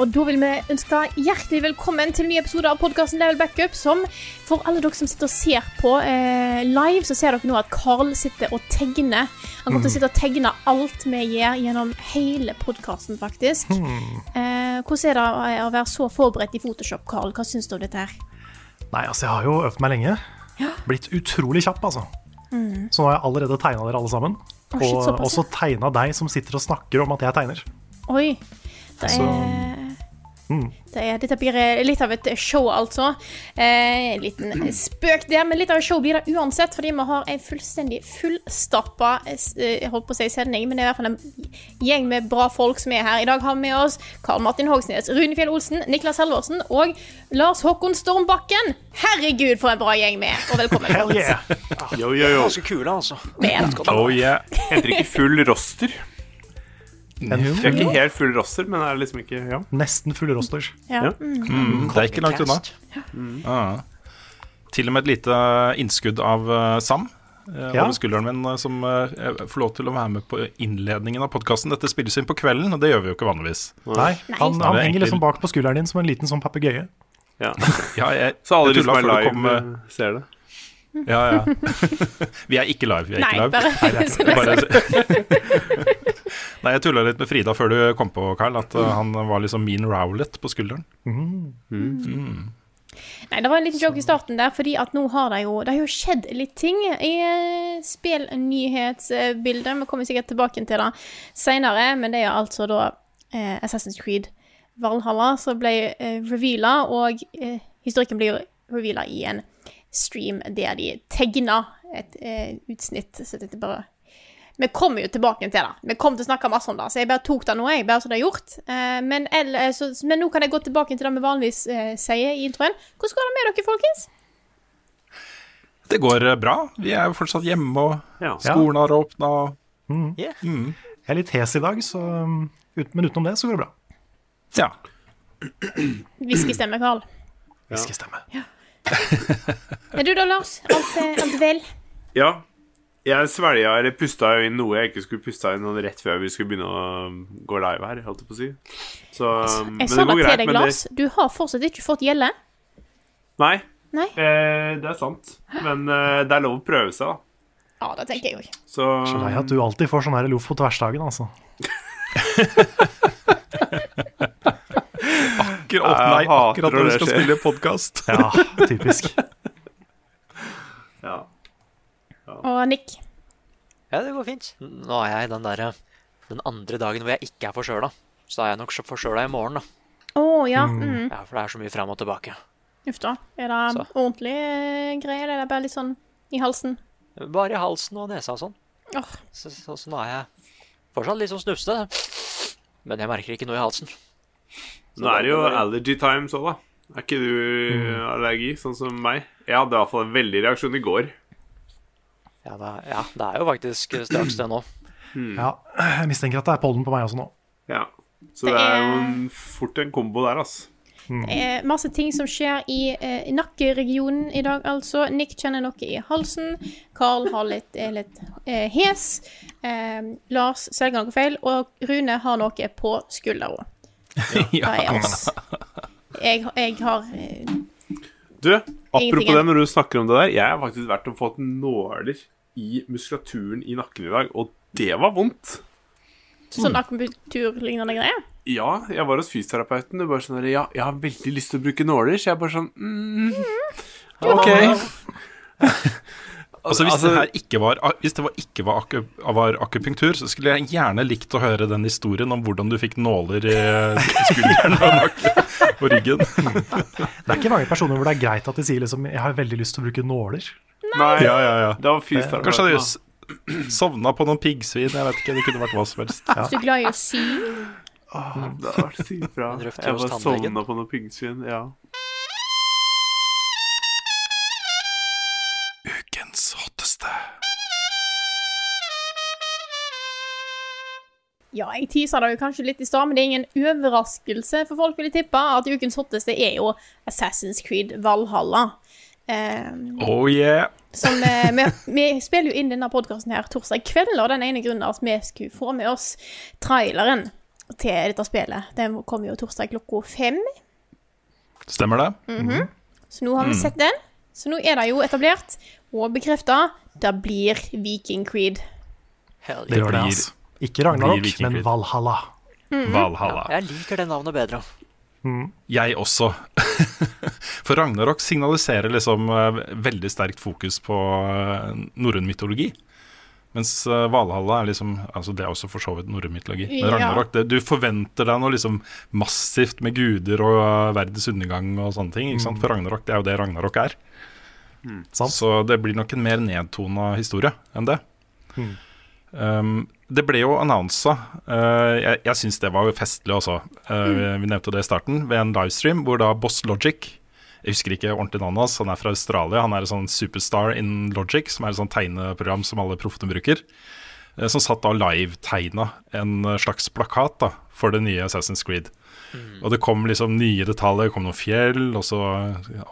Og da vil vi ønske hjertelig velkommen til en ny episode av podkasten Level Backup. Som for alle dere som sitter og ser på eh, live, så ser dere nå at Carl sitter og tegner. Han kommer til å sitte og tegne alt vi gjør gjennom hele podkasten, faktisk. Eh, hvordan er det å- være så forberedt i Photoshop, Carl? Hva syns du om dette her? Nei, altså jeg har jo øvd meg lenge. Blitt utrolig kjapp, altså. Så nå har jeg allerede tegna dere alle sammen. Oh, shit, og også tegna deg som sitter og snakker om at jeg tegner. Oi. Det Så- er, det er Dette blir eh, litt av et show, altså. Eh, en liten spøk der, men litt av et show blir det uansett, fordi vi har en fullstendig fullstappa eh, eh, Jeg holdt på å si sending, men det er i hvert fall en gjeng med bra folk som er her. I dag har vi med oss Karl Martin Hogsnes, Runefjell Olsen, Niklas Halvorsen og Lars Håkon Stormbakken. Herregud, for en bra gjeng vi er! Og velkommen. Hell yeah! Ganske kule, altså. Men, Oh, yeah. Heter ikke full roster. En Vi er ikke helt full roster, men er liksom ikke ja. nesten full rosters. ja. Ja. Mm, det er ikke langt unna. Ja. Til og med et lite innskudd av eh, Sam. eh, Ja. Over skulderen min, eh, som eh, får lov til å være med på innledningen av podkasten. Dette spilles inn på kvelden, og det gjør vi jo ikke vanligvis. Nei, han, han henger egentlig- liksom bak på skulderen din som en liten sånn papegøye. ja. Ja, jeg, Så alle jeg de som er live, eh, eh, ser det. Ja, ja. vi er ikke live. Vi er Nei, ikke live. bare, Bare, Nei, jeg tulla litt med Frida før du kom på, Carl, at mm. han var liksom mean rowlet på skulderen. Nei, det var en liten joke i starten der, fordi at nå har det jo, det har jo skjedd litt ting i eh, spillnyhetsbildet. Vi kommer sikkert tilbake til det senere, men det er altså da eh, Assassin's Creed Valhalla som ble eh, reveala, og eh, historikken blir jo reveala i en stream der de tegna et eh, utsnitt. Så dette bare vi kommer jo tilbake til det. Vi kommer til å snakke masse om det, så jeg bare tok det nå, jeg, bare så det er gjort. Eh, men, eller, så, men nå kan jeg gå tilbake til det vi vanligvis eh, sier i introen. Hvordan går det med dere, folkens? Det går eh, bra. Vi er jo fortsatt hjemme, og Ja. skolen har åpna. Jeg er litt hes i dag, så, um, ut, men utenom det så går det bra. Ja. Hviskestemme, Karl. Whiskystemme. Er du da, Lars? Alt, eh, alt vel? ja. Jeg svelga eller pusta inn noe jeg ikke skulle pusta inn rett før vi skulle begynne å um, gå live her, holdt jeg på å si. Så, um, Jeg sa det til deg, Lars. det-. Du har fortsatt ikke fått gjelde. Nei, Nei? eh, det er sant. Men eh, det er lov å prøve seg, da. Ja, det tenker jeg òg. Så Så lei at du alltid får sånn her loff på tversdagen, altså. Akkurat, opp nei, akkurat når du skal spille podkast. Ja, typisk. ja. Og Nick. Ja, det går fint. Nå er jeg den derre Den andre dagen hvor jeg ikke er forkjøla. Så er jeg nok forkjøla i morgen, da. Oh, ja. Mm. Ja, For det er så mye fram og tilbake. Uff da. Er det Så. ordentlig greier, eller er det bare litt sånn i halsen? Bare i halsen og nesa og sånn. Åh. Så, så, så nå er jeg fortsatt litt sånn snufsete. Men jeg merker ikke noe i halsen. Nå er det jo allergy times òg, da. Er ikke du Mm. allergi, sånn som meg? Jeg hadde i hvert fall en veldig reaksjon i går. Ja, det, er- ja, det er jo faktisk straks det nå. Ja, jeg mistenker at det er pollen på meg også nå. Ja. Så Det det er jo en, fort en kombo der, altså. Det er masse ting som skjer i eh, nakkeregionen i dag, altså. Nick kjenner noe i halsen. Carl har litt, er litt eh, hes. Eh, Lars svelger noe feil. Og Rune har noe på skuldra. Det er oss. Jeg, jeg har eh, Du, apropos det, når du snakker om det der Jeg har faktisk vært og fått nåler i muskulaturen i nakken i dag, og det var vondt. sånn akupunkturlignende greier. Ja, jeg var hos fysioterapeuten. Du bare sånn der, Ja, jeg har veldig lyst til å bruke nåler, så jeg bare sånn mm, OK. Altså Hvis Altså- det her ikke var, hvis det var, ikke var, aku, var akupunktur, så skulle jeg gjerne likt å høre den historien om hvordan du fikk nåler i skulderen og, nakken og ryggen. Det er ikke mange personer hvor det er greit at de sier liksom 'jeg har veldig lyst til å bruke nåler'. Nei, Ja, ja, ja. det var fysioterapeuten. Kanskje hadde du s- sovna på noen piggsvin. Jeg vet ikke, Det kunne vært hva som helst. Hvis du er glad i å sy. Åh, Det har vært sykt bra. Jeg bare sovna på noen piggsvin. Ja. Ja, jeg teasa det jo kanskje litt i stad, men det er ingen overraskelse for folk, vil jeg tippe, at ukens hotteste er jo Assassin's Creed Valhalla. Um, Oh yeah. som uh, vi, vi spiller jo inn denne podkasten her torsdag kveld, og den ene grunnen er at vi skulle få med oss traileren til dette spillet. Den kommer jo torsdag klokka fem, Stemmer det? så nå har vi sett den. Så nå er det jo etablert og bekrefta det blir Viking Creed. Hell Det det, blir- altså. Ikke Ragnarok, men Valhalla. Creed. Valhalla. Valhalla. Jeg liker det navnet bedre. Jeg også. For Ragnarok signaliserer liksom eh, veldig sterkt fokus på eh, norrøn mytologi. Mens eh, Valhalla er liksom Altså det er også for så vidt norrøn mytologi. Men Ragnarok, det, du forventer deg noe liksom massivt med guder og verdens undergang og sånne ting. Ikke sant? For Ragnarok, det er jo det Ragnarok er. Mm. Så det blir nok en mer nedtona historie enn det. Um, det ble jo annonsa uh, Jeg, jeg syns det var jo festlig også. Uh, vi, vi nevnte det i starten, ved en livestream hvor da Boss Logic Jeg husker ikke ordentlig navnet hans, han er fra Australia. Han er en sånn superstar in Logic, som er et sånt tegneprogram som alle proffene bruker. uh, som satt da live-tegna en slags plakat da for det nye Assassin's Creed. Og det kom liksom nye detaljer. Det kom noen fjell, og så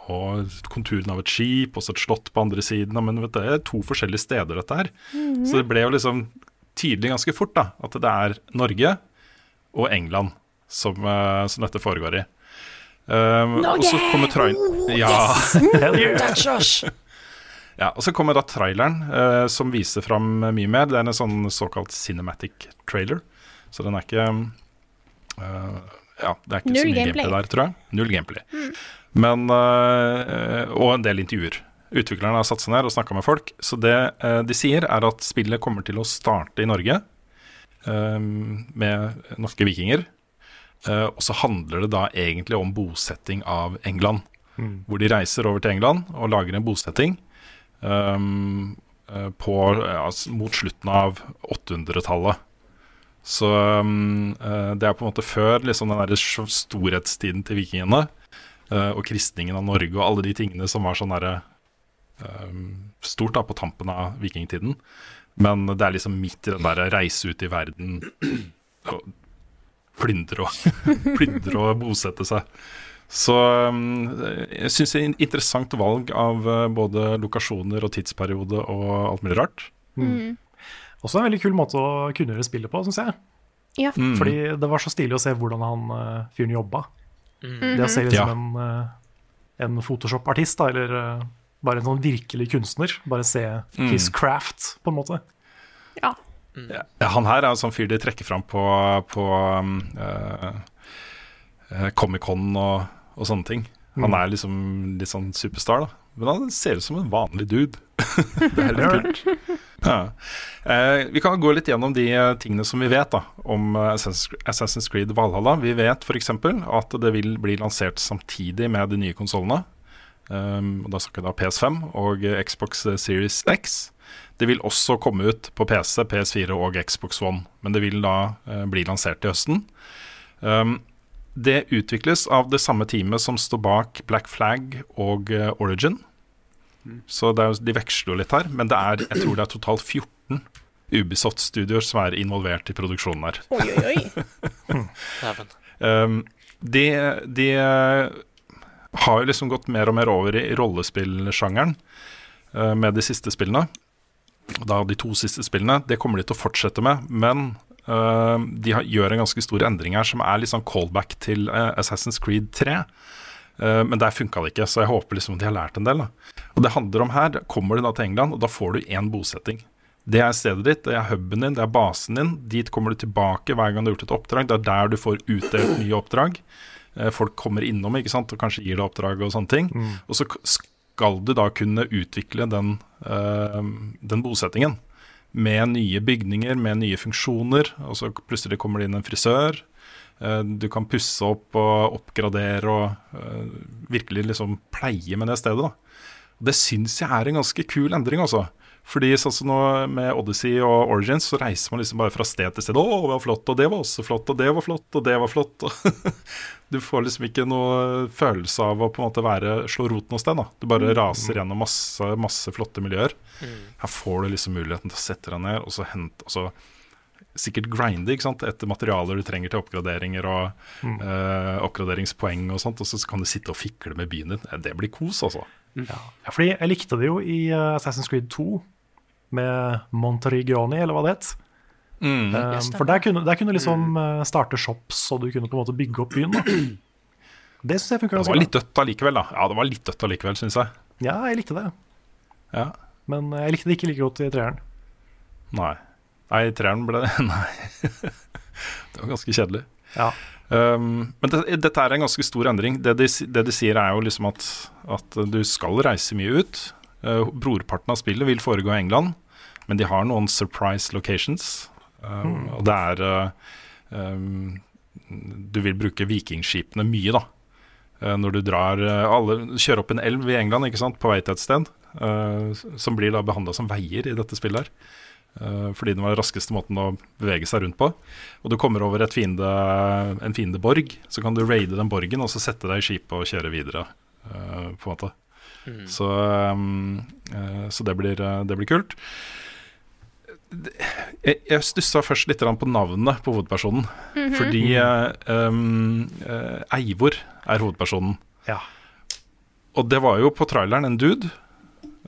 og konturen av et skip, og så et slott på andre siden. Men vet du, det er to forskjellige steder, dette her. Så det ble jo liksom tydelig ganske fort da, at det er Norge og England som, eh, som dette foregår i. Um, og så kommer trail- ja, That's us! ja, og så kommer da traileren uh, som viser fram mye mer. Det er en sånn såkalt cinematic trailer. Så den er ikke uh, Ja, det er ikke Null så mye gameplay. gameplay der, tror jeg. Null gameplay. Men eh, Og en del intervjuer. Utviklerne har satt seg ned og snakka med folk. Så det eh, de sier, er at spillet kommer til å starte i Norge eh, med norske vikinger. Eh, og så handler det da egentlig om bosetting av England. Hvor de reiser over til England og lager en bosetting um, eh, på, ja, mot slutten av 800-tallet. Så eh, det er på en måte før liksom, den der storhetstiden til vikingene eh, og kristningen av Norge og alle de tingene som var sånn derre stort da på tampen av vikingtiden. Men det er liksom midt i den der reise ut i verden og plyndre og, plyndre og bosette seg. Så um, jeg syns det er et interessant valg av uh, både lokasjoner og tidsperiode og alt mulig rart. Også en veldig kul måte å kunngjøre spillet på, syns jeg. Ja. Mm. Fordi det var så stilig å se hvordan han uh, fyren jobba. Det å se ut Ja. som en, uh, en Photoshop-artist, da, eller bare en sånn virkelig kunstner. Bare se his craft, på en måte. ja. Ja, han her er en sånn fyr de trekker fram på, på uh, Comic-Con og, og sånne ting. Han er liksom litt sånn superstar, da. Men han ser ut som en vanlig dude. det er litt kult. Ja. Eh, vi kan gå litt gjennom de eh, tingene som vi vet da om Assassin's Assassin's Creed Valhalla. Vi vet f.eks. at det vil bli lansert samtidig med de nye konsollene. Um, og da snakker vi da PS5 og eh, Xbox Series X. Det vil også komme ut på PC, PS4 og Xbox One, men det vil da uh, bli lansert til høsten. Um, det utvikles av det samme teamet som står bak Black Flag og uh, Origin. Så det er, de veksler jo litt her, men det er, jeg tror det er totalt 14 Ubisoft-studioer som er involvert i produksjonen her. Oi, oi, oi. Um, de, de eh, har jo liksom gått mer og mer over i rollespillsjangeren uh, med de siste spillene. Da de to siste spillene. Det kommer de til å fortsette med, men uh, de har, gjør en ganske stor endring her som er litt sånn callback til uh, Assassin's Creed 3. Eh, men der funka det ikke, så jeg håper liksom de har lært en del. Da. Og det handler om her, kommer du da til England, og da får du én bosetting. Det er stedet ditt, det er huben din, det er basen din. Dit kommer du tilbake hver gang du har gjort et oppdrag. Det er der du får utdelt nye oppdrag. Eh, Folk kommer innom ikke sant, og kanskje gir deg oppdrag og sånne ting. Og så skal du da kunne utvikle den, eh, den bosettingen. Med nye bygninger, med nye funksjoner. Og så plutselig kommer det inn en frisør. Eh, du kan pusse opp og oppgradere og virkelig liksom pleie med det stedet. da. Det syns jeg er en ganske kul endring, altså. Fordi sånn som nå med Odyssey og Origins, så reiser man liksom bare fra sted til sted. 'Å, det var flott, og det var også flott, og det var flott, og det var flott'. du får liksom ikke noe følelse av å på en måte være, slå roten hos den. da. Du bare raser gjennom masse, masse flotte miljøer. Her får du liksom muligheten til å sette deg ned og så hente og så Sikkert grinde ikke sant? etter materialer du trenger til oppgraderinger og eh, oppgraderingspoeng og sånt. Og så kan du sitte og fikle med byen din. Det blir kos, altså. Ja, fordi jeg likte det jo i eh, Assassin's Creed 2 med Monterigioni, eller hva det het. Mm. Um, for der kunne, der kunne liksom eh, starte shops, og du kunne på en måte bygge opp byen. Da. Det syns jeg funka ganske bra. Det var litt dødt allikevel, da. Ja, det var litt dødt allikevel, syns jeg. Ja, jeg likte det. Ja. Men jeg likte det ikke like godt i treeren. Nei. Nei, i treeren ble det Nei. det var ganske kjedelig. Ja. Um, men det, dette er en ganske stor endring. Det de, det de sier, er jo liksom at, at du skal reise mye ut. Uh, brorparten av spillet vil foregå i England, men de har noen surprise locations. Um, Og det er uh, um, Du vil bruke vikingskipene mye, da. Uh, når du drar alle, Kjører opp en elv i England ikke sant, på vei til et sted, som blir da behandla som veier i dette spillet her. Uh, fordi den var den raskeste måten å bevege seg rundt på. Og du kommer over et fiende, en fiendeborg, så kan du raide den borgen og så sette deg i skipet og kjøre videre. uh, på en måte. Så, um, uh, så det, blir, det blir kult. Jeg, jeg stussa først litt på navnet på hovedpersonen. Fordi uh, um, uh, Eivor er hovedpersonen. Ja. Og det var jo på traileren en dude.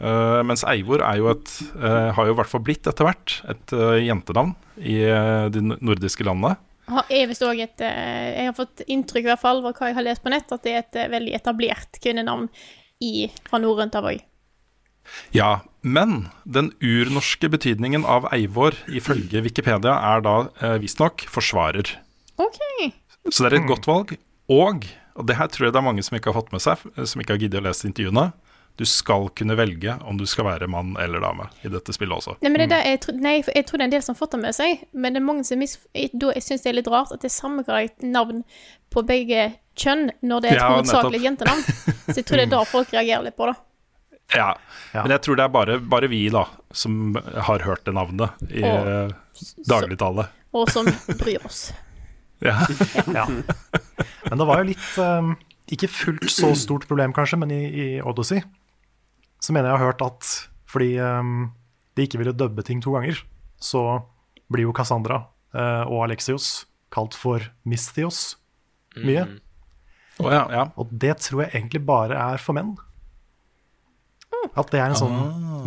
Uh, mens Eivor er jo et, uh, har jo i hvert fall blitt etter hvert et uh, jentenavn i de nordiske landene. Jeg, et, eh, jeg har fått inntrykk, i hvert fall, av hva jeg har lest på nett, at det er et eh, veldig etablert kvinnenavn i, fra norrønt av òg. Ja, men den urnorske betydningen av Eivor ifølge Wikipedia er da uh, visstnok forsvarer. OK. Så det er et godt valg. Og, og det her tror jeg det er mange som ikke har fått med seg, som ikke har giddet å lese intervjuene, du skal kunne velge om du skal være mann eller dame i dette spillet også. Nei, men det er det, jeg, nei, jeg tror det er en del som har fått det med seg, men det er mange som mis... jeg- jeg syns det er litt rart at det er samme navn på begge kjønn når det er et Ja, hovedsakelig jentenavn. Så jeg tror det er da folk reagerer litt på det. Ja, Ja. Men jeg tror det er bare, bare vi da som har hørt det navnet i Og- eh, dagligtale. Og som bryr oss. Ja. Ja. Men det var jo litt um, Ikke fullt så stort problem, kanskje, men i, i Odyssey så mener jeg jeg har hørt at fordi um, de ikke ville dubbe ting to ganger, så blir jo Cassandra uh, og Alexios kalt for Mistios mye. Å, ja, ja. Og det tror jeg egentlig bare er for menn. At det er en sånn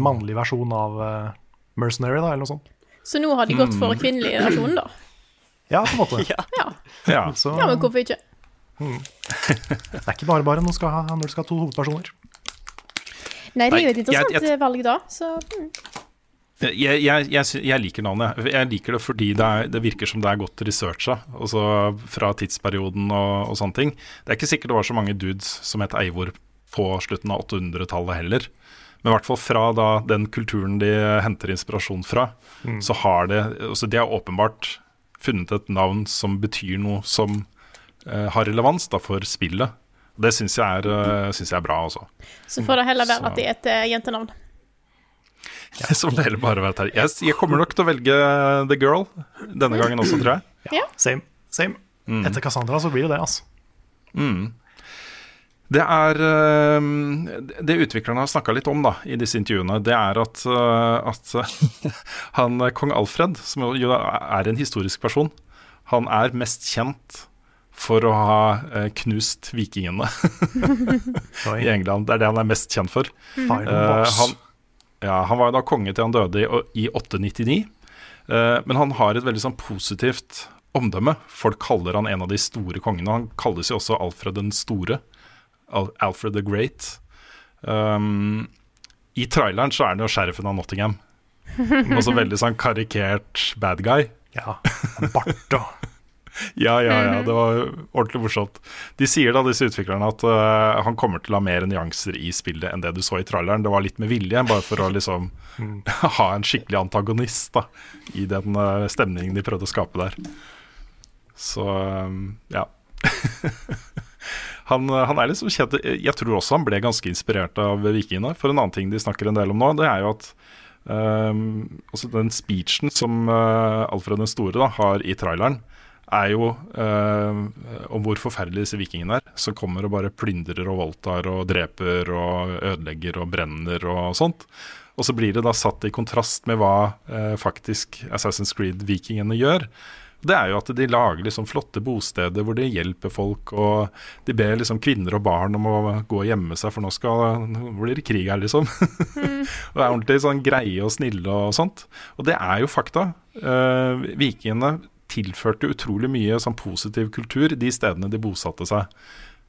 mannlig versjon av uh, Mercenary, da, eller noe sånt. Så nå har de gått for kvinnelig versjon, da. Ja, på en måte. Ja. ja. Så ja, men hvorfor ikke? det er ikke bare bare når du skal ha, når du skal ha to hovedpersoner. Nei, det er jo et interessant jeg- jeg- eh, valg, da. Så mm. Jeg, jeg, jeg, jeg liker navnet. Jeg liker det fordi det, er, det virker som det er godt researcha. Altså fra tidsperioden og, og sånne ting. Det er ikke sikkert det var så mange dudes som het Eivor på slutten av 800-tallet heller. Men i hvert fall fra da, den kulturen de henter inspirasjon fra, så har det altså De har åpenbart funnet et navn som betyr noe som eh, har relevans da, for spillet. Det syns jeg, eh, jeg er bra, altså. Så får det heller være at det er et jentenavn. jentenavn. Så må det heller bare være Terje. jeg, jeg kommer nok til å velge The Girl denne gangen også, tror jeg. Ja. Same. same. Etter Cassandra så blir det det, altså. Det er eh, Det utviklerne har snakka litt om da, i disse intervjuene, det er at, eh, at han eh, kong Alfred, som jo er en historisk person, han er mest kjent for å ha eh, knust vikingene i England. Det er det han er mest kjent for. Mm. Uh, han, ja, han var jo da konge til han døde i, i 899. uh, men han har et veldig sånn positivt omdømme. Folk kaller han en av de store kongene. Han kalles jo også Alfred den store. Al Alfred the Great. Um, I traileren så er han jo sheriffen av Nottingham. Også veldig sånn karikert bad guy. Ja, bart og Ja, ja, ja. Det var ordentlig morsomt. De sier da, disse utviklerne, at uh, han kommer til å ha mer nyanser i spillet enn det du så i tralleren. Det var litt med vilje, bare for å liksom ha en skikkelig antagonist da, i den uh, stemningen de prøvde å skape der. Så um, ja. han, eh, han er liksom kjent Jeg tror også han ble ganske inspirert av vikingene. For en annen ting de snakker en del om nå, det er jo at Um, den speechen som uh, Alfred den store da, har i traileren, er jo eh, om hvor forferdelige disse vikingene er. Som kommer og bare plyndrer og voldtar og dreper og ødelegger og brenner og sånt. Og så blir det da satt i kontrast med hva eh, faktisk Assassin's Creed-vikingene gjør. Det er jo at de lager liksom flotte bosteder hvor de hjelper folk, og de ber liksom kvinner og barn om å gå og gjemme seg, for nå, skal, nå blir det krig her, liksom. og det er ordentlig sånn greie og snille og sånt. Og det er jo fakta. Eh, vikingene tilførte utrolig mye sånn positiv kultur de stedene de bosatte seg.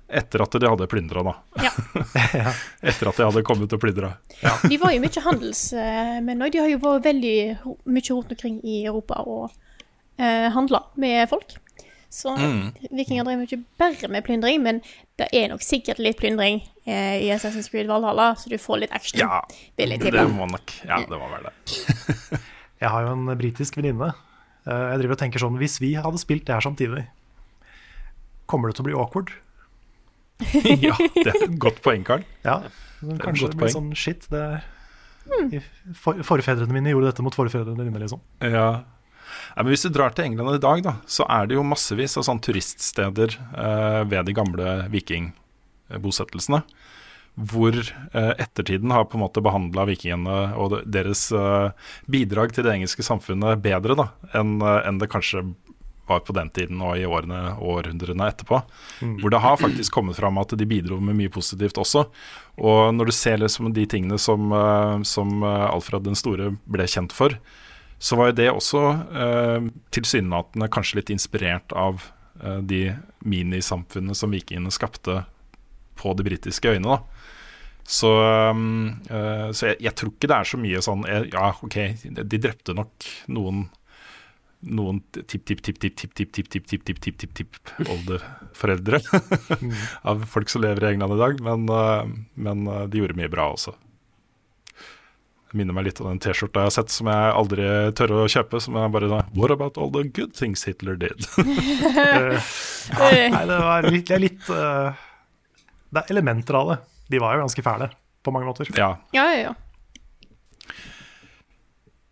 Etter at de hadde plyndra, da. Ja. Etter at de hadde kommet og plyndra. De var jo mye handelsmenn òg. De har jo vært veldig mye rundt omkring i Europa og eh, handla med folk. Så Mm. vikinger drev ikke bare med plyndring, men det er nok sikkert litt plyndring eh, i Assassin's Creed Valhalla, så du får litt action. Ja, det må nok Ja, det må være det. Jeg har jo en britisk venninne. Eh, Jeg driver og tenker sånn Hvis vi hadde spilt det her samtidig, kommer det til å bli awkward? ja, det er et godt poeng, Karl. Ja, Det kanskje det blir poeng. sånn shit. Det i- for, forfedrene mine gjorde dette mot forfedrene dine, liksom. Ja. Ja, men Hvis du drar til England i dag, da, så er det jo massevis av sånn turiststeder eh, ved de gamle vikingbosettelsene. Hvor eh, ettertiden har på en måte behandla vikingene og deres eh, bidrag til det engelske samfunnet bedre da, enn eh, det kanskje var på den tiden og i årene og århundrene etterpå. Hvor det har faktisk kommet fram at de bidro med mye positivt også. Og når du ser liksom de tingene som, som Alfred den store ble kjent for, så var jo det også eh, tilsynelatende kanskje litt inspirert av eh, de minisamfunnene som vikingene skapte på de britiske øyene. da. Så, um, eh, så jeg, jeg tror ikke det er så mye sånn jeg, Ja, OK, de drepte nok noen noen tipp-tipp-tipp-tipp-tipp-tipp-tipp-tipp-tipp-oldeforeldre av folk som lever i England i dag, men, eh, men eh, de gjorde mye bra også. Det minner meg litt om den T-skjorta jeg har sett som jeg aldri tør å kjøpe, som er bare sånn What about all the good things Hitler did? Eh, ja, nei, det var litt, er litt eh, Det er elementer av det. De var jo ganske fæle på mange måter. ja, Ja, ja, ja.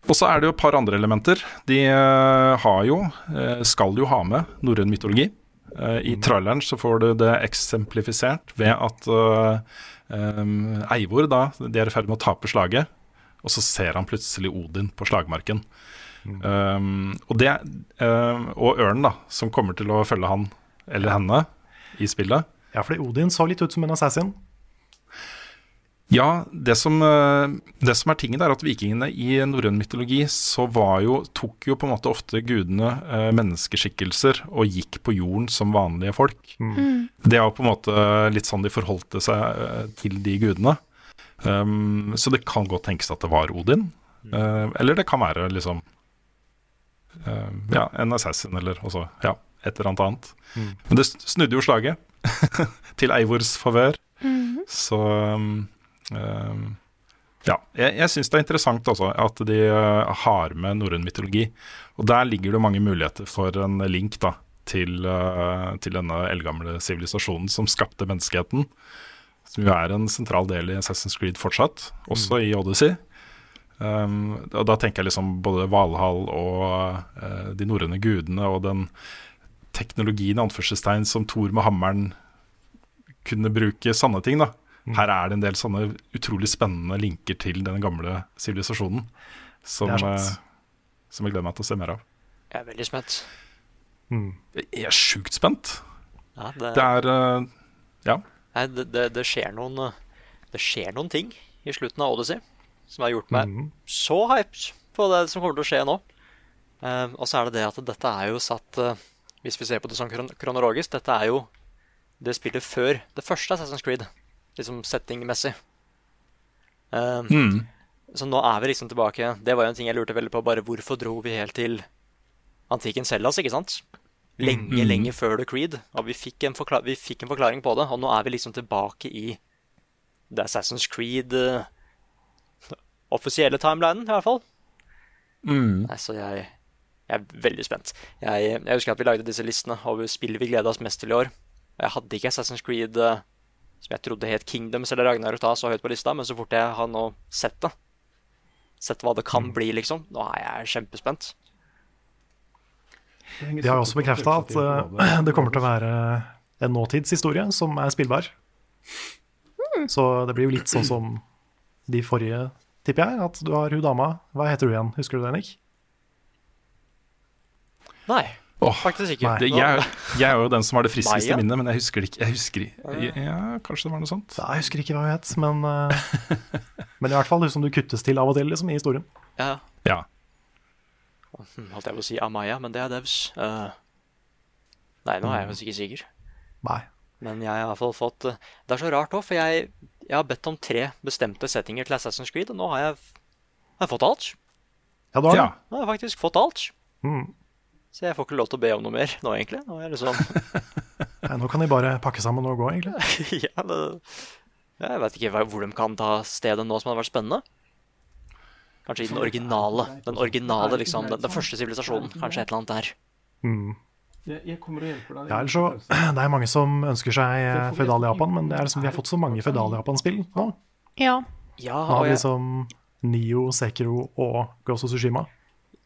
Og så er det jo et par andre elementer. De eh, har jo, eh, skal jo ha med norrøn mytologi. Eh, I traileren så får du det eksemplifisert ved at Eivor da, de er i ferd med å tape slaget, og så ser han plutselig Odin på slagmarken. Um, og, det, um, og ørnen, da, som kommer til å følge han eller henne i spillet. Ja, fordi Odin så litt ut som en assassin. Ja, det som, eh, det som er tingen er at vikingene i norrøn mytologi så var jo, tok jo på en måte ofte gudene eh, menneskeskikkelser og gikk på jorden som vanlige folk. Det er jo på en måte litt sånn de forholdte seg eh, til de gudene. Um, så det kan godt tenkes at det var Odin. Uh, eller det kan være liksom uh, ja, en assassin eller også, ja, et eller annet annet. Men det snudde jo slaget til Eivors favør. Så um, um, ja, jeg, jeg syns det er interessant også at de uh, har med norrøn mytologi. Og der ligger det mange muligheter for en link da, til, uh, til denne eldgamle sivilisasjonen som skapte menneskeheten. Som jo er en sentral del i Assassin's Creed fortsatt, også i Odyssey. Um, og da tenker jeg liksom både Valhall og uh, de norrøne gudene og den teknologien i anførselstegn som Thor med hammeren kunne bruke sanne ting. da. Her er det en del sånne utrolig spennende linker til den gamle sivilisasjonen som, eh, som jeg gleder meg til å se mer av. Jeg er veldig spent. Jeg er sjukt spent. Ja, det, Det er eh, Ja. nei, det, det, det, skjer noen, eh, det skjer noen ting i slutten av Odyssey som har gjort meg mm. så hyped på det som kommer til å skje nå. Uh, og så er det det at dette er jo satt uh, Hvis vi ser på det sånn kron kronologisk, dette er jo det spillet før det første Assassin's Creed, liksom settingmessig. Um, Mm. Så nå er vi liksom tilbake Det var jo en ting jeg lurte veldig på. Bare hvorfor dro vi helt til antikken Hellas, ikke sant? Lenge, Mm. lenge før The Creed. Og vi fikk, en vi fikk en forklaring på det, og nå er vi liksom tilbake i The Assassin's Creed uh, offisielle timelinen, i hvert fall. Mm. Nei, så jeg, jeg er veldig spent. Jeg, jeg husker at vi lagde disse listene over spill vi gleda oss mest til i år. Jeg hadde ikke Assassin's Creed eh, som jeg trodde het Kingdoms eller Ragnarok da, så høyt på lista, men så fort jeg har nå sett det, sett hva det kan bli, liksom, nå er jeg kjempespent. De har jo også bekrefta at uh, det kommer til å være en nåtidshistorie som er spillbar. Så det blir jo litt sånn som de forrige, tipper jeg. At du har hun dama. Hva heter du igjen? Husker du det, Nick? Nei, Åh, faktisk ikke. det, jeg, jeg er jo den som har det friskeste Maya? minnet, men jeg husker det ikke. Jeg husker, i- ja, kanskje det var noe sånt. Da, Jeg husker ikke hva hun het, men, eh, men i hvert fall hun som du kuttes til av og til liksom, i historien. Ja, Ja. hm, holdt jeg på å si Amaya, men det er Devs. Uh, nei, nå er jeg faktisk ikke sikker. Nei. Men jeg har i hvert fall fått eh, Det er så rart òg, for jeg, jeg har bedt om tre bestemte settinger til Assassin's Creed, og nå har jeg, har jeg fått alt. Ja, du har ja. Nå har jeg faktisk fått alt. Mm. Så jeg får ikke lov til å be om noe mer nå, egentlig. Nå er liksom Nei, nå kan de bare pakke sammen og gå, egentlig. ja, det, Jeg vet ikke hvor de kan ta stedet nå som hadde vært spennende. Kanskje i den originale. Den originale, liksom. Den, den første sivilisasjonen. Kanskje et eller annet der. Mm. Jeg kommer og hjelper deg. Ja, ellers så, Det er mange som ønsker seg eh, Føydal-Japan, men det er liksom, vi har fått så mange Føydal-Japan-spill nå. Ja. Ja, Nå har vi liksom Nio, Sekiro og Ghost of Tsushima.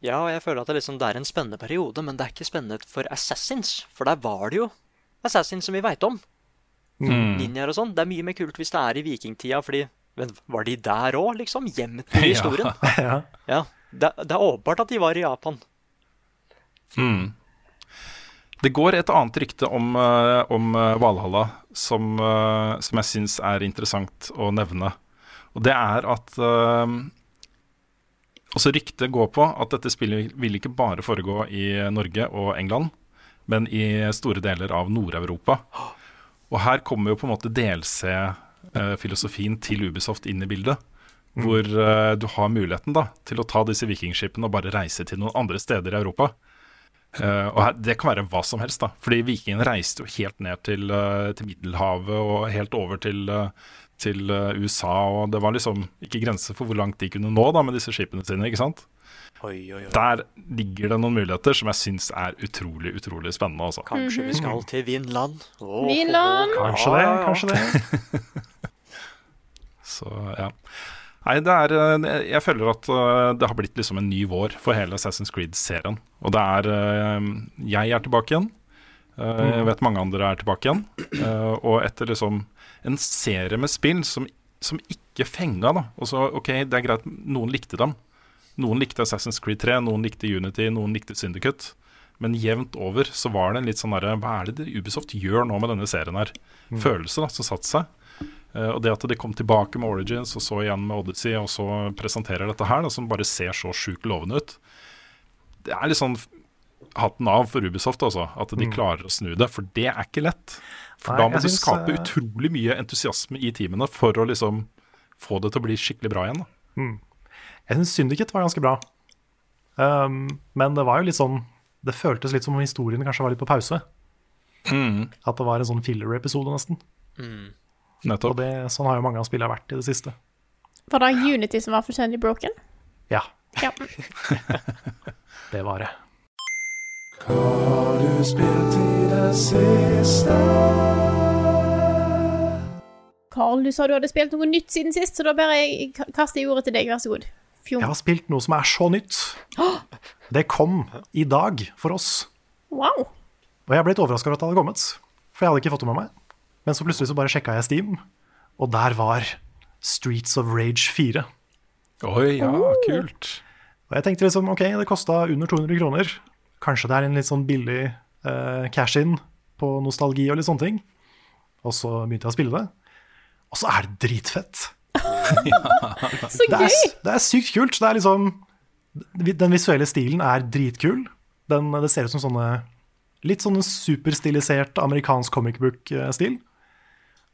Ja, og jeg føler at det, liksom, det er en spennende periode, men det er ikke spennende for Assassins. For der var det jo Assassins som vi veit om. Mm. Ninjaer og sånn. Det er mye mer kult hvis det er i vikingtida, fordi men var de der òg, liksom? Gjemt i historien? ja. Ja. Det, det er åpenbart at de var i Japan. Mm. Det går et annet rykte om, eh, om eh, Valhalla som, eh, som jeg syns er interessant å nevne. Og det er at Også ryktet går på at dette spillet vil ikke bare foregå i Norge og England, men i store deler av Nord-Europa. Og her kommer jo på en måte DLC-filosofien til Ubisoft inn i bildet. Hvor eh, du har muligheten da til å ta disse vikingskipene og bare reise til noen andre steder i Europa. Eh, og her, Det kan være hva som helst, da. Fordi vikingene reiste jo helt ned til, eh, til Middelhavet og helt over til, eh, til eh, USA. Og det var liksom ikke grenser for hvor langt de kunne nå da med disse skipene sine. ikke sant? Oi, oi, oi. Der ligger det noen muligheter som jeg syns er utrolig utrolig spennende. Også. Kanskje vi skal til Vinland? Oh, Vinland! Kanskje det, kanskje det. Så ja. Nei, det er eh, Jeg føler at eh, det har blitt liksom en ny vår for hele Assassin's Creed-serien. Og det er Jeg er tilbake igjen. Eh, Jeg vet mange andre er tilbake igjen. Eh, Og etter liksom en serie med spill som, som ikke fenga, da. Og så, OK, det er greit, noen likte dem. Noen likte Assassin's Creed 3, noen likte Unity, noen likte Syndicate. Men jevnt over så var det en litt sånn derre Hva er det Ubisoft gjør nå med denne serien her? Følelse da, som satte seg. Uh, og det at de kom tilbake med Origins, og så igjen med Odyssey, og så presenterer dette her, da, som bare ser så sjukt lovende ut. Det er litt sånn hatten av for Ubisoft, altså. At de klarer å snu det. For det er ikke lett. For Nei, da må du syns, skape uh... utrolig mye entusiasme i teamene for å liksom få det til å bli skikkelig bra igjen. Da. Jeg syns Syndiket var ganske bra. Um, men det var jo litt sånn Det føltes litt som om historien kanskje var litt på pause. At det var en sånn filler-episode, nesten. Og Nettopp. det, sånn har jo mange av spillene vært i det siste. Var det Unity som var fullstendig broken? Ja, Ja. det var det. Carl, du sa du hadde spilt noe nytt siden sist, så da bare jeg kaster jeg ordet til deg. Vær så god. Fjom. Jeg har spilt noe som er så nytt. Det kom i dag for oss. Wow. Og jeg ble litt overraska over at det hadde kommet, for jeg hadde ikke fått det med meg. Men så plutselig så bare sjekka jeg Steam, og der var Streets of Rage 4. Oi, ja, kult. Og jeg tenkte liksom, ok, det kosta under 200 kroner. Kanskje det er en litt sånn billig eh, cash-in på nostalgi og litt sånne ting. Og så begynte jeg å spille det. Og så er det dritfett. Så Det er, gøy! det er sykt kult. Det er liksom Den visuelle stilen er dritkul. Den, det ser ut som sånne litt sånne superstilisert amerikansk comic book-stil.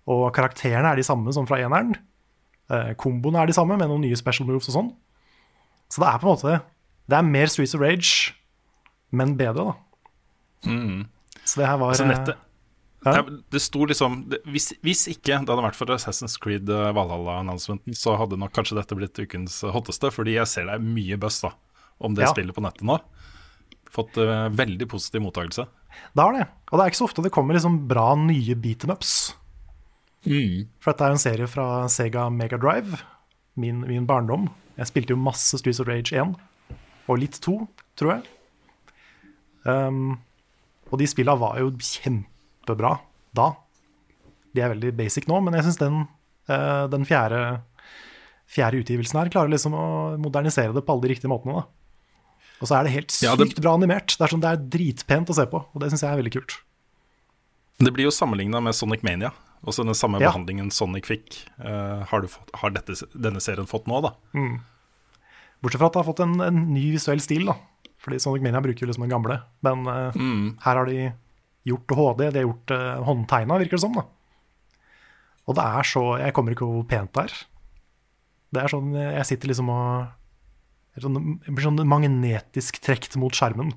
Og karakterene er de samme som fra eneren. Eh, komboene er de samme, med noen nye special moves og sånn. Så det er på en måte Det er mer Streets of Rage, men bedre, da. Mm. Så det her var Altså, eh, nettet ja. det, det sto liksom det, hvis, hvis ikke det hadde vært for Assassin's Creed eh, Valhalla-announcementen, så hadde nok kanskje dette blitt ukens eh, hotteste, fordi jeg ser det er mye buzz da om det Ja. spillet på nettet nå. Fått uh, veldig positiv mottakelse. Det har det. Og det er ikke så ofte det kommer liksom bra nye beat em ups. For dette er en serie fra Sega Mega Drive, min, min barndom. Jeg spilte jo masse Streets of Rage 1, og litt 2, tror jeg. Um, og de spilla var jo kjempebra da. De er veldig basic nå, men jeg syns den, uh, den fjerde, fjerde utgivelsen her klarer liksom å modernisere det på alle de riktige måtene. da. Og så er det helt sykt Ja, det- bra animert. Det er, sånn, det er dritpent å se på, og det syns jeg er veldig kult. Det blir jo sammenligna med Sonic Mania. Også den samme Ja. behandlingen Sonic fikk, uh, har, du fått, har dette, denne serien fått nå, da. Bortsett fra at det har fått en, en ny visuell stil, da. Fordi Sonic Mania bruker jo liksom den gamle. Men eh, her har de gjort HD, de har gjort uh, håndtegna, virker det som. da. Og det er så Jeg kommer ikke over hvor pent det er. Det er sånn Jeg sitter liksom og sånn, jeg blir sånn magnetisk trukket mot skjermen.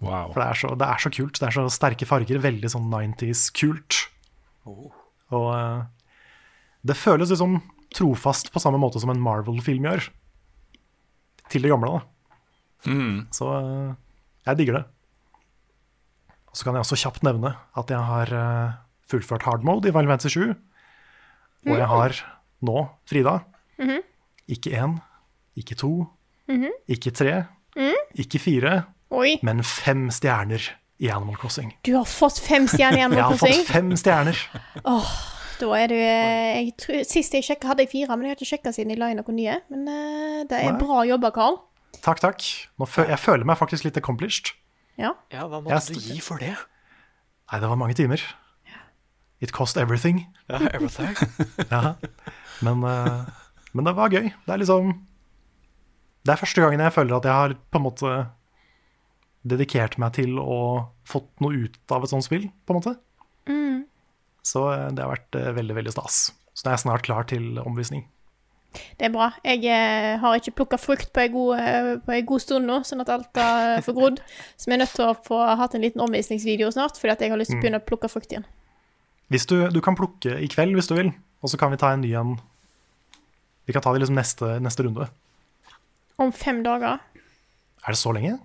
Wow. For det er, så, det er så kult. Det er så sterke farger. Veldig sånn 90s-kult. Og uh, det føles liksom trofast på samme måte som en Marvel-film gjør. Til det gamle, da. Mm. Så eh, jeg digger det. Og så kan jeg også kjapt nevne at jeg har eh, fullført hard mode i Final Fantasy 7. Og jeg har nå, Frida, ikke én, ikke to, ikke tre, ikke fire, Oi, men fem stjerner i Animal Crossing. du har fått fem stjerner i Animal Crossing? Jeg har fått fem stjerner. Da er du eh, jeg tror, Sist jeg sjekka, hadde jeg fire, men jeg har ikke sjekka siden jeg la inn noen nye. Men uh, det er Nei. bra jobba, Carl. Takk, takk. Nå fø jeg føler meg faktisk litt accomplished. Ja. Ja, hva Jeg måtte du gi for det? Nei, det var mange timer. It cost everything. Ja, everything. Ja. Men, uh, men det var gøy. Det er liksom Det er første gangen jeg føler at jeg har på en måte dedikert meg til å fått noe ut av et sånt spill, på en måte. Så eh, det har vært eh, veldig, veldig stas. Så nå er jeg snart klar til omvisning. Det er bra. Jeg eh, har ikke plukka frukt på en god, eh, god stund nå, sånn at alt har forgrodd. Så vi er nødt til å få hatt en liten omvisningsvideo snart, fordi jeg har lyst til å begynne å plukke frukt igjen. Hvis du, du kan plukke i kveld hvis du vil, og så kan vi ta en ny en. Vi kan ta det liksom neste, neste runde. Om fem dager. Er det så lenge?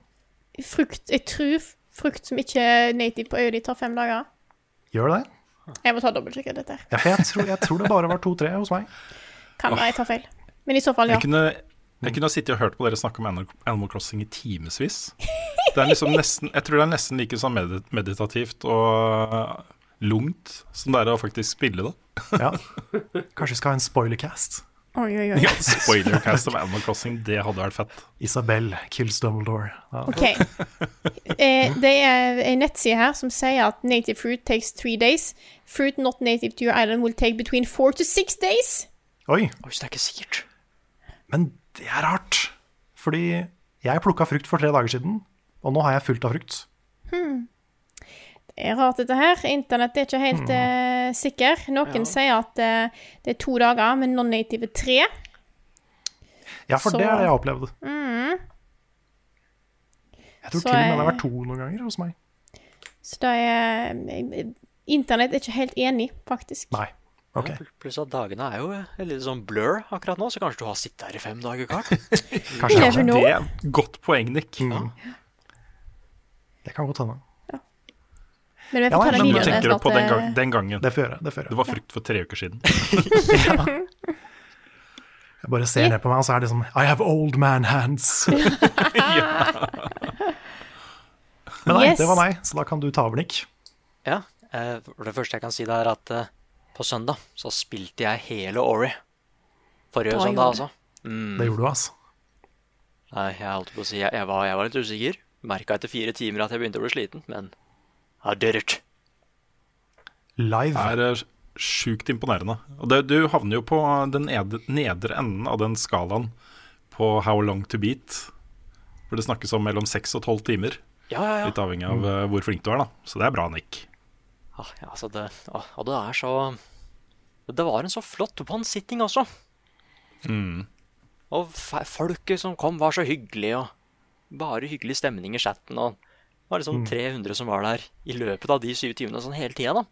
Frukt Jeg tror frukt som ikke er native på øya di, tar fem dager. Gjør det det? Jeg må ta dobbeltsjekke dette. Ja, jeg tror, jeg tror det bare var to-tre hos meg. Kan være jeg tar feil. Men i så fall, ja. Jeg kunne, jeg kunne ha sittet og hørt på dere snakke om Animal Crossing i timevis. Er liksom nesten, jeg tror det er nesten like sånn meditativt og lungt som det er å faktisk spille det. Ja. Kanskje vi skal ha en spoilercast. Oi, oi, oi. Ja, Spoilercast om Animal Crossing, det hadde vært fett. Isabel kills Dumbledore. Ja. OK. Eh, det er en nettside her som sier at native fruit takes three days. Fruit not native to your island will take between four to six days. Oi, Oi, så det er ikke sikkert. men det er rart. Fordi jeg plukka frukt for tre dager siden, og nå har jeg fullt av frukt. Det er rart, dette her. Internett er ikke helt eh, sikker. Noen sier at uh, det er to dager, men non-native tre. Ja, for Så- det er det jeg har opplevd. Jeg tror Så til og med det har vært to noen ganger hos meg. Så da er eh, Internett er ikke helt enig, faktisk. Nei. Ok. Ja, pluss at dagene er jo et litt sånn blur akkurat nå, så kanskje du har sittet her i fem dager, Karl. Kanskje know. Det er godt poeng, Nick. Mm. Det kan godt hende. Men vi Ja, ta nei, den men Men tenker du på den, eh, gang, den gangen Det får jeg. Det får jeg det var frukt for tre uker siden? Jeg bare ser ned på meg, og så er det sånn I have old man hands. Men nei, Yes. det var meg, så da kan du ta over, Nick. Ja, eh, for det første jeg kan si, det er at eh, på søndag så spilte jeg hele Ori. Forrige da søndag, altså. Mm. Det gjorde du, altså. Nei, jeg holdt på å si jeg, jeg, var, jeg var litt usikker. Merka etter fire timer at jeg begynte å bli sliten, men I did it. Live. Det er eh, sjukt imponerende. Og det, du havner jo på den nedre, nedre enden av den skalaen på how long to beat. For det snakkes om mellom seks og tolv timer. Ja, ja, ja. Litt avhengig av mm. hvor flink du er, da. Så det er bra, Nick. Ah, ja altså det, ah, og det er så Det var en så flott one-sitting også. Mm. Og folket som kom, var så hyggelig, og bare hyggelig stemning i chatten. Og Det var liksom Mm. 300 som var der i løpet av de syv timene sånn hele tida, da.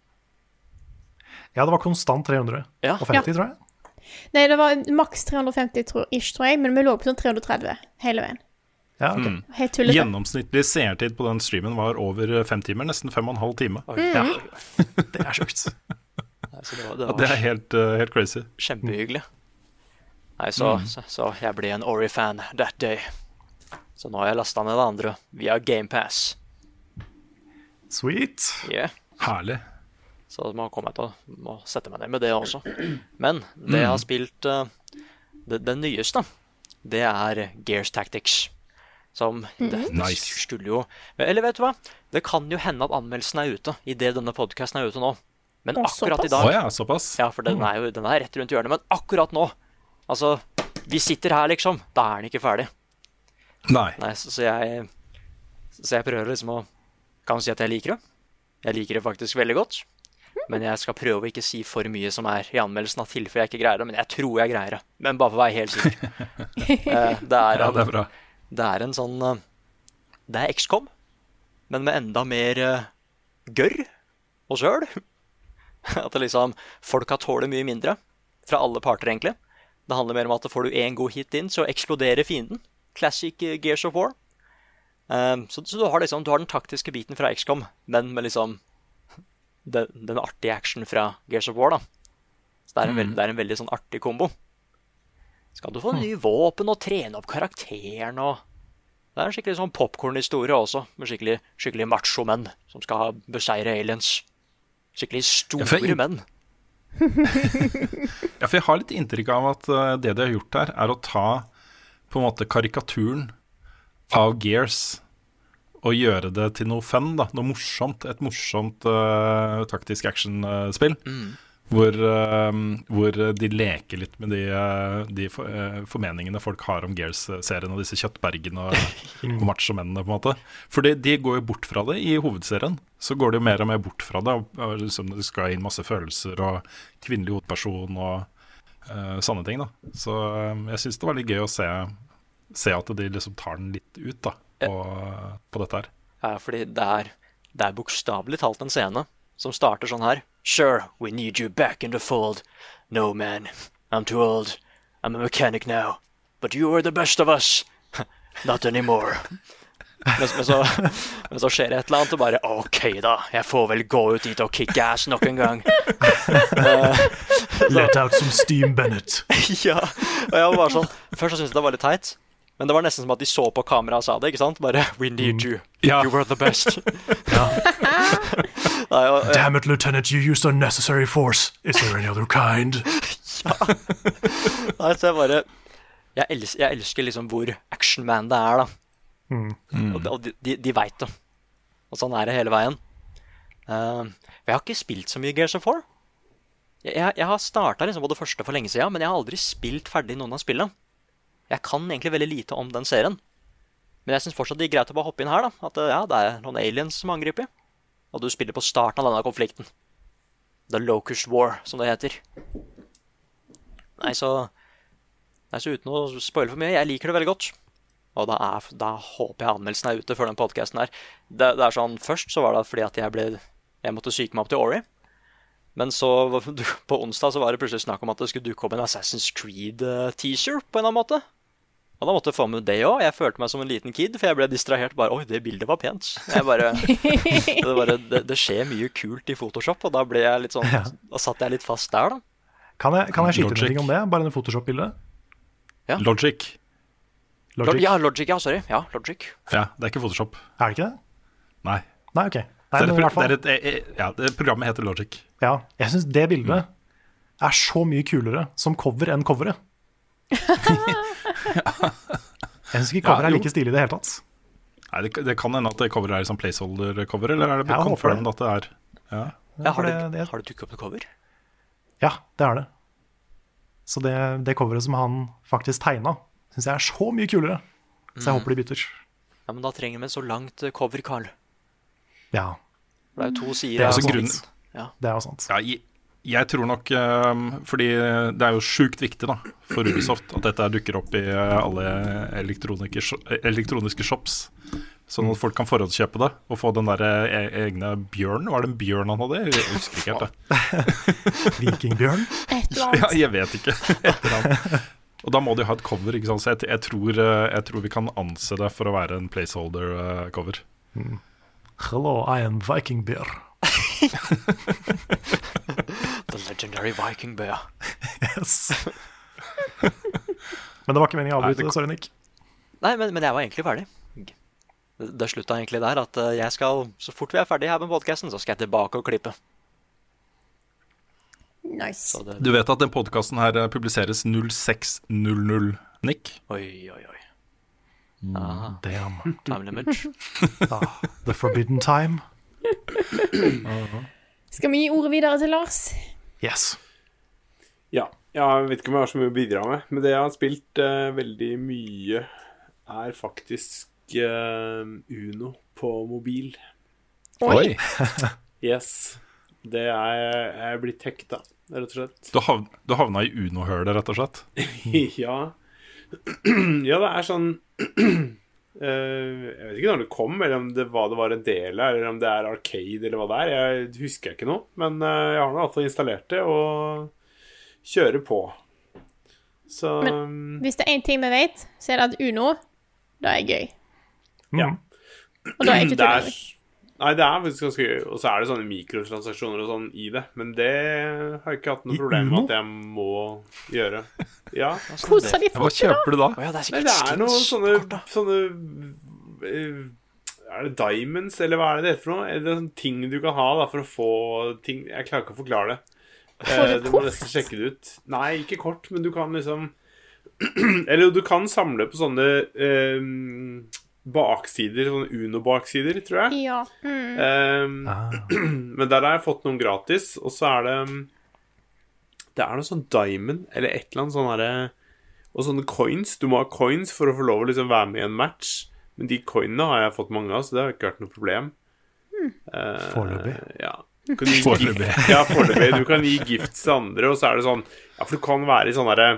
Ja, det var konstant 300 Ja. og 50, tror jeg. Nei, det var maks 350 tror, ish, tror jeg, men vi lå på sånn 330 hele veien. Ja, okay. Mm. Helt tullete. Gjennomsnittlig seertid på den streamen var over fem timer, nesten fem og en halv time. Ja. Det er sjukt. Det var, det var det er helt, uh, helt crazy. kjempehyggelig. Nei, så, så, så jeg ble en Ori-fan that day. Så nå har jeg lasta ned det andre via GamePass. Sweet. Yeah. Herlig. Så må komme til å må sette meg ned med det også. Men det jeg har spilt uh, det, det nyeste, det er Gears Tactics. Som det, det Nice. skulle jo Eller vet du hva? Det kan jo hende at anmeldelsen er ute idet denne podkasten er ute nå. Men akkurat i dag Å ja, såpass. Ja, for den er jo den er rett rundt hjørnet. Men akkurat nå Altså, vi sitter her, liksom. Da er den ikke ferdig. Nei. Nei, så, så jeg Så jeg prøver liksom å Kan si at jeg liker det. Jeg liker det faktisk veldig godt. Men jeg skal prøve å ikke si for mye som er i anmeldelsen, av tilfelle jeg ikke greier det. Men jeg tror jeg greier det. Men bare for å være helt sikker. Eh, det, er, Ja, det er bra. Det er en sånn eh, Det er XCOM, men med enda mer eh, gørr og søl. At det liksom Folka tåler mye mindre. Fra alle parter, egentlig. Det handler mer om at får du én god hit inn, så eksploderer fienden. Classic eh, Gears of War. Så, så du har liksom Du har den taktiske biten fra XCOM, men med liksom den, den artige action fra Gears of War, da. Så det er, en veld, det er en veldig sånn artig kombo. Skal du få nye våpen og trene opp karakteren og Det er en skikkelig sånn popkornhistorie også, med skikkelig, skikkelig macho-menn som skal beseire aliens. Skikkelig store Ja, jeg- menn. Ja, for jeg har litt inntrykk av at eh, det de har gjort her, er å ta på en måte karikaturen av Gears og gjøre det til noe fun, da, noe morsomt. Et morsomt uh, taktisk actionspill. Hvor, uh, hvor de leker litt med de, eh, de for, uh, formeningene folk har om Gears-serien og disse kjøttbergene og, og machomennene, på en måte. For de, de går jo bort fra det i hovedserien. Så går de jo mer og mer bort fra det. Og, og liksom det skal inn masse følelser og kvinnelig hovedperson og uh, sånne ting. da Så eh, jeg syns det var litt gøy å se, se at de liksom tar den litt ut da på, på dette her. Ja, fordi det er, det er bokstavelig talt en scene som starter sånn her. Sure, we need you back in the fold. No, man, I'm too old. I'm a mechanic now. But you are the best of us. Not anymore. Men, men, så, men så skjer det et eller annet, og bare OK, da. Jeg får vel gå ut dit og kicke ass nok en gang. Let out some steam, Bennett. ja, og jeg var bare sånn Først så syntes jeg det var litt teit. Men det var nesten som at de så på kameraet og sa det. ikke sant? Bare We need you. Ja. You were the best. Nei, og, Damn it, Lieutenant, you used unnecessary force. Is there any other kind? ja. Nei, så jeg bare Jeg, els, jeg elsker liksom hvor actionman det er, da. Og, de- og de, de, de veit det. Og sånn er det hele veien. Uh, for jeg har ikke spilt så mye Gears of War. Jeg, jeg, jeg har starta liksom på det første for lenge siden, men jeg har aldri spilt ferdig noen av spillene. Jeg kan egentlig veldig lite om den serien. Men jeg syns fortsatt det er greit å bare hoppe inn her. da At eh, ja, det er noen aliens som angriper. Og du spiller på starten av denne konflikten. The Locust War, som det heter. Nei, så Nei, så uten å spoile for mye, jeg liker det veldig godt. Og da, er, da håper jeg anmeldelsen er ute før den podkasten her. Det, det er sånn, Først så var det fordi at jeg ble Jeg måtte syke meg opp til Ori. Men så på onsdag så var det plutselig snakk om at det skulle dukke opp en Assassin's Creed-teaser på en eller annen måte. Og da måtte jeg få med det òg. Jeg følte meg som en liten kid, for jeg ble distrahert. bare, Oi, det bildet var pent. Jeg bare, det, bare det, det skjer mye kult i Photoshop, og da ble jeg litt sånn Da satt jeg litt fast der, da. Kan jeg, kan jeg skyte noe om det? Bare en Photoshop-bilde? Logic. Log Logic? ja, Logic. Ja, sorry. Ja, Logic. Ja, det er ikke Photoshop. Er det ikke det? Nei. Nei, ok. Nei, Det, er det, er et, eh, eh, ja, det programmet heter Logic. ja, jeg syns det bildet er så mye kulere som cover enn coveret. Jeg syns ikke Ja, coveret er like stilig i det hele tatt. Nei, det, det kan hende at det coveret er sånn placeholder-cover, eller er det håper confirmed at det er ja. Ja, har, det- det, det- har det dukket opp noe cover? Ja, det er det. Så det, det coveret som han faktisk tegna, syns jeg er så mye kulere. Så jeg håper de bytter. Ja, men da trenger vi et så langt eh, cover, Carl. Ja, For det er jo to det sider. er jo vits. Ja. det er jo sant. Ja, jeg, jeg tror nok ehm, Fordi det er jo sjukt viktig da for Ubisoft at dette dukker opp i eh, alle elektroniske shops Sånn at folk kan forhåndskjøpe det og få den der e egne bjørnen. Var det en bjørn han hadde? Jeg husker ikke helt det. Vikingbjørn. Et eller Ja, jeg vet ikke. Et eller annet. Og da må de ha et cover, ikke sant? så jeg, jeg, tror, eh, jeg tror vi kan anse det for å være en placeholder-cover. Hello, I am Vikingbjørn. The legendary Viking bear. Yes. Men det var ikke meningen å avbryte det. Sorry, Nick. Nei, men, men jeg var egentlig ferdig. Det, slutta egentlig der at eh, jeg skal, så fort vi er ferdig her med podkasten, så skal jeg tilbake og klippe. Nice. Så det, Du vet at den podkasten her eh, publiseres 0600, Nick? oi, oi, oi. Ah, Damn. time limit. Ah, the forbidden time. Skal vi gi ordet videre til Lars? Yes. Ja. Jeg vet ikke om jeg har så mye å bidra med, men det jeg har spilt uh, veldig mye, er faktisk uh, Uno på mobil. Oi. Yes. Det er jeg er blitt hekta, rett og slett. Du, hav, du havna i Uno-hølet, rett og slett? ja. ja, det er sånn Jeg vet ikke når det kom, eller om det, hva det var en del av, eller om det er Arcade, eller hva det er. Jeg husker ikke noe. Men eh, jeg har nå iallfall installert det og kjører på. Så Hvis det er én ting vi vet, så er det at Uno, det er gøy. ja. Og da er ikke Det er, tull. Nei, det er faktisk ganske gøy. Og så er det sånne mikrotransaksjoner og sånn i det. Men det har jeg ikke hatt I noe problem med at jeg må gjøre. Ja. Har de Hva kjøper du da? Oh, ja, det er Nei, det er noen sånne, sånne eh, Er det diamonds, eller hva er det det heter for noe? Er det sånne ting du kan ha da for å få ting Jeg klarer ikke å forklare det. Eh, du må nesten sjekke det ut. Nei, ikke kort, men du kan liksom Eller du kan samle på sånne eh, baksider, sånne Uno-baksider, tror jeg. Ja. Mm. Um, Ah. men der har jeg fått noen gratis, og så er det Det er noe sånn diamond, eller et eller annet sånn herre Og sånne coins. Du må ha coins for å få lov å liksom være med i en match. Men de coinene har jeg fått mange av, så det har ikke vært noe problem. Eh, Foreløpig. Ja. Foreløpig. Ja, foreløpig. Du kan gi gifts til andre, og så er det sånn Ja, for du kan være i sånn herre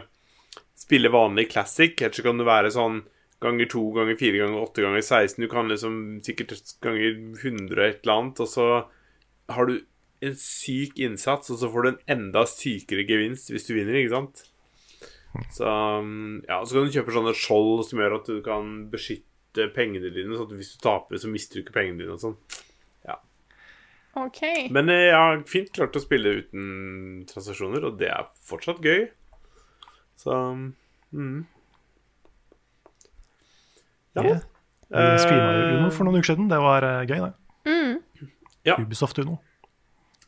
Spille vanlig classic, eller så kan du være sånn ganger to, ganger fire, ganger åtte, ganger 16. Du kan liksom sikkert ganger 100 et eller annet, og så har du en syk innsats, og så får du en enda sykere gevinst hvis du vinner, ikke sant? Så um, ja, så kan du kjøpe sånne skjold som gjør at du kan beskytte pengene dine, sånn at hvis du taper, så mister du ikke pengene dine og sånn. Ja. OK. Men eh, jeg har fint klart å spille uten transaksjoner, og det er fortsatt gøy. Så mm. Ja. Yeah. Vi streama jo Uno for noen uker siden. Det var eh, gøy, det. Ja. Ubisoft Uno.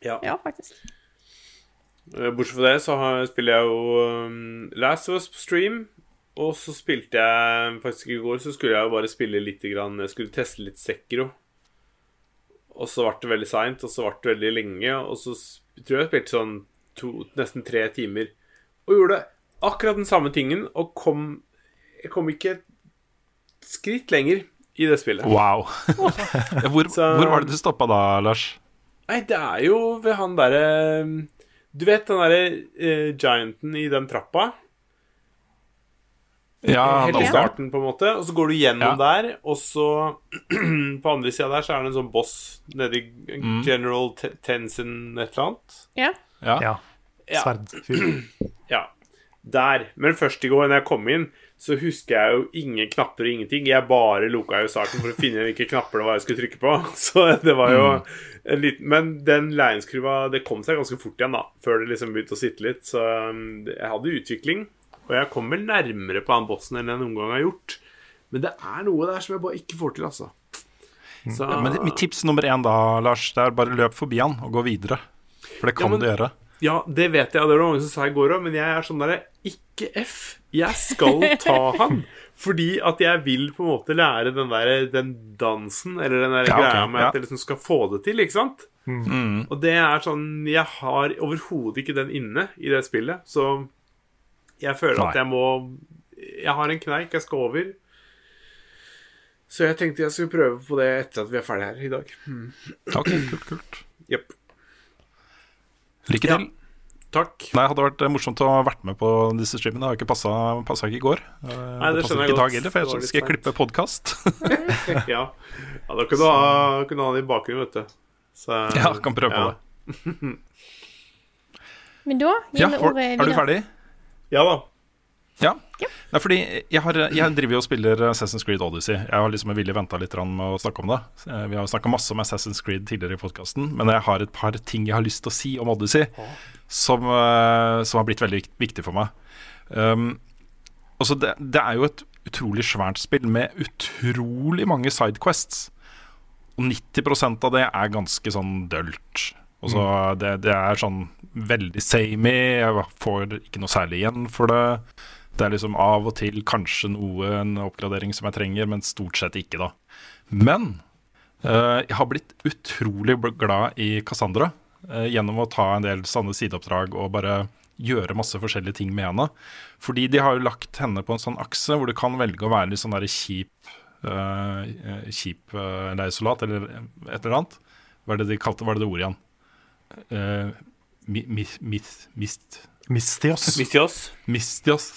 ja. Ja, faktisk. Eh, Bortsett fra det så har, spiller jeg jo um, Last of Us på stream. Og så spilte jeg faktisk i går Så skulle jeg jo bare spille litt grann, Jeg skulle teste litt Sekiro. Og så ble det veldig seint, og så ble det veldig lenge. Og så tror jeg jeg spilte sånn to, nesten tre timer. Og gjorde akkurat den samme tingen, og kom Jeg kom ikke skritt lenger i det spillet. Wow. hvor, Så- hvor var det du stoppa da, Lars? Nei, det er jo ved han derre Du vet den derre uh, gianten i den trappa? Ja, Helt i starten, på en måte. Og så går du gjennom Ja. der, og så På andre sida der så er det en sånn boss nedi General mm. Tenzin et eller annet. Ja. ja. Ja. Ja. Sverdfyr. Der. Men først i går, når jeg kom inn, så husker jeg jo ingen knapper og ingenting. Jeg bare loka jo saken for å finne hvilke knapper det var jeg skulle trykke på. Så det var jo en liten Men den læringskurva, det kom seg ganske fort igjen, da. Før det liksom begynte å sitte litt. Så um, jeg hadde utvikling. Og jeg kom vel nærmere på han bossen enn jeg noen gang har gjort. Men det er noe der som jeg bare ikke får til, altså. Så, Men mitt tips nummer én da, Lars, det er bare løp forbi han og gå videre. For det kan Ja, men- du gjøre. Ja, det vet jeg, det var det mange som sa i går òg, men jeg er sånn derre Ikke F. Jeg skal ta han. Fordi at jeg vil på en måte lære den der Den dansen, eller den der Ja, okay, greia med ja. at jeg liksom skal få det til, ikke sant? Mm. Og det er sånn Jeg har overhodet ikke den inne i det spillet, så jeg føler at jeg må Jeg har en kneik jeg skal over. Så jeg tenkte jeg skulle prøve på det etter at vi er ferdig her i dag. Ok, kult, kult. Jepp. Lykke Ja. til. Takk. Nei, hadde vært eh, morsomt å ha vært med på disse streamene. Det har ikke passa, ikke i går. Eh, Nei, det det passer skjønner jeg ikke i dag godt. heller, for jeg skal jeg klippe podkast. ja. ja, da kunne du ha, kunne ha det i bakgrunnen, vet du. Så, Ja, kan prøve på det. Men da gir vi ja, ordet er du ferdig? Ja da. Ja. Nei, fordi jeg, har, jeg driver jo og spiller Assassin's Creed Odyssey. Jeg har liksom villig venta litt med å snakke om det. Eh, Vi har snakka masse om Assassin's Creed tidligere i podkasten, men jeg har et par ting jeg har lyst til å si om Odyssey som, eh, som har blitt veldig vik- viktig for meg. Um, altså det, det er jo et utrolig svært spill med utrolig mange sidequests. Og 90% av det er ganske sånn dølt. Også, mm. det, det er sånn veldig samey. Jeg får ikke noe særlig igjen for det. Det er liksom av og til kanskje noe en oppgradering som jeg trenger, men stort sett ikke, da. Men eh, jeg har blitt utrolig glad i Cassandra eh, gjennom å ta en del sanne sideoppdrag og bare gjøre masse forskjellige ting med henne. Fordi de har jo lagt henne på en sånn akse hvor du kan velge å være litt sånn der kjip eh, Kjip uh, leirsoldat eller et eller annet. Hva er det de kalte Hva er det det ordet igjen? Uh, mi, mi, mist, mist... Mistios. Mistios. Mistios.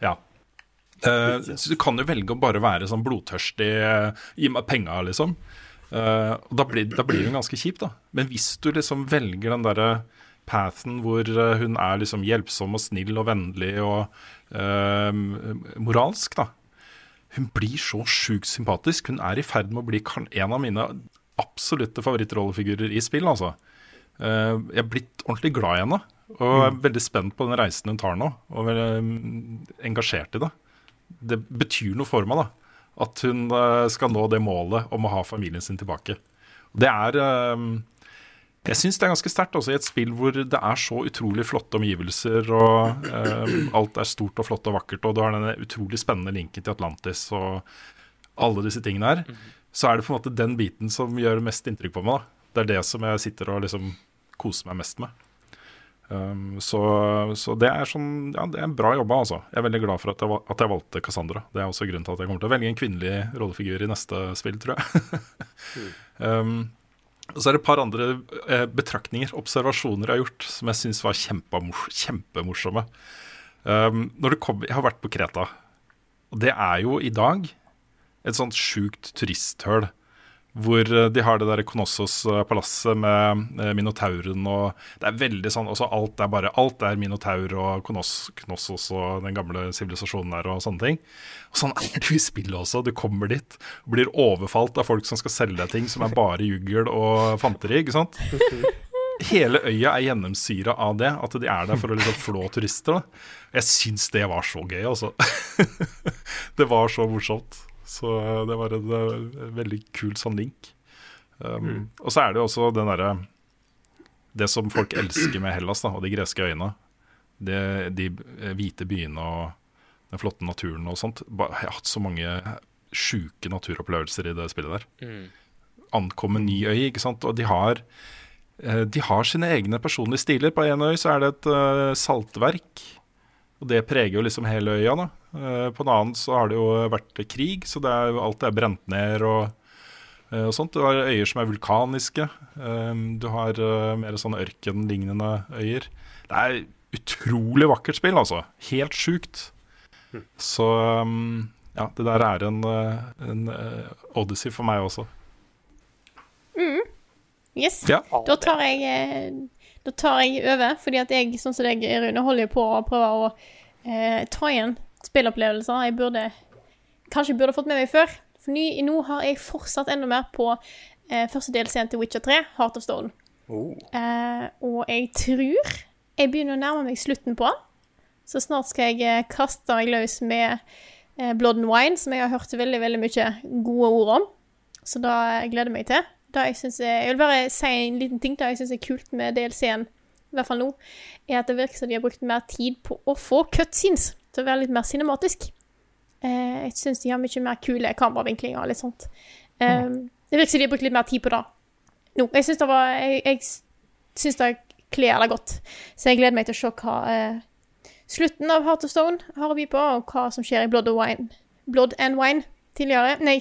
Ja. Eh, så du kan jo velge å bare være sånn blodtørstig uh, Gi meg penga, liksom. Uh, og da blir, da blir hun ganske kjipt, da. Men hvis du liksom velger den derre pathen hvor hun er liksom hjelpsom og snill og vennlig og moralsk, da. Hun blir så sjukt sympatisk. Hun er i ferd med å bli en av mine absolutte favorittrollefigurer i spill, altså. Eh, jeg er blitt ordentlig glad i henne. Og jeg er veldig spent på den reisen hun tar nå. Og veldig mm, engasjert i det. Det betyr noe for meg, da. At hun eh, skal nå det målet om å ha familien sin tilbake. Det er eh, Jeg syns det er ganske sterkt også i et spill hvor det er så utrolig flotte omgivelser, og eh, alt er stort og flott og vakkert, og du har denne utrolig spennende linken til Atlantis og alle disse tingene her. Så er det på en måte den biten som gjør mest inntrykk på meg. da. Det er det som jeg sitter og liksom koser meg mest med. Um, så, så det er sånn Ja, det er bra jobba, altså. Jeg er veldig glad for at jeg, at jeg valgte Cassandra. Det er også grunnen til at jeg kommer til å velge en kvinnelig rollefigur i neste spill, tror jeg. um, og så er det et par andre eh, betraktninger, observasjoner jeg har gjort, som jeg syns var kjempemors kjempemorsomme. Um, kommer, jeg har vært på Kreta, og det er jo i dag et sånt sjukt turisthøl. Hvor eh, de har det der Konossos-palasset med eh, Minotauren og Det er veldig sånn også Alt er bare Alt er Minotaur og Konossos og den gamle sivilisasjonen der og sånne ting. Og sånn er det i spillet også. Du kommer dit blir overfalt av folk som skal selge deg ting som er bare juggel og fanteri. ikke sant? Hele øya er gjennomsyra av det, at de er der for å liksom flå turister. da. Jeg syns det var så gøy, altså. det var så morsomt. Så det var en eh, veldig kul sånn link. Um, Og så er det jo også den derre Det som folk elsker med Hellas da, og de greske øyene. Det, de eh, hvite byene og den flotte naturen og sånt. Jeg har hatt så mange sjuke naturopplevelser i det spillet der. Ankomme ny øy, ikke sant. Og de har eh, de har sine egne personlige stiler. På en øy så er det et eh, saltverk. Og det preger jo liksom hele øya. da. Eh, på en annen så har det jo vært krig, så det er alt er brent ned og, eh, og sånt. Du har øyer som er vulkaniske. Eh, du har mer sånn ørkenlignende øyer. Det er utrolig vakkert spill, altså. Helt sjukt. Så um, ja, det der er en, en odyssey for meg også. Yes. Ja. Da tar jeg Da tar jeg over, fordi at jeg, sånn som deg, Rune, holder på å prøve å eh, ta igjen spillopplevelser jeg burde Kanskje burde fått med meg før. For ny, nå har jeg fortsatt enda mer på eh, første delscenen til Witcher 3, Heart of Stone. Eh, og jeg tror jeg begynner å nærme meg slutten på den. Så snart skal jeg eh, kaste meg løs med eh, Blood and Wine, som jeg har hørt veldig veldig mye gode ord om. Så da gleder jeg meg til. Da jeg, syns jeg, vil bare si en liten ting det jeg syns er kult med DLC-en, i hvert fall nå, er at det virker som de har brukt mer tid på å få cutscenes til å være litt mer cinematisk. Eh, jeg syns de har mye mer kule kameravinklinger og litt sånt. Eh, Det virker som de har brukt litt mer tid på det nå. Jeg syns det var Jeg, jeg syns det kler det godt. Så jeg gleder meg til å se hva eh, slutten av Heart of Stone har å by på, og hva som skjer i Blood, and Wine. Blood and Wine tidligere. Nei,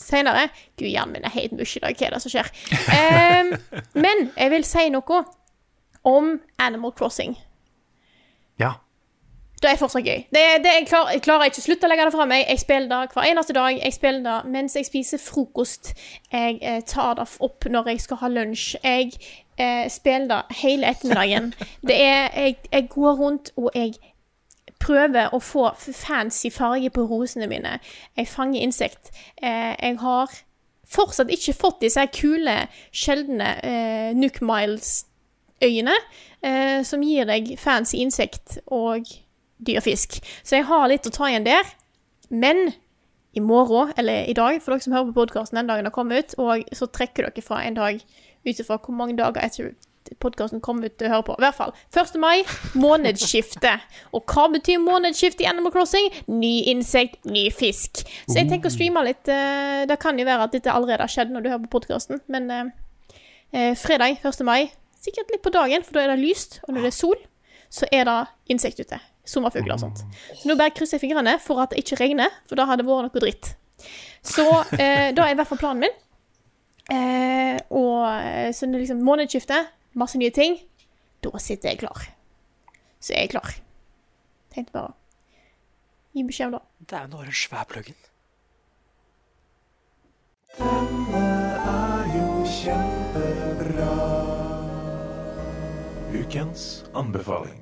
senere. Gud, hjernen min er helt mush i dag. Hva er det som skjer? Um, men jeg vil si noe om Animal Crossing. Ja. Det er fortsatt gøy. Det, det, jeg, klarer, jeg klarer ikke å slutte å legge det fra meg. Jeg spiller det hver eneste dag. Jeg spiller det mens jeg spiser frokost. Jeg eh, tar det opp når jeg skal ha lunsj. Jeg eh, spiller det hele ettermiddagen. Det er jeg, jeg går rundt og jeg prøver å få fancy farge på rosene mine. Jeg fanger insekt. Eh, jeg har fortsatt ikke fått disse kule, sjeldne eh, Nook Miles-øyene, eh, som gir deg fancy insekt og dyrfisk. Så jeg har litt å ta igjen der. Men i morgen, eller i dag, for dere som hører på podkasten den dagen den kommer ut, og så trekker dere fra en dag ut ifra hvor mange dager etter podkasten kommer ut til å høre på. I hvert fall. 1. mai, månedsskifte. Og hva betyr månedsskifte i Animal Crossing? Ny insekt, ny fisk. Så jeg tenker å streame litt. eh, Det kan jo være at dette allerede har skjedd når du hører på podkasten, men eh, eh, fredag 1. mai, sikkert litt på dagen, for da er det lyst, og når det er sol, så er det insekt ute. Sommerfugler og sånt. Så nå bare krysser jeg fingrene for at det ikke regner, for da hadde det vært noe dritt. Så eh, da er i hvert fall planen min. Eh, og eh, så liksom månedsskifte, masse nye ting. Da sitter jeg klar. Så jeg er klar. Tenkte bare gi beskjed om det. Det er jo pluggen. Denne er jo kjempebra. Ukens anbefaling.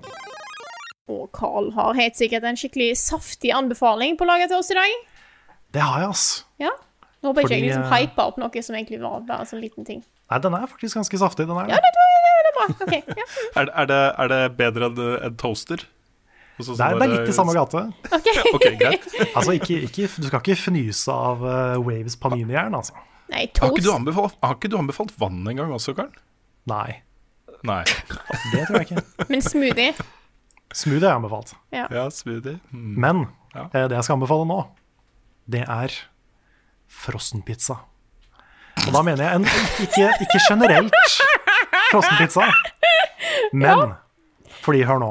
Og Carl har helt sikkert en skikkelig saftig anbefaling på laget til oss i dag. Det har jeg, ass. Ja. Nå ble jeg ikke jeg liksom eh, hypa opp noe som egentlig var bare en sånn liten ting. Nei, den er faktisk ganske saftig. Den er Ja, det, det, det er bra. Okay, Ja. Er, er, det, er det bedre enn en toaster? Og så- så Det er, det er litt i samme gate. Ok, greit. Altså, ikke, ikke, du skal ikke fnyse av uh, Waves Panini-jern, altså. Nei, Har ikke, du anbefalt, har ikke du anbefalt vann en gang også, Karl? Nei, Nei. det tror jeg ikke. Men smoothie. Smoothie har jeg anbefalt. Ja. Ja, smoothie. Mm. Men Ja. eh, det jeg skal anbefale nå, det er frossenpizza. Og da mener jeg en, ikke, ikke generelt frossenpizza, men fordi, hør nå,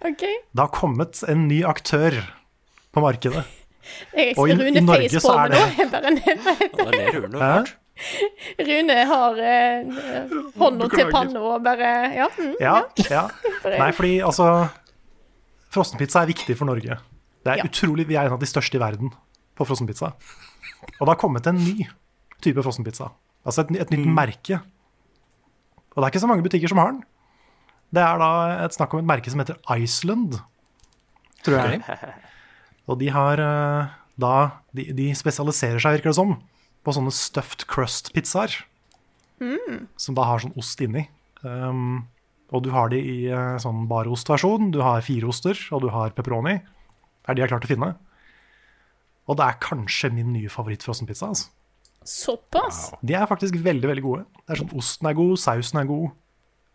okay. det har kommet en ny aktør på markedet. Jeg Og i- Rune i Norge så er nå. det- bare nevner Ja, Rune har eh, hånda til panna og bare Ja. Mm, Ja, ja. Nei, fordi altså Frossenpizza er viktig for Norge. Det er Ja. utrolig, Vi er en av de største i verden på frossenpizza. Og det har kommet en ny type frossenpizza. Altså et, et nytt merke. Og det er ikke så mange butikker som har den. Det er da et snakk om et merke som heter Iceland, tror jeg. Og de har eh, da de, de spesialiserer seg, virker det som, på sånne stuffed crust-pizzaer. Som da har sånn ost inni. Um, og du har de i eh, sånn barostversjon. Du har fire oster, og du har pepperoni. Det er de jeg har klart å finne. Og det er kanskje min nye favoritt-frossenpizza. Altså. Såpass. De er faktisk veldig veldig gode. Det er sånn Osten er god, sausen er god.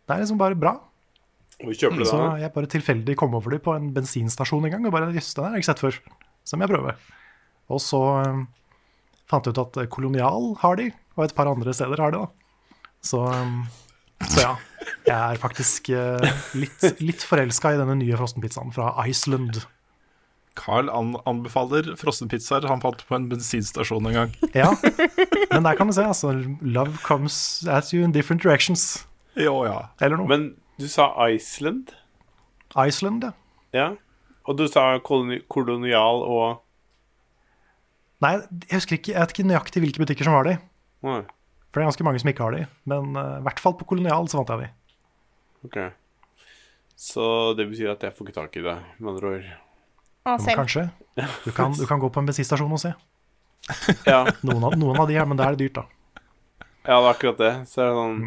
Det er liksom bare bra. Hvor kjøper du Så jeg bare tilfeldig kom over dem på en bensinstasjon en gang og bare Jøss, den har jeg ikke sett før. Så må jeg prøve. Og så um, fant jeg ut at eh, Kolonial har de, og et par andre steder har de, da. Så, um, så ja. Jeg er faktisk uh, litt, litt forelska i denne nye frossenpizzaen fra Iceland. Carl an anbefaler frossenpizzaer han fant på en bensinstasjon en gang. Ja. Men der kan du se, altså. Love comes at you in different directions. Jo, ja. Eller noe. Men du sa Iceland? Iceland, ja. Ja. Og du sa koloni kolonial og Nei, jeg husker ikke, jeg vet ikke nøyaktig hvilke butikker som har de. Nei, For det er ganske mange som ikke har de. Men eh, i hvert fall på Kolonial så fant jeg de. OK. Så det betyr at jeg får ikke tak i det, med andre ord. Ah, Men kanskje. Du kan, du kan gå på en bensinstasjon og se. Ja, Noen av, noen av de her, men da er det dyrt, da. ja, det er akkurat det. Så er det sånn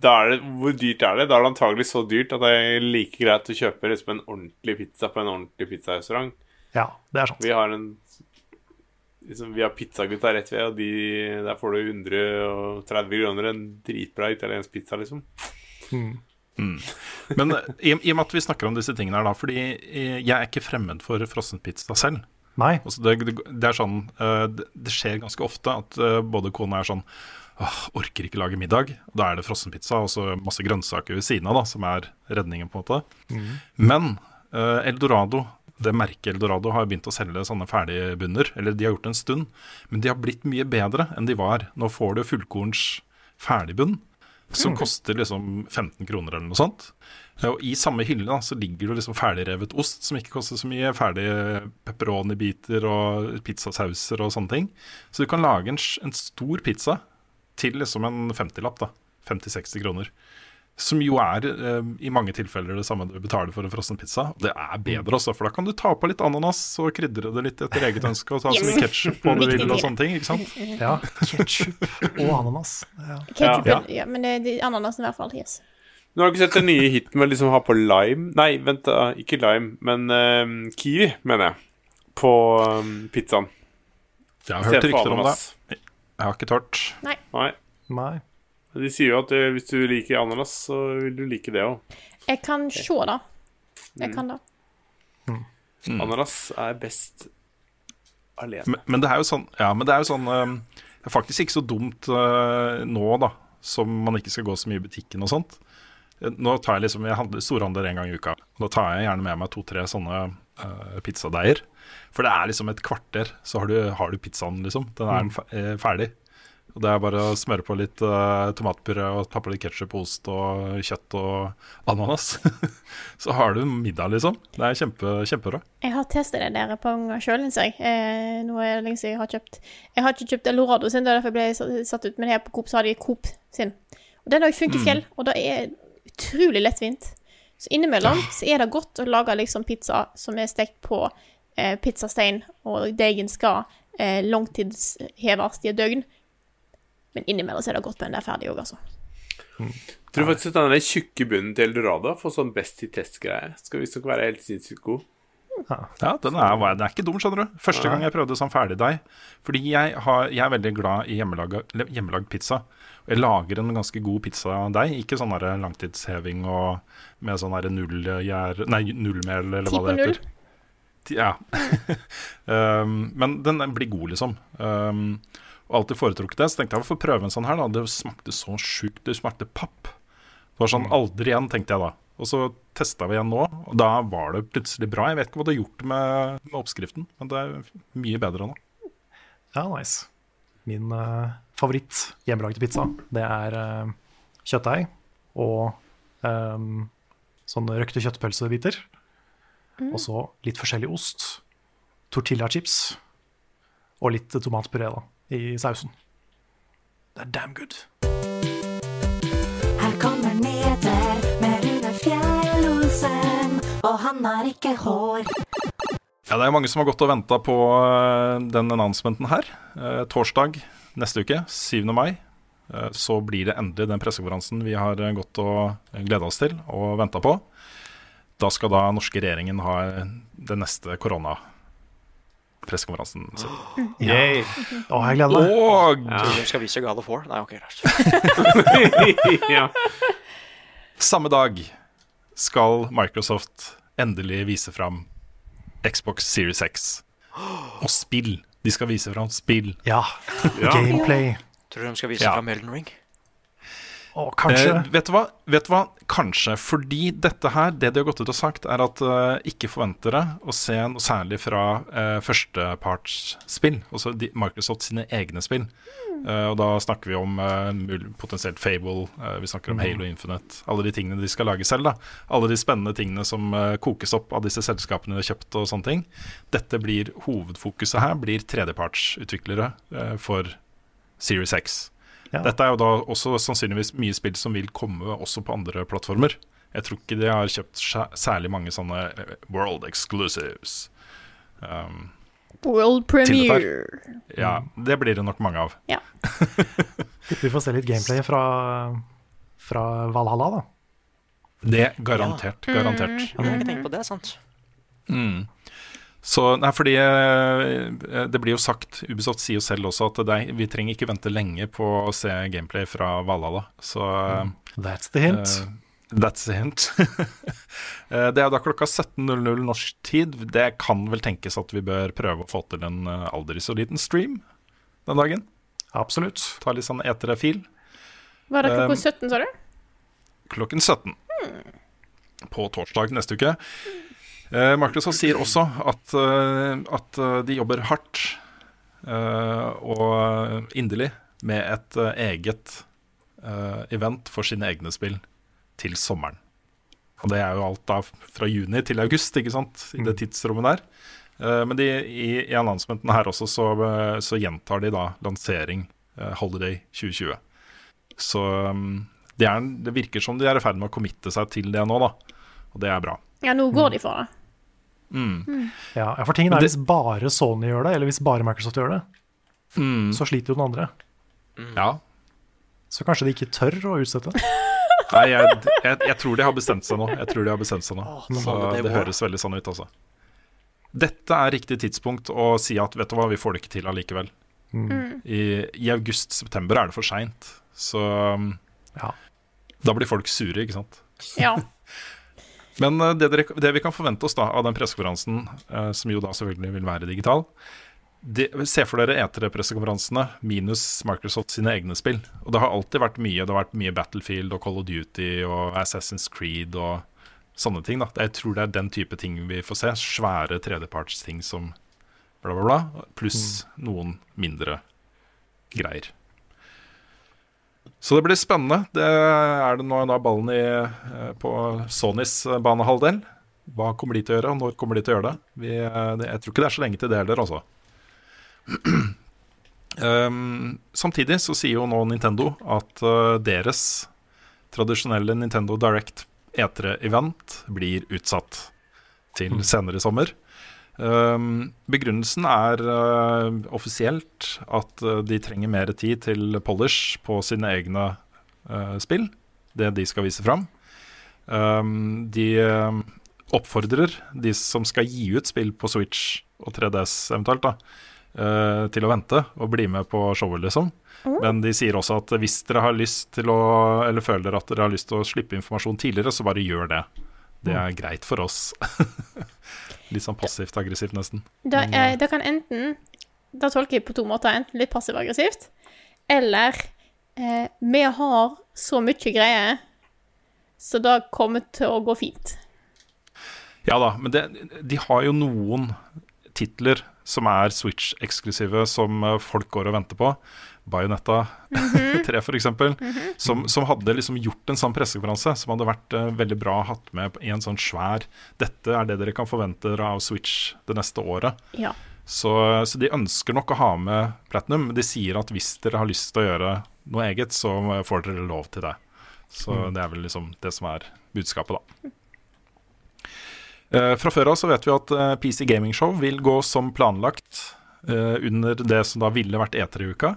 da er det, Hvor dyrt er det? Da er det antagelig så dyrt at det er like greit å kjøpe liksom en ordentlig pizza på en ordentlig pizzarestaurant. Ja, det er sant. Vi har en liksom, Vi har pizzagutta rett ved, og de, der får du 130 kroner en dritbra italiensk pizza, liksom. Men eh, i, i og med at vi snakker om disse tingene her, da, fordi eh, jeg er ikke fremmed for frossenpizza selv. Nei. Altså det, det, det er sånn eh, det, skjer ganske ofte at både kona er sånn Åh, orker ikke lage middag. Da er det frossenpizza og så masse grønnsaker ved siden av, da, som er redningen, på en måte. Men eh, Eldorado, det merket Eldorado, har begynt å selge sånne ferdige bunner. Eller de har gjort det en stund, men de har blitt mye bedre enn de var. Nå får du fullkorns ferdigbunn. Som koster liksom 15 kroner eller noe sånt. Og i samme hylle da, så ligger det liksom ferdigrevet ost som ikke koster så mye. Ferdige pepperoni-biter og pizzasauser og sånne ting. Så du kan lage en, en stor pizza til liksom en 50-lapp. da 50-60 kroner. Som jo er eh, i mange tilfeller det samme du betaler for en frossen pizza. Det er bedre også, for da kan du ta på litt ananas og krydre det litt etter eget ønske. Og ta så Yes. mye ketsjup på du vil og sånne ting. ikke sant? Ja, Ketsjup og ananas. Ja. Ketchup, Ja. ja. men det er ananasen i hvert fall. Yes. Nå har du ikke sett den nye hiten med liksom å ha på lime Nei, vent, da. Ikke lime, men uh, kiwi, mener jeg. På um, pizzaen. Jeg har hørt rykter om det. Jeg har ikke tørt. Nei. Nei. De sier jo at eh, hvis du liker ananas, så vil du like det òg. Jeg kan se det. Jeg kan det. Mm. Ananas er best alene. Men, men det er jo sånn, ja, men det er jo sånn eh, Det er faktisk ikke så dumt eh, nå, da, som man ikke skal gå så mye i butikken og sånt. Nå tar jeg liksom, jeg handler storhandler en gang i uka. Da tar jeg gjerne med meg to-tre sånne uh, pizzadeiger. For det er liksom et kvarter, så har du, har du pizzaen, liksom. Den er Mm. ferdig. Og Det er bare å smøre på litt uh, tomatpuré og ta på litt ketsjup, ost og kjøtt og ananas. så har du middag, liksom. Det er kjempe, kjempebra. Jeg har testet det der på unger sjøl, syns jeg. Eh, nå er det lenge siden jeg har kjøpt Jeg har ikke kjøpt Elorado sin, det er derfor jeg ble satt ut, men her på Coop så har de Coop sin. Og den har jo funket fjell, og det er utrolig lettvint. Så innimellom så er det godt å lage liksom pizza som er stekt på eh, pizzastein, og deigen skal eh, langtidsheves i et døgn. Men innimellom er det godt med den der ferdig òg, altså. Mm. tror faktisk at den der tjukke bunnen til Eldorado får sånn best i test-greie. Skal visstnok være helt sinnssykt god. Ja, den er, den er ikke dum, skjønner du. Første gang jeg prøvde sånn ferdigdeig. Fordi jeg, har, jeg er veldig glad i hjemmelagd, hjemmelagd pizza. Jeg lager en ganske god pizzadeig. Ikke sånn der langtidsheving og med sånn der nullgjær... Nei, nullmel, eller hva det heter. Ja. um, men den blir god, liksom. Um, og alltid foretrukket det. Så tenkte jeg hvorfor prøve en sånn her, da. Det smakte så sjukt. Det smakte papp. Det var sånn aldri igjen, tenkte jeg da. Og så testa vi igjen nå, og da var det plutselig bra. Jeg vet ikke hva det har gjort med, med oppskriften, men det er mye bedre nå. Ja, nice. Min uh, favoritt hjemmelagde pizza, det er uh, kjøttdeig og um, sånne røkte kjøttpølsebiter. Og så litt forskjellig ost, tortillachips og litt tomatpuré da, i sausen. Det er damn good. Her kommer nyheter med Rune Fjell-Olsen, og han har ikke hår. Ja, Det er mange som har gått og venta på eh, den announcementen her. Eh, torsdag neste uke, 7. mai, eh, så blir det endelig den pressekonferansen vi har eh, gått og gleda oss til og venta på. Da skal da norske regjeringen ha den neste koronapressekonferansen sin. Ja. Å, jeg gleder meg. Og Tror du de skal vise God of War? Nei, ok, greit. ja. samme dag skal Microsoft endelig vise fram Xbox Series X. Og spill. De skal vise fram spill. Ja. Ja. Gameplay. Tror du de skal vise Ja. fram Elden Ring? Å, kanskje. Eh, vet, du hva? vet du hva? Kanskje. Fordi dette her, det de har gått ut og sagt, er at eh, ikke forventer det å se noe særlig fra uh, førstepartsspill. Altså de, Microsoft sine egne spill. Eh, og da snakker vi om eh, potensielt Fable, vi snakker om Halo Infinite. Alle de tingene de skal lage selv. da Alle de spennende tingene som kokes opp av disse selskapene de har kjøpt. og sånne ting Dette blir Hovedfokuset her blir tredjepartsutviklere for Series X. Ja. Dette er jo da også sannsynligvis mye spill som vil komme også på andre plattformer. Jeg tror ikke de har kjøpt særlig mange sånne eh, world exclusives. Um, World premiere. ja, det blir det nok mange av. Ja. Vi får se litt gameplay fra, fra Valhalla, da. Det garantert. Garantert. Mm, jeg har ikke tenkt på, det sant. Mm. Så, nei, fordi eh, Det blir jo sagt, Ubisoft sier jo selv også at det er, vi trenger ikke vente lenge på å se gameplay fra Valhalla. Så That's the hint. Uh, That's the hint. Eh, det er da klokka 17.00 norsk tid. Det kan vel tenkes at vi bør prøve å få til en eh, aldri så liten stream den dagen. Absolutt. Ta litt sånn etere-fil. Var det klokka Um, 17, sa du? klokken 17 på torsdag neste uke. Eh, Microsoft sier også at, eh, at eh, de jobber hardt eh, og inderlig med et eh, eget eh, event for sine egne spill til sommeren. Og det er jo alt da fra juni til august, ikke sant, i det tidsrommet der. Eh, men de, i, i annonsementen her også så, eh, så gjentar de da lansering eh, Holiday 2020. Så um, det, er, det virker som de er i ferd med å committe seg til det nå, da. Og det er bra. Ja, nå går de for det. Mm. Ja, ja, for tingen er hvis bare Sony gjør det, eller hvis bare Microsoft gjør det, Mm. så sliter jo den andre. Ja. Så kanskje de ikke tør å utsette. Nei, jeg, jeg, jeg tror de har bestemt seg nå. Jeg tror de har bestemt seg nå Åh, Så det det høres veldig sånn ut, altså. Dette er riktig tidspunkt å si at vet du hva, vi får det ikke til allikevel. Mm. I, i august-september er det for seint. Så Ja. da blir folk sure, ikke sant. Ja. Men eh, det, dere, det vi kan forvente oss da av den pressekonferansen, eh, som jo da selvfølgelig vil være digital de, Se for dere E3-pressekonferansene minus Microsoft sine egne spill. Og det har alltid vært mye. Det har vært mye Battlefield og Call of Duty og Assassin's Creed og sånne ting. da Jeg tror det er den type ting vi får se. Svære tredjepartsting som bla, bla, bla. Pluss noen mindre greier. Så det blir spennende. Det er det nå av ballen i, eh, på Sonys eh, banehalvdel. Hva kommer de til å gjøre, og når kommer de til å gjøre det? Vi, eh, det jeg tror ikke det er så lenge til det heller, altså. Um, samtidig så sier jo nå Nintendo at uh, deres tradisjonelle Nintendo Direct E3-event blir utsatt til senere i sommer. Um, begrunnelsen er eh, offisielt at eh, de trenger mer tid til polish på sine egne eh, spill, det de skal vise fram. Um, de oppfordrer de som skal gi ut spill på Switch og 3DS eventuelt, da, til å vente og bli med på showet, liksom. Men de sier også at hvis dere har lyst til å Eller føler at dere har lyst til å slippe informasjon tidligere, så bare gjør det. Det er greit for oss. Litt sånn passivt aggressivt, nesten. Da, eh, da kan enten Da tolker jeg på to måter. Enten litt passiv-aggressivt, eller eh, Vi har så mye greier, så det kommer til å gå fint. Ja da, men det, de har jo noen titler som er Switch-eksklusive, som eh, folk går og venter på. Bajonetta 3, for eksempel, som, som hadde liksom gjort en sånn pressekonferanse som hadde vært uh, veldig bra hatt med i en sånn svær Dette er det dere kan forvente dere av Switch det neste året. Ja. Så, så de ønsker nok å ha med Platinum. Men de sier at hvis dere har lyst til å gjøre noe eget, så får dere lov til det. Så det er vel liksom det som er budskapet, da. Uh, fra før av så vet vi at uh, PC Gaming Show vil gå som planlagt eh, under det som da ville vært E3-uka.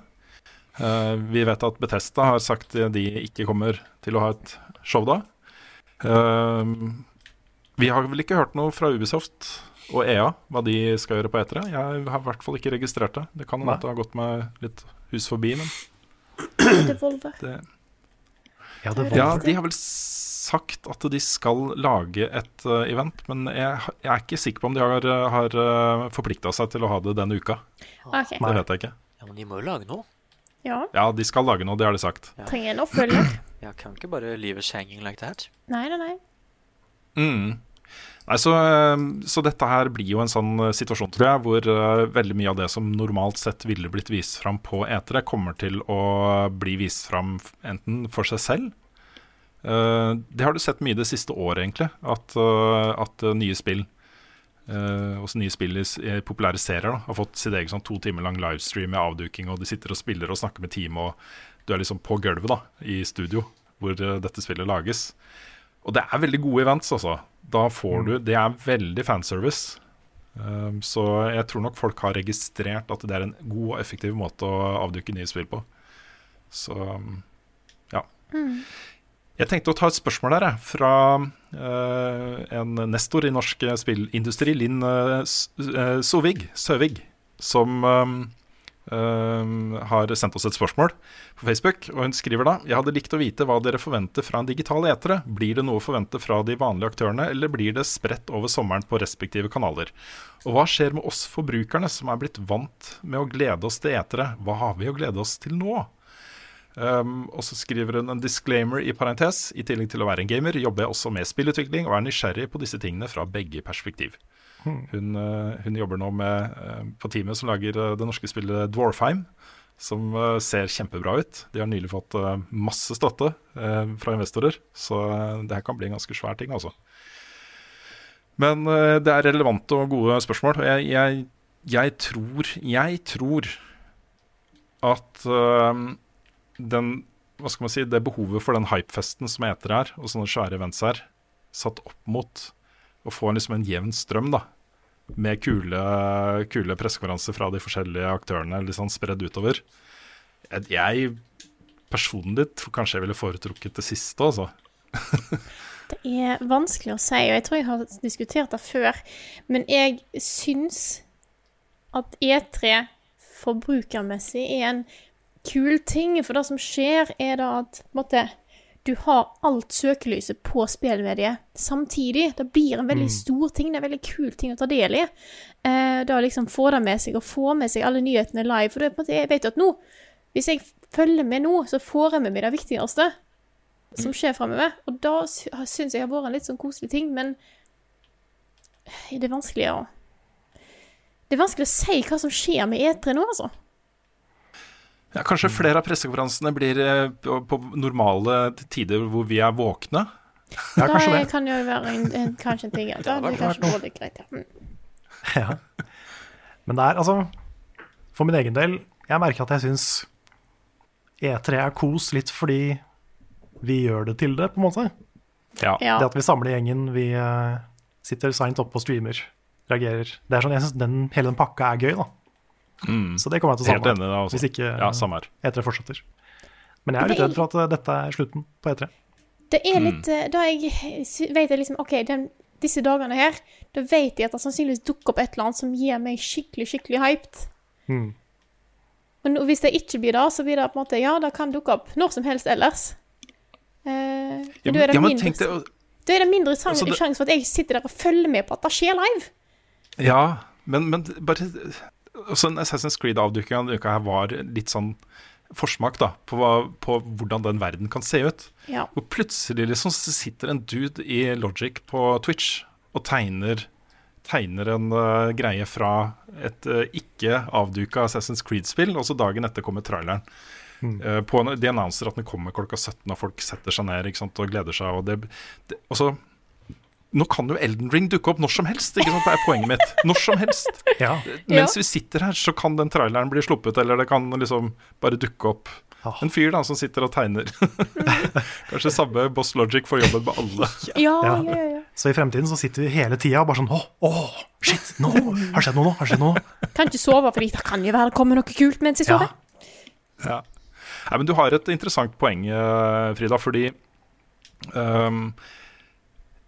Eh, vi vet at Betesta har sagt de ikke kommer til å ha et show da. Eh, vi har vel ikke hørt noe fra Ubisoft og EA hva de skal gjøre på E3. Jeg har i hvert fall ikke registrert det. Det kan hende det har gått meg litt hus forbi, men det Ja, det ja, de har vel sagt at de skal lage et uh, event, men jeg, jeg er ikke sikker på om de har, uh, forplikta seg til å ha det denne uka. Okay. Det vet jeg ikke. Ja, men de må jo lage noe. Ja. Ja, de skal lage noe, det har de sagt. Trenger en oppfølger. Jeg kan ikke bare leave hanging like that. Nei, nei, nei. Mm. Nei, så, eh, så dette her blir jo en sånn eh, situasjon, tror jeg, hvor uh, veldig mye av det som normalt sett ville blitt vist fram på E3, kommer til å bli vist fram enten for seg selv uh, Det har du sett mye det siste året, egentlig. At, uh, at nye spill eh, også nye spill i populære serier da, har fått sitt eget sånn to timer lang livestream med avduking, og de sitter og spiller og snakker med team, og du er liksom på gulvet da, i studio hvor uh, dette spillet lages. Og det er veldig gode events, altså. Da får du Det er veldig fanservice. Um, så jeg tror nok folk har registrert at det er en god og effektiv måte å avduke nye spill på. Så um, ja. Jeg tenkte å ta et spørsmål der, fra uh, en nestor i norsk spillindustri, Linn uh, eh, Sovig, Søvig, som um, uh, har sendt oss et spørsmål på Facebook. Og hun skriver da Jeg hadde likt å vite hva dere forventer fra en digital etere. Blir det noe å forvente fra de vanlige aktørene, eller blir det spredt over sommeren på respektive kanaler? Og hva skjer med oss forbrukerne som er blitt vant med å glede oss til etere? Hva har vi å glede oss til nå? Um, og så skriver hun en disclaimer i parentes. I tillegg til å være en gamer, jobber jeg også med spillutvikling og er nysgjerrig på disse tingene fra begge perspektiv. Hun, uh, hun jobber nå med, uh, på teamet som lager uh, det norske spillet Dwarfheim. som ser kjempebra ut. De har nylig fått masse støtte fra investorer, så det her kan bli en ganske svær ting, altså. Men det er relevante og gode spørsmål. Jeg, jeg, jeg tror Jeg tror at den Hva skal man si Det behovet for den hypefesten som heter her, og sånne svære events her, satt opp mot å få en, liksom en jevn strøm, da. Med kule, kule pressekonferanser fra de forskjellige aktørene litt sånn spredd utover. Jeg, personlig tror kanskje jeg ville foretrukket det siste, altså. Det er vanskelig å si, og jeg tror jeg har diskutert det før. Men jeg syns at E3 forbrukermessig er en kul ting. For det som skjer, er da at måtte, du har alt søkelyset på spillmediet samtidig. Det blir en veldig Mm. stor ting, det er en veldig kul ting å ta del i. Eh, da liksom få det med seg, og få med seg alle nyhetene live. For det, måte, jeg vet at nå, hvis jeg følger med nå, så får jeg med meg det viktigste som skjer framover. Og da syns jeg har vært en litt sånn koselig ting, men det er vanskelig å Det er vanskelig å si hva som skjer med E3 nå, altså. Ja, kanskje flere av pressekonferansene blir eh, på, normale tider hvor vi er våkne? Ja, kanskje det det. kan jo være en, en, kanskje en ting. Ja. Da ja, det kanskje både greit, ja. Mm. Ja. Men det er altså For min egen del, jeg merker at jeg syns E3 er kos litt fordi vi gjør det til det, på en måte. Ja. Det at vi samler gjengen, vi eh, sitter seint oppe og streamer, reagerer. Det er sånn, jeg synes Hele den pakka er gøy, da. Mm. Så det kommer jeg til å savne. enig da. Hvis ikke Ja. E3 fortsetter. Men jeg er litt redd for at eh, dette er slutten på E3. Det er Mm. litt mm. Da jeg vet jeg liksom OK, den, disse dagene her, da vet jeg at det sannsynligvis dukker opp et eller annet som gir meg skikkelig, skikkelig hyped. Mm. Og hvis det ikke blir det, så blir det på en måte Ja, det kan dukke opp når som helst ellers. Eh, men Ja, da er det ja, mindre, tenk da er det mindre sjanse Altså, det- for at jeg sitter der og følger med på at det skjer live. Ja, men, men bare også en Assassin's Creed-avdukinga denne uka her var litt sånn forsmak da, på, hva, på hvordan den verden kan se ut. Ja. Og plutselig liksom sitter en dude i Logic på Twitch og tegner, tegner en uh, greie fra et uh, ikke avduka Assassin's Creed-spill, og så dagen etter kommer traileren. Eh, på en, de annonser at den kommer klokka 17, og folk setter seg ned ikke sant, og gleder seg. Og det, det, og så nå kan jo Elden Ring dukke opp når som helst. Ikke sant? Det er poenget mitt. Når som helst. Ja. Mens vi sitter her, så kan den traileren bli sluppet, eller det kan liksom bare dukke opp en fyr da som sitter og tegner. Kanskje samme Boss Logic får jobben med alle. Ja, ja, ja, ja. Så i fremtiden så sitter vi hele tida og bare sånn Å, åh, shit, nå har skjedd noe nå. Har skjedd noe? Kan ikke sove, fordi det kan jo være det kommer noe kult mens jeg sover. Ja. Nei, men du har et interessant poeng, eh, Frida, fordi ehm,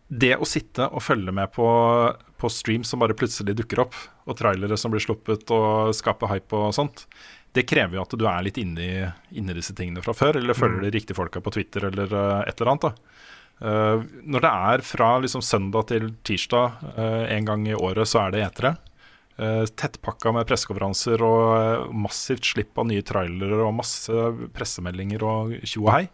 det å sitte og følge med på, på streams som bare plutselig dukker opp, og trailere som blir sluppet og skaper hype og sånt, det krever jo at du er litt inne i, disse tingene fra før, eller følger de riktige folka på Twitter eller eh, et eller annet. Eh, når det er fra liksom søndag til tirsdag uh, en gang i året, så er det etere. Uh, tettpakka med pressekonferanser og massivt slipp av nye trailere og masse pressemeldinger og tjo og hei,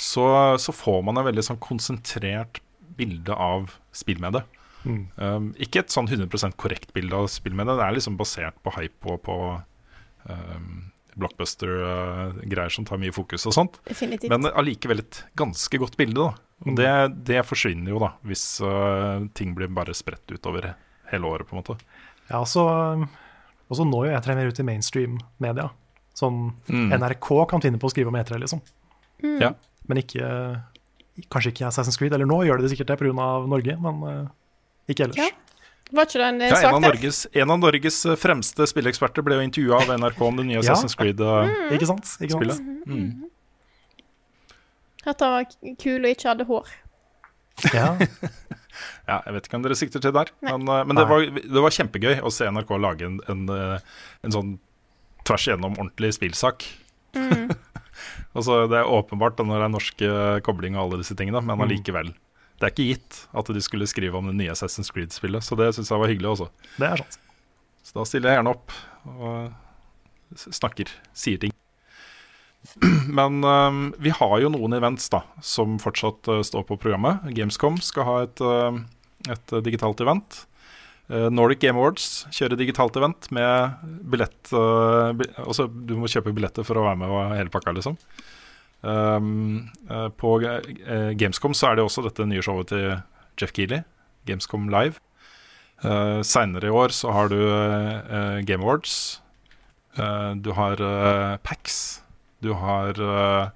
så, så får man en veldig sånn konsentrert bilde av spillmediet. Mm. Um, ikke et sånn 100% korrekt bilde av spillmediet, det er liksom basert på hype og på um, blockbuster-greier som tar mye fokus og sånt. Definitivt. Men allikevel et ganske godt bilde, da. Og det, det forsvinner jo, da, hvis uh, ting blir bare spredt utover hele året, på en måte. Ja, altså og så når jo E3 mer ut i mainstream-media. Sånn Mm. NRK kan finne på å skrive om E3, liksom. Mm. Ja. Men ikke Kanskje ikke Assassin's Creed. Eller nå gjør de det sikkert det pga. Norge, men uh, ikke ellers. Ja. Var ikke det en eh, Ja, en, sak av der? Norges, en av Norges eh, fremste spilleeksperter ble jo intervjua av NRK om det nye Ja. Assassin's Mm. Creed-spillet. Ikke sant? Ikke sant? Mm. At han var kul og ikke hadde hår. Ja. Ja, jeg vet ikke om dere sikter til der. Nei. Men, men det, var, det var kjempegøy å se NRK lage en, en, en sånn tvers igjennom ordentlig spillsak. Mm. Altså, det er åpenbart når det er norsk eh, kobling og alle disse tingene, men Mm. allikevel. Det er ikke gitt at de skulle skrive om det nye Assassin's Creed-spillet, så det syns jeg var hyggelig også. Det er sant. Så da stiller jeg gjerne opp og snakker, sier ting. Men um, vi har jo noen events da som fortsatt uh, står på programmet. Gamescom skal ha et, uh, et digitalt event. Eh, Nordic Game Awards kjører digitalt event med billett eh, bi- Altså, du må kjøpe billetter for å være med og hele pakka, liksom. Um, eh, på eh, Gamescom så er det også dette nye showet til Jeff Keeley, Gamescom Live. Uh, Seinere i år så har du eh, Game Awards. Eh, du har PAX. Du har eh,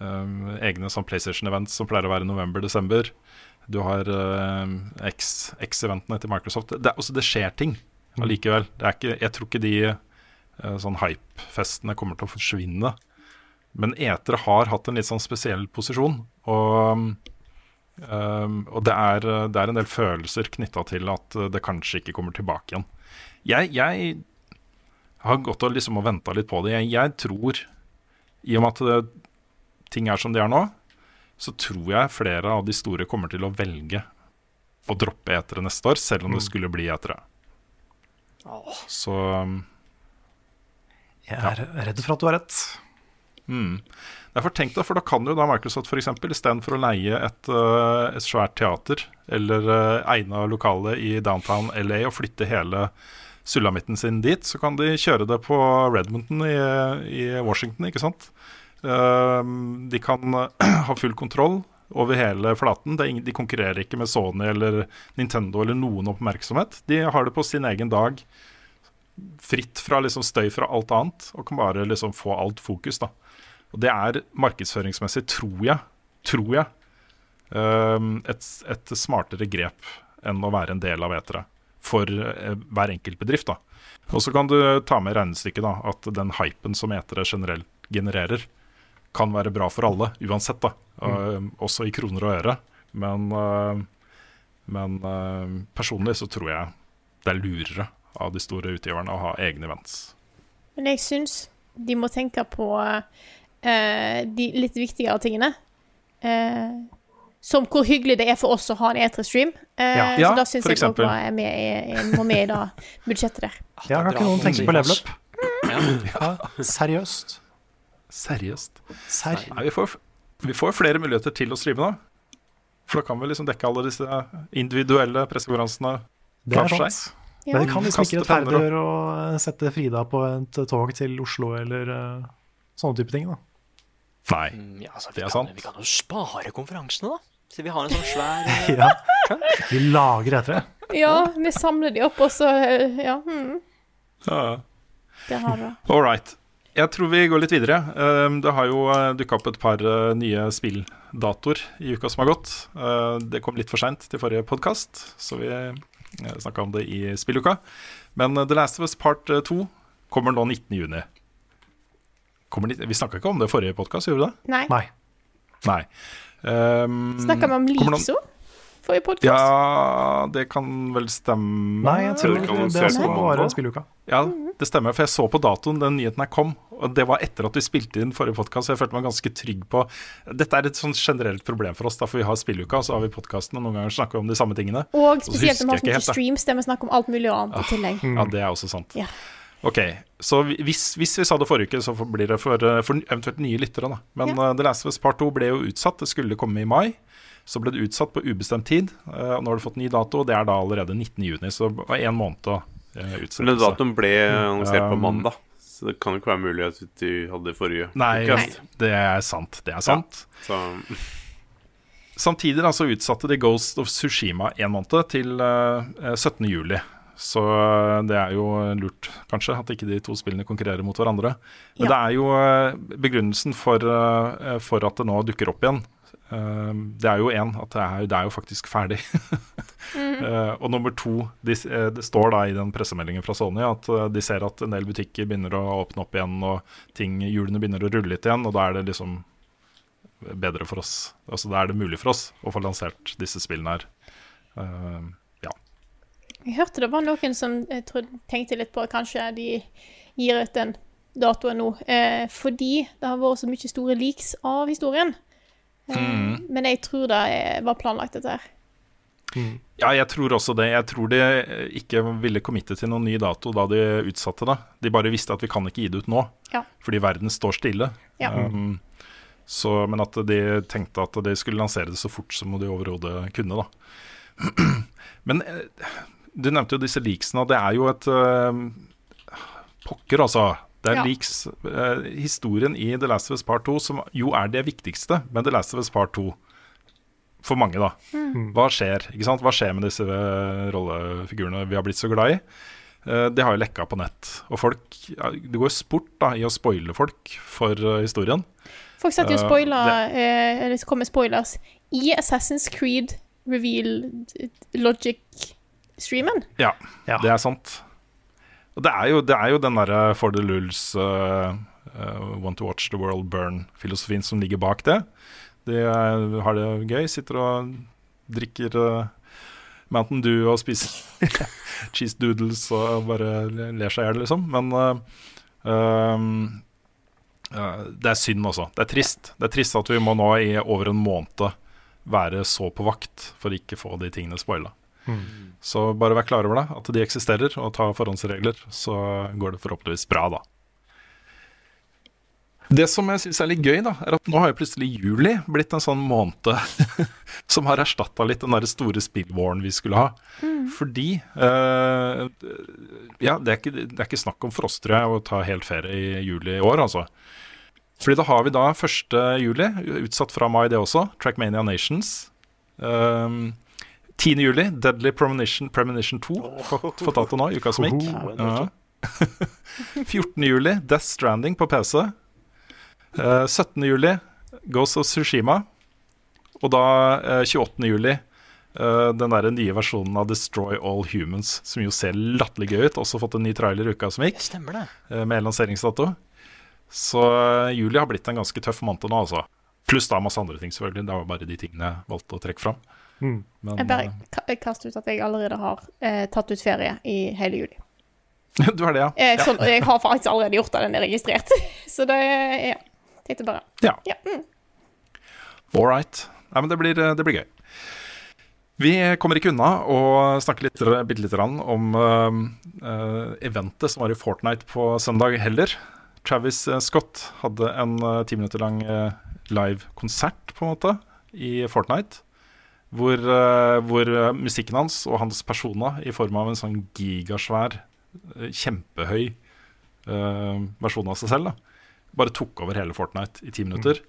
um, egne sånn PlayStation-events som pleier å være november-desember. Du har uh, X- X-eventene til Microsoft. Det, altså, det skjer ting allikevel. Det er ikke, jeg tror ikke de uh, sånn hype-festene kommer til å forsvinne. Men etere har hatt en litt sånn spesiell posisjon. Og, um, og det, er, det er en del følelser knytta til at det kanskje ikke kommer tilbake igjen. Jeg, jeg har gått og liksom venta litt på det. Jeg, jeg tror, i og med at det, ting er som de er nå, så tror jeg flere av de store kommer til å velge å droppe etere neste år, selv om det skulle bli etere. Så um, Jeg er redd for at du har rett. Mm. Derfor tenk deg, for da kan jo da Microsoft f.eks. istedenfor å leie et, øh, et svært teater eller uh, egna lokale i downtown LA og flytte hele sulamitten sin dit, så kan de kjøre det på Redmonton i, i Washington, ikke sant? Uh, de kan uh, ha full kontroll over hele flaten. De konkurrerer ikke med Sony eller Nintendo eller noen oppmerksomhet. De har det på sin egen dag, fritt fra liksom støy fra alt annet, og kan bare liksom få alt fokus. da. Og det er markedsføringsmessig, tror jeg, tror jeg, um, et, et smartere grep enn å være en del av etere for eh, hver enkelt bedrift. da. Og så kan du ta med regnestykket da, at den hypen som etere generelt genererer, kan være bra for alle, uansett. da. Uh, også i kroner og øre. Men, uh, men uh, personlig så tror jeg det er lurere av de store utgiverne å ha egne events. Men jeg syns de må tenke på eh, de litt viktigere tingene. Eh, som hvor hyggelig det er for oss å ha en E3-stream. Eh, Ja. Ja, så da syns jeg eksempel. eksempel. er med er, må med i da budsjettet der. Ja, kan ikke noen tenke på level up? Ja. Ja, seriøst. Seriøst. Serr. Nei, vi, får, vi får flere muligheter til å streame, nå. For da kan vi liksom dekke alle disse individuelle pressekonferansene Det er sant. Ja. Men det kan liksom ikke rettferdiggjøre å sette Frida på et tog til Oslo eller uh, sånne type ting. da. Nei. Mm, Ja, altså, vi, Det er kan, sant. vi kan jo spare konferansene, da. Så vi har en sånn svær uh, Ja. Vi lager etter det. Ja, vi samler de opp, og så uh, Ja, mm, Ja. det har vi. All right. Jeg tror vi går litt videre. Um, Det har jo dukka opp et par uh, nye spilldatoer i uka som har gått. Uh, Det kom litt for seint til forrige podkast, så vi snakka om det i spilluka. Men The Last of Us Part 2 kommer nå 19.6. Kommer Vi snakka ikke om det i forrige podkast, gjorde vi det? Nei. Nei. Nei. Um, Snakka vi om Lipso forrige podkast? Ja, det kan vel stemme Nei, jeg tror Det det var bare mandag. spilluka. Ja, det stemmer, for jeg så på datoen den nyheten her kom. Og det var etter at vi spilte inn forrige podkast, så jeg følte meg ganske trygg på Dette er et sånn generelt problem for oss, da, for vi har spilluka, og så har vi podkasten, og noen ganger snakker vi om de samme tingene. Og spesielt når ikke helt, da. streams der vi snakker om alt mulig annet i tillegg. Ja, det er også sant. Ja. Ok, så hvis, hvis vi sa det forrige uke, så blir det for, eh, for eventuelt nye lyttere, da. Men Ja. uh, The Last of Us Part 2 ble jo utsatt, det skulle komme i mai. Så ble det utsatt på ubestemt tid. eh, og nå har du fått ny dato, og det er da allerede 19.6, så det var én måned å uh, Men datoen ble annonsert på Um, mandag, så det kan jo ikke være mulig at du hadde det forrige Nei, podcast. det er sant. Det er sant. Så Samtidig da, så utsatte de Ghost of Sushima en måned til uh, 17. juli. Så eh, det er jo lurt, kanskje, at ikke de to spillene konkurrerer mot hverandre. Men Ja. det er jo eh, begrunnelsen for, eh, for at det nå dukker opp igjen. Eh, det er jo én, at det er, det er jo faktisk ferdig. Eh, og nummer to, de, eh, det står da i den pressemeldingen fra Sony at eh, de ser at en del butikker begynner å åpne opp igjen, og ting, hjulene begynner å rulle litt igjen, og da er det liksom bedre for oss. Altså Da er det mulig for oss å få lansert disse spillene her. Uh, ja. Jeg hørte det var noen som tror, tenkte litt på at kanskje de gir ut den datoen nå, eh, fordi det har vært så mye store leaks av historien. Mm. Men jeg tror det var planlagt, dette her. ja, jeg tror også det. Jeg tror de eh, ikke ville committe til noen ny dato da de utsatte det. De bare visste at vi kan ikke gi det ut nå, Ja. fordi verden står stille. Ja. Um, så, men at de tenkte at de skulle lansere det så fort som de overhodet kunne, da. Men eh, du nevnte jo disse leaksene, og det er jo et uh, Pokker, altså. Det er Ja. leaks eh, Historien i The Last of Us Part 2, som jo er det viktigste med The Last of Us Part 2. For mange, da. Mm. Hva skjer? ikke sant? Hva skjer med disse eh, rollefigurene vi har blitt så glad i? Eh, det har jo lekka på nett. Og folk ja, Det går jo sport da i å spoile folk for eh, historien. Folk satt jo og Eh, spoila det- eh, Eller kommer spoilers i Assassin's Creed Reveal Logic-streamen. Ja, det er sant. Og det er jo, det er jo den derre for the Lulls uh, uh, want to watch the world burn-filosofien som ligger bak det. De er, har det gøy, sitter og drikker uh, Mountain Dew og spiser cheese doodles og bare ler seg i hjel, liksom. Men eh, um, eh, det er synd også. Det er trist. Det er trist at vi må nå i over en måned være så på vakt for ikke få de tingene spoila. Mm. Så bare vær klar over det, at de eksisterer, og ta forhåndsregler, så går det forhåpentligvis bra, da. Det som jeg syns er litt gøy, da, er at nå har jo plutselig juli blitt en sånn måned som har erstatta litt den der store spillvåren vi skulle ha. Fordi uh, Ja, det er, ikke, det er ikke snakk om for oss, tror jeg, å ta helt ferie i juli i år, altså. Fordi da har vi da 1. juli, utsatt fra mai det også, Trackmania Nations. Um, 10. juli, Deadly Premonition, Premonition 2, fått, fått dato nå, uka som gikk. Ja. 14. juli, Death Stranding på PC. Uh, 17. juli, Ghost of Tsushima. Og da uh, 28. juli, uh, den der nye versjonen av Destroy All Humans, som jo ser latterlig gøy ut. Også fått en ny trailer uka som gikk, det. eh, med lanseringsdato. Så eh, juli har blitt en ganske tøff måned nå, altså. Pluss da masse andre ting, selvfølgelig. Det var bare de tingene jeg valgte å trekke fram. Mm. Men, Jeg bare jeg kaster ut at jeg allerede har eh, tatt ut ferie i hele juli. eh, du har det, ja? Eh, sånn, jeg har faktisk allerede gjort det, den er registrert. Så det er ja. Tenkte bare Ja. ja. Mm. All right. Nei, men det blir, det blir gøy. Vi kommer ikke unna å snakke litt, bitte lite grann om eh, eh, eventet som var i Fortnite på søndag heller. Travis eh, Scott hadde en eh, ti minutter lang uh, live konsert, på en måte, i Fortnite. Hvor, eh, hvor eh, musikken hans og hans persona i form av en sånn gigasvær, eh, kjempehøy uh, versjon av seg selv, da, bare tok over hele Fortnite i ti minutter.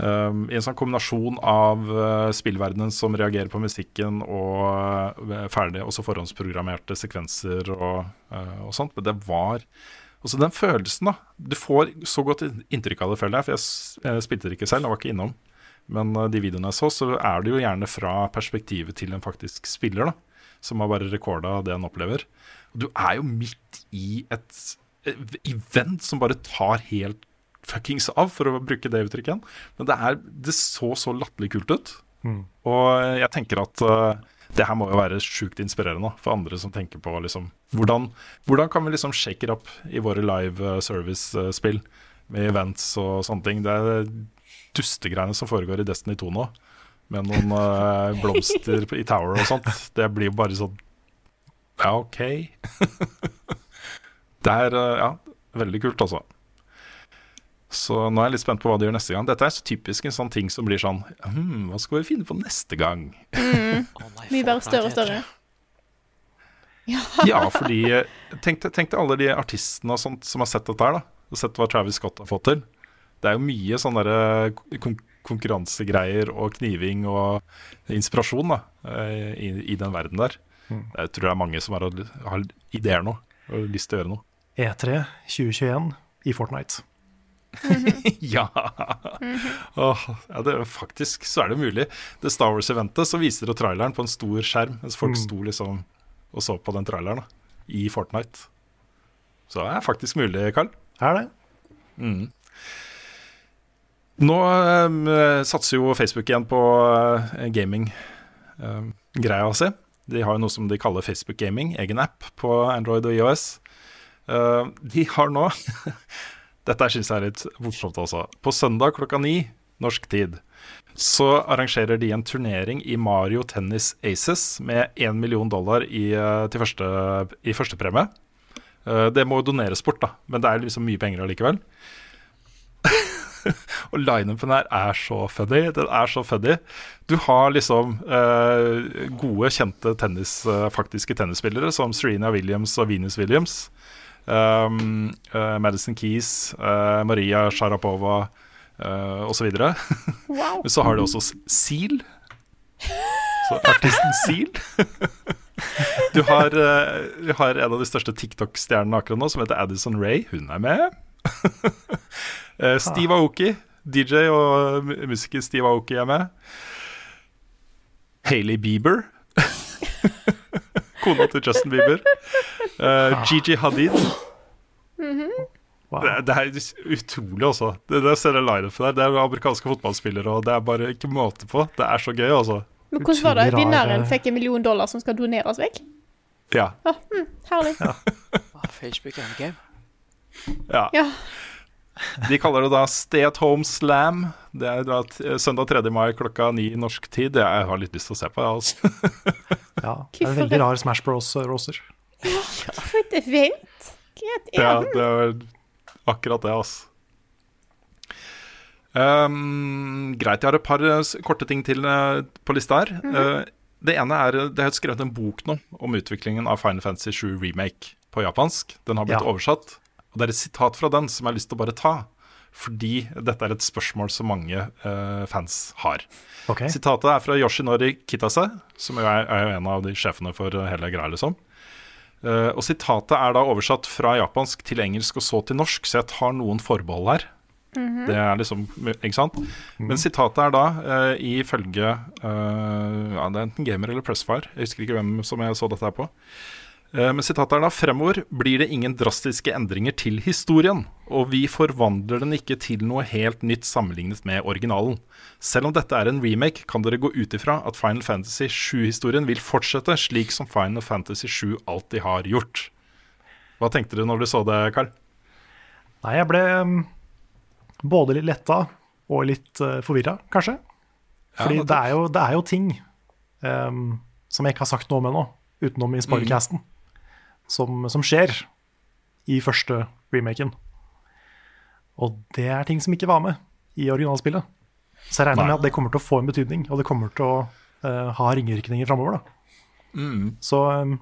Um, I en sånn kombinasjon av uh, spillverdenen som reagerer på musikken, og uh, ferdig, også forhåndsprogrammerte sekvenser og, uh, og sånt. Men det var også den følelsen, da. Du får så godt inntrykk av det, føler jeg. For jeg spilte det ikke selv, jeg var ikke innom. Men uh, de videoene jeg så, så er det jo gjerne fra perspektivet til en faktisk spiller, da. Som har bare rekorda det han opplever. Du er jo midt i et et event som bare tar helt fuckings av, for å bruke det uttrykket igjen. Men det, er, det så så latterlig kult ut. Mm. Og jeg tenker at uh, det her må jo være sjukt inspirerende for andre som tenker på liksom Hvordan, hvordan kan vi liksom shake it up i våre live service-spill med events og sånne ting? Det er dustegreiene som foregår i Destiny 2 nå, med noen uh, blomster i Tower og sånt. Det blir jo bare sånn Ja, OK. det er uh, ja, veldig kult, altså. Så nå er jeg litt spent på hva de gjør neste gang. Dette er så typisk en sånn ting som blir sånn hm, Hva skal vi finne på neste gang? Mm. Mye bare større og større. Ja. Ja, fordi eh, Tenk deg- deg alle de artistene og sånt som har sett dette her, da. Og sett hva Travis Scott har fått til. Det er jo mye sånn derre kon konkurransegreier og kniving og inspirasjon da, eh, i, i den verden der. Mm. Jeg tror det er mange som har, har ideer nå og lyst til å gjøre noe. E3 2021 i Fortnite. ja. Åh, ja det, er faktisk så er det mulig. Det Star Wars-eventet så viser det traileren på en stor skjerm, mens folk Mm. sto liksom og så på den traileren da, i Fortnite. Så det er faktisk mulig, Carl. Er det? Mm. Nå eh, satser jo Facebook igjen på uh, gaming-greia si. De har jo noe som de kaller Facebook Gaming, egen app på Android og IOS. Eh, de har nå Dette syns jeg er litt morsomt altså. På søndag klokka ni norsk tid så arrangerer de en turnering i Mario Tennis Aces med 1 million dollar i, eh, til første, i førstepremie. Eh, det må jo doneres bort, da, men det er liksom mye penger allikevel. Og lineupen her er så funny. Den er så funny. Du har liksom eh, gode, kjente tennis, eh, faktiske tennisspillere som Serena Williams og Venus Williams. Um, uh, Madison Keys, uh, Maria Sharapova uh, osv. Wow. Men så har du også Seal. Så artisten Seal. Du har, du har en av de største TikTok-stjernene akkurat nå, som heter Addison Ray. Hun er med. Eh, Steve Aoki, DJ og mu- musiker Steve Aoki er med. Hailey Bieber. Kona til Justin Bieber. Uh, Gigi Hadid. Det, det er utrolig, altså. Det, det ser jeg for der. Det er amerikanske fotballspillere, og det er bare ikke måte på. Det er så gøy, altså. Men hvordan var det? Vinneren fikk en million dollar som skal doneres vekk? Ja. Ja, mm, herlig. Facebook Endgame. ja. Ja. De kaller det da Stay at Home Slam. Det er da t- søndag 3. mai klokka ni norsk tid. Det jeg har litt lyst til å se på, jeg, altså. Ja, det er en veldig rar Smash Bros-roster. For et event! Greit, Ja, ja. det er akkurat det, altså. Um, greit, jeg har et par eh, korte ting til eh, på lista her. Mm -hmm. uh, det ene er eh, Det er skrevet en bok nå om utviklingen av Final Fantasy 7 Remake på japansk. Den har blitt Ja. oversatt. Og det er et sitat fra den som jeg har lyst til å bare ta. Fordi dette er et spørsmål som mange uh, fans har. Okay. Sitatet er fra Yoshinori Kitase, som jo er, er jo en av de sjefene for eh, hele greia, liksom. Uh, og sitatet er da oversatt fra japansk til engelsk og så til norsk, så jeg tar noen forbehold her. Mhm. Det er liksom, ikke sant? Men sitatet er da uh, ifølge uh, Ja, det er enten Gamer eller Pressfire. Jeg husker ikke hvem som jeg så dette her på. Eh, men sitatet er da fremover blir det ingen drastiske endringer til historien, og vi forvandler den ikke til noe helt nytt sammenlignet med originalen. Selv om dette er en remake, kan dere gå ut ifra at Final Fantasy 7-historien vil fortsette slik som Final Fantasy 7 alltid har gjort. Hva tenkte du når du så det, Carl? Nei, jeg ble um, både litt letta og litt uh, forvirra, kanskje. Fordi ja, det, er jo, det er jo ting um, som jeg ikke har sagt noe om ennå, utenom i spoilercasten, som, som skjer i første remaken. Og det er ting som ikke var med i originalspillet. Så jeg regner Nei. med at det kommer til å få en betydning, og det kommer til å uh, ha ringvirkninger framover. Mm. Så um,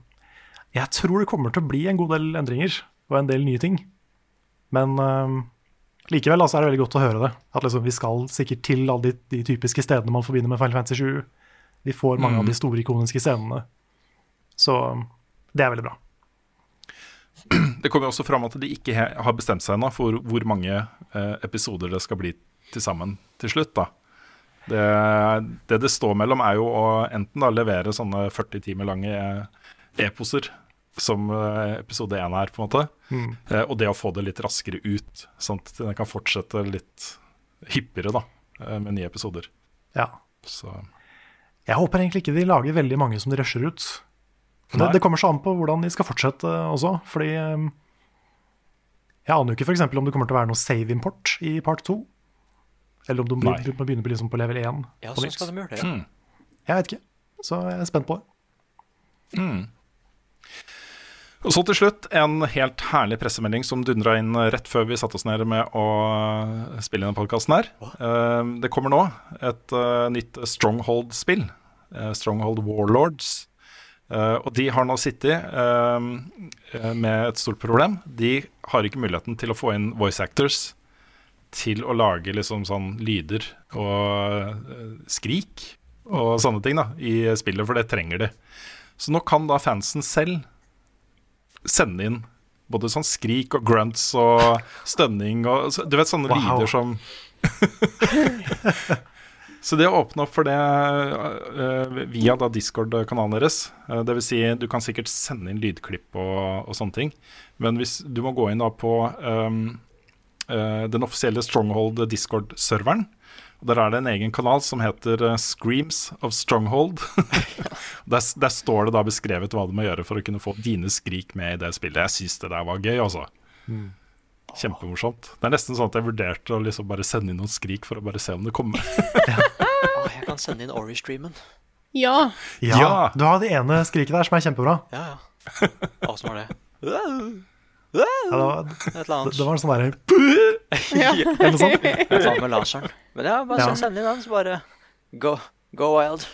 jeg tror det kommer til å bli en god del endringer og en del nye ting. Men um, likevel altså, er det veldig godt å høre det. At liksom, vi skal sikkert til alle de, de typiske stedene man forbinder med Final Fantasy 7. Vi får mange Mm. av de store ikoniske scenene. Så um, det er veldig bra. Det kommer jo også fram at de ikke har bestemt seg ennå for hvor mange eh, episoder det skal bli til sammen til slutt. da. Det, det det står mellom, er jo å enten da levere sånne 40 timer lange eh, eposer, som eh, episode 1 er, på en måte, Mm. og det å få det litt raskere ut, sånn at den kan fortsette litt hyppigere da, med nye episoder. Ja. Så Jeg håper egentlig ikke de lager veldig mange som de rusher ut. Det, det kommer så an på hvordan de skal fortsette også, fordi um, Jeg aner jo ikke f.eks. om det kommer til å være noe save-import i part 2. Eller om de må begynne på, liksom på level 1. Ja, på sånn skal de gjøre det. Ja. Mm. Jeg vet ikke, så jeg er spent på det. Mm. Og så til slutt en helt herlig pressemelding som dundra inn rett før vi satte oss ned med å spille denne podkasten her. Eh, det kommer nå et eh, nytt Stronghold-spill. eh, Stronghold Warlords. Eh, og de har nå sittet eh, med et stort problem. De har ikke muligheten til å få inn voice actors til å lage liksom sånn lyder og uh, skrik og sånne ting da i spillet, for det trenger de. Så nå kan da fansen selv sende inn både sånn skrik og grunts og stønning og Du vet sånne Wow. lyder som Så det å åpne opp for det uh, via da Discord-kanalen deres uh, Det vil si, du kan sikkert sende inn lydklipp og, og sånne ting, men hvis du må gå inn da på um, uh, den offisielle Stronghold Discord-serveren, Der er det en egen kanal som heter eh, Screams of Stronghold. der, der står det da beskrevet hva du må gjøre for å kunne få dine skrik med i det spillet. Jeg syns det der var gøy, altså. Mm. Kjempemorsomt. Det er nesten sånn at jeg vurderte å liksom bare sende inn noen skrik for å bare se om det kommer. Å, jeg kan sende inn Ori-streamen. Ja. Ja, Ja. Du har det ene skriket der som er kjempebra. Ja, ja. Som var det? Ja, det, var, det, det var en sånn derre Ja. Eller noe sånt. Jeg tar med laseren. Men ja, bare Ja. send inn den, så bare go, go wild.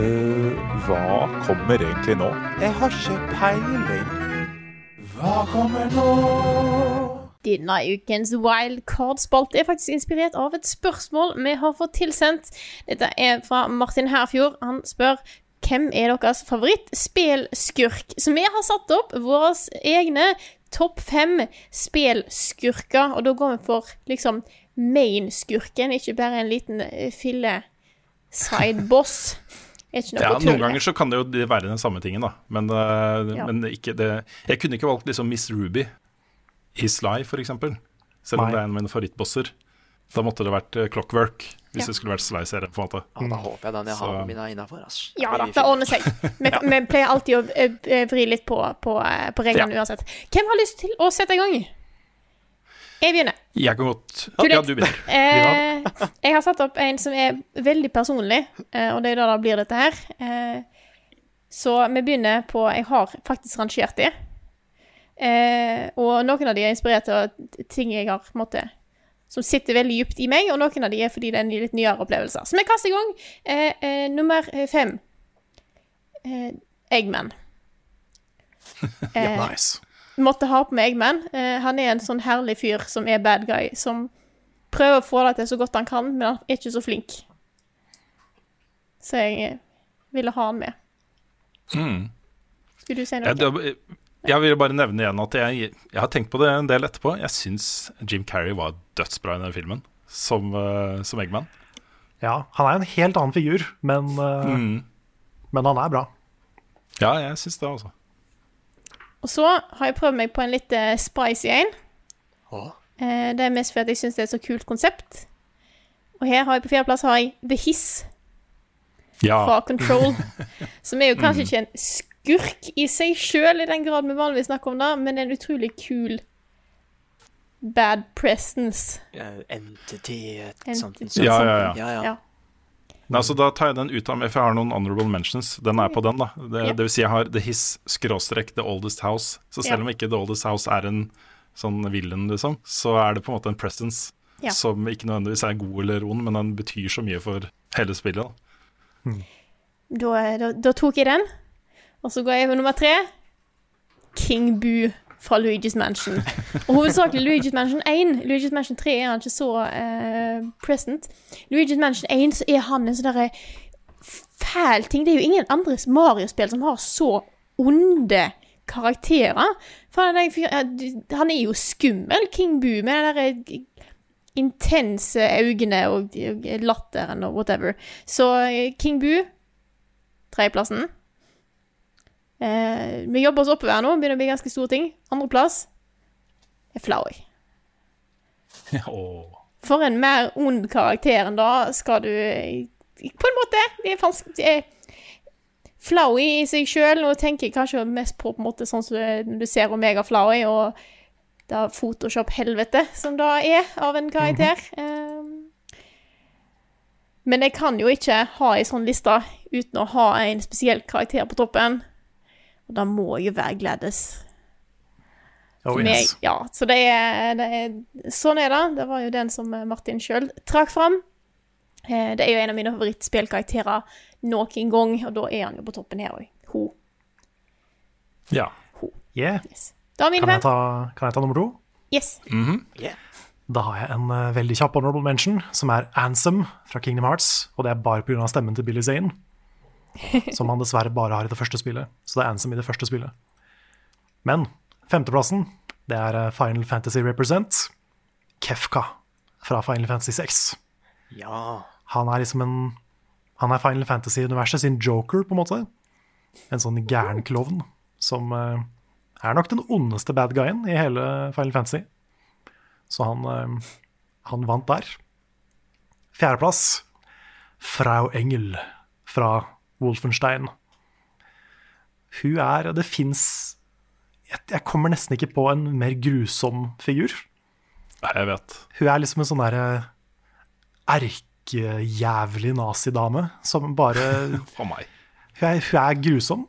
Uh, hva kommer egentlig nå? Jeg har ikke peiling. Hva kommer nå? Denne ukens wildcard-spalte er faktisk inspirert av et spørsmål vi har fått tilsendt. Dette er fra Martin Herfjord. Han spør hvem er deres favorittspelskurk? Så vi har satt opp våre egne topp fem spelskurker, og da går vi for liksom main-skurken, ikke bare en liten eh, noe Ja, noen ganger så kan det jo være den samme tingen, da. Men, uh, Ja. men ikke det Jeg kunne ikke valgt liksom Miss Ruby i Sly, for eksempel. Selv om Nei. det er en av mine favorittbosser. Da måtte det vært eh, Clockwork, hvis Ja. det skulle vært Sly-serien, på en måte. Ja, da håper jeg den jeg har min mine er innafor. Altså. Ja da, det ordner seg. Vi, vi pleier alltid å eh, vri litt på, på, på reglene uansett. Hvem har lyst til å sette i gang? Jeg begynner. Jeg kan godt Ja, du begynner. Eh, jeg har satt opp en som er veldig personlig, eh, og det er da det blir dette her. Eh, så vi begynner på Jeg har faktisk rangert de. Eh, og noen av de er inspirert av ting jeg har måte som sitter veldig dypt i meg, og noen av de er fordi det er en litt nyere opplevelser. Så vi kaster i gang. Eh, eh, nummer fem. Eh, Eggman. Eh, Nice. Måtte ha på meg Eggman. Eh, han er en sånn herlig fyr som er bad guy, som prøver å få det til så godt han kan, men han er ikke så flink. Så jeg eh, ville ha han med. Mm. Skulle du si noe? Jeg, det- jeg vil bare nevne igjen at jeg, jeg har tenkt på det en del etterpå. Jeg syns Jim Carrey var dødsbra i den filmen, som, uh, som Eggman. Ja, han er en helt annen figur, men, uh, Mm. men han er bra. Ja, jeg syns det, altså. Og så har jeg prøvd meg på en litt eh, spicy en. Eh, det er mest fordi jeg syns det er et så kult konsept. Og her har jeg på fjerdeplass har jeg The Hiss Ja. fra Control. som er jo kanskje ikke en skurk i seg sjøl, i den grad vi vanligvis snakker om det, men en utrolig kul bad presence. Uh, Entity et Entity. sånt. Ja, ja, ja. ja, ja. Nei, så da tar jeg den ut av meg, for jeg har noen honorable mentions. Den er på den, da. Det, Ja. det vil si jeg har The His skråstrek The Oldest House. Så selv Ja. om ikke The Oldest House er en sånn villain, liksom, så er det på en måte en presence Ja. som ikke nødvendigvis er god eller ond, men den betyr så mye for hele spillet. Da. Da, da, da tok jeg den. Og så går jeg på nummer tre. King Boo fra Luigi's Mansion. Og hovedsakelig Luigi's Mansion 1. Luigi's Mansion 3 er han ikke så uh, present. Luigi's Mansion 1 så er han en sånn derre fæl ting. Det er jo ingen andre Mario-spill som har så onde karakterer. Han er, han er jo skummel, King Boo, med de derre intense øynene og latteren og whatever. Så eh, King Boo Tredjeplassen. Eh, vi jobber oss oppover nå, begynner å bli ganske store ting. Andreplass er Flowey. Åh. For en mer ond karakter enn da skal du På en måte. Det er er Flowey i seg sjøl. Nå tenker jeg kanskje mest på, på en måte sånn som du, du ser Omega Flowey og det Photoshop-helvete som da er av en karakter. Eh, men jeg kan jo ikke ha ei sånn liste uten å ha en spesiell karakter på toppen. Og det må jo være Gladys. Oh, yes. jeg, ja, så det er, det er Sånn er det. Det var jo den som eh, Martin sjøl trakk fram. Eh, Det er jo en av mine favorittspillkarakterer noen gang, og da er han jo på toppen her òg. Ho. Ja. Yeah. Yes. Da er mine Kan jeg, ta, kan jeg ta nummer to? Yes. Da har jeg en uh, veldig kjapp honorable mention, som er Ansem fra Kingdom Hearts. Og det er bare pga. stemmen til Billy Zane, som han dessverre bare har i det første spillet. Så det er Ansem i det første spillet. Men femteplassen, det er eh, Final Fantasy Represent. Kefka fra Final Fantasy 6. Ja. Han er liksom en Han er Final Fantasy-universet sin joker, på en måte. En sånn gæren klovn som eh, er nok den ondeste bad guyen i hele Final Fantasy. Så han, eh, han vant der. Fjerdeplass Frau Engel fra Wolfenstein. Hun er Det fins jeg, kommer nesten ikke på en mer grusom figur. Nei, Jeg vet. Hun er liksom en sånn derre erkejævlig nazidame som bare For meg. Hun er, hun er grusom.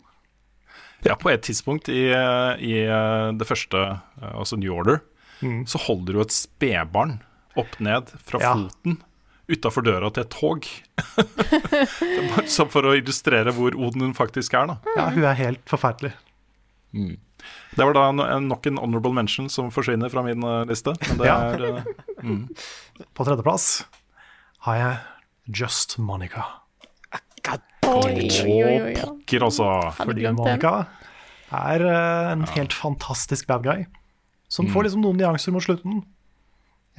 Ja, på et tidspunkt i, i eh, det første, eh, altså New Order, Mm. så holder du et spedbarn opp ned fra Ja. foten utafor døra til et tog. bare sånn for å illustrere hvor ond hun faktisk er, da. Ja, hun er helt forferdelig. Det var da nok en honorable mention som forsvinner fra min eh, liste. Men det Ja. er eh, mm. På tredjeplass har jeg Just Monica. God, oi, oi, oi. Å, pokker, altså. Fordi. Monica er eh, en helt fantastisk bad guy. Som Mm. får liksom noen nyanser mot slutten.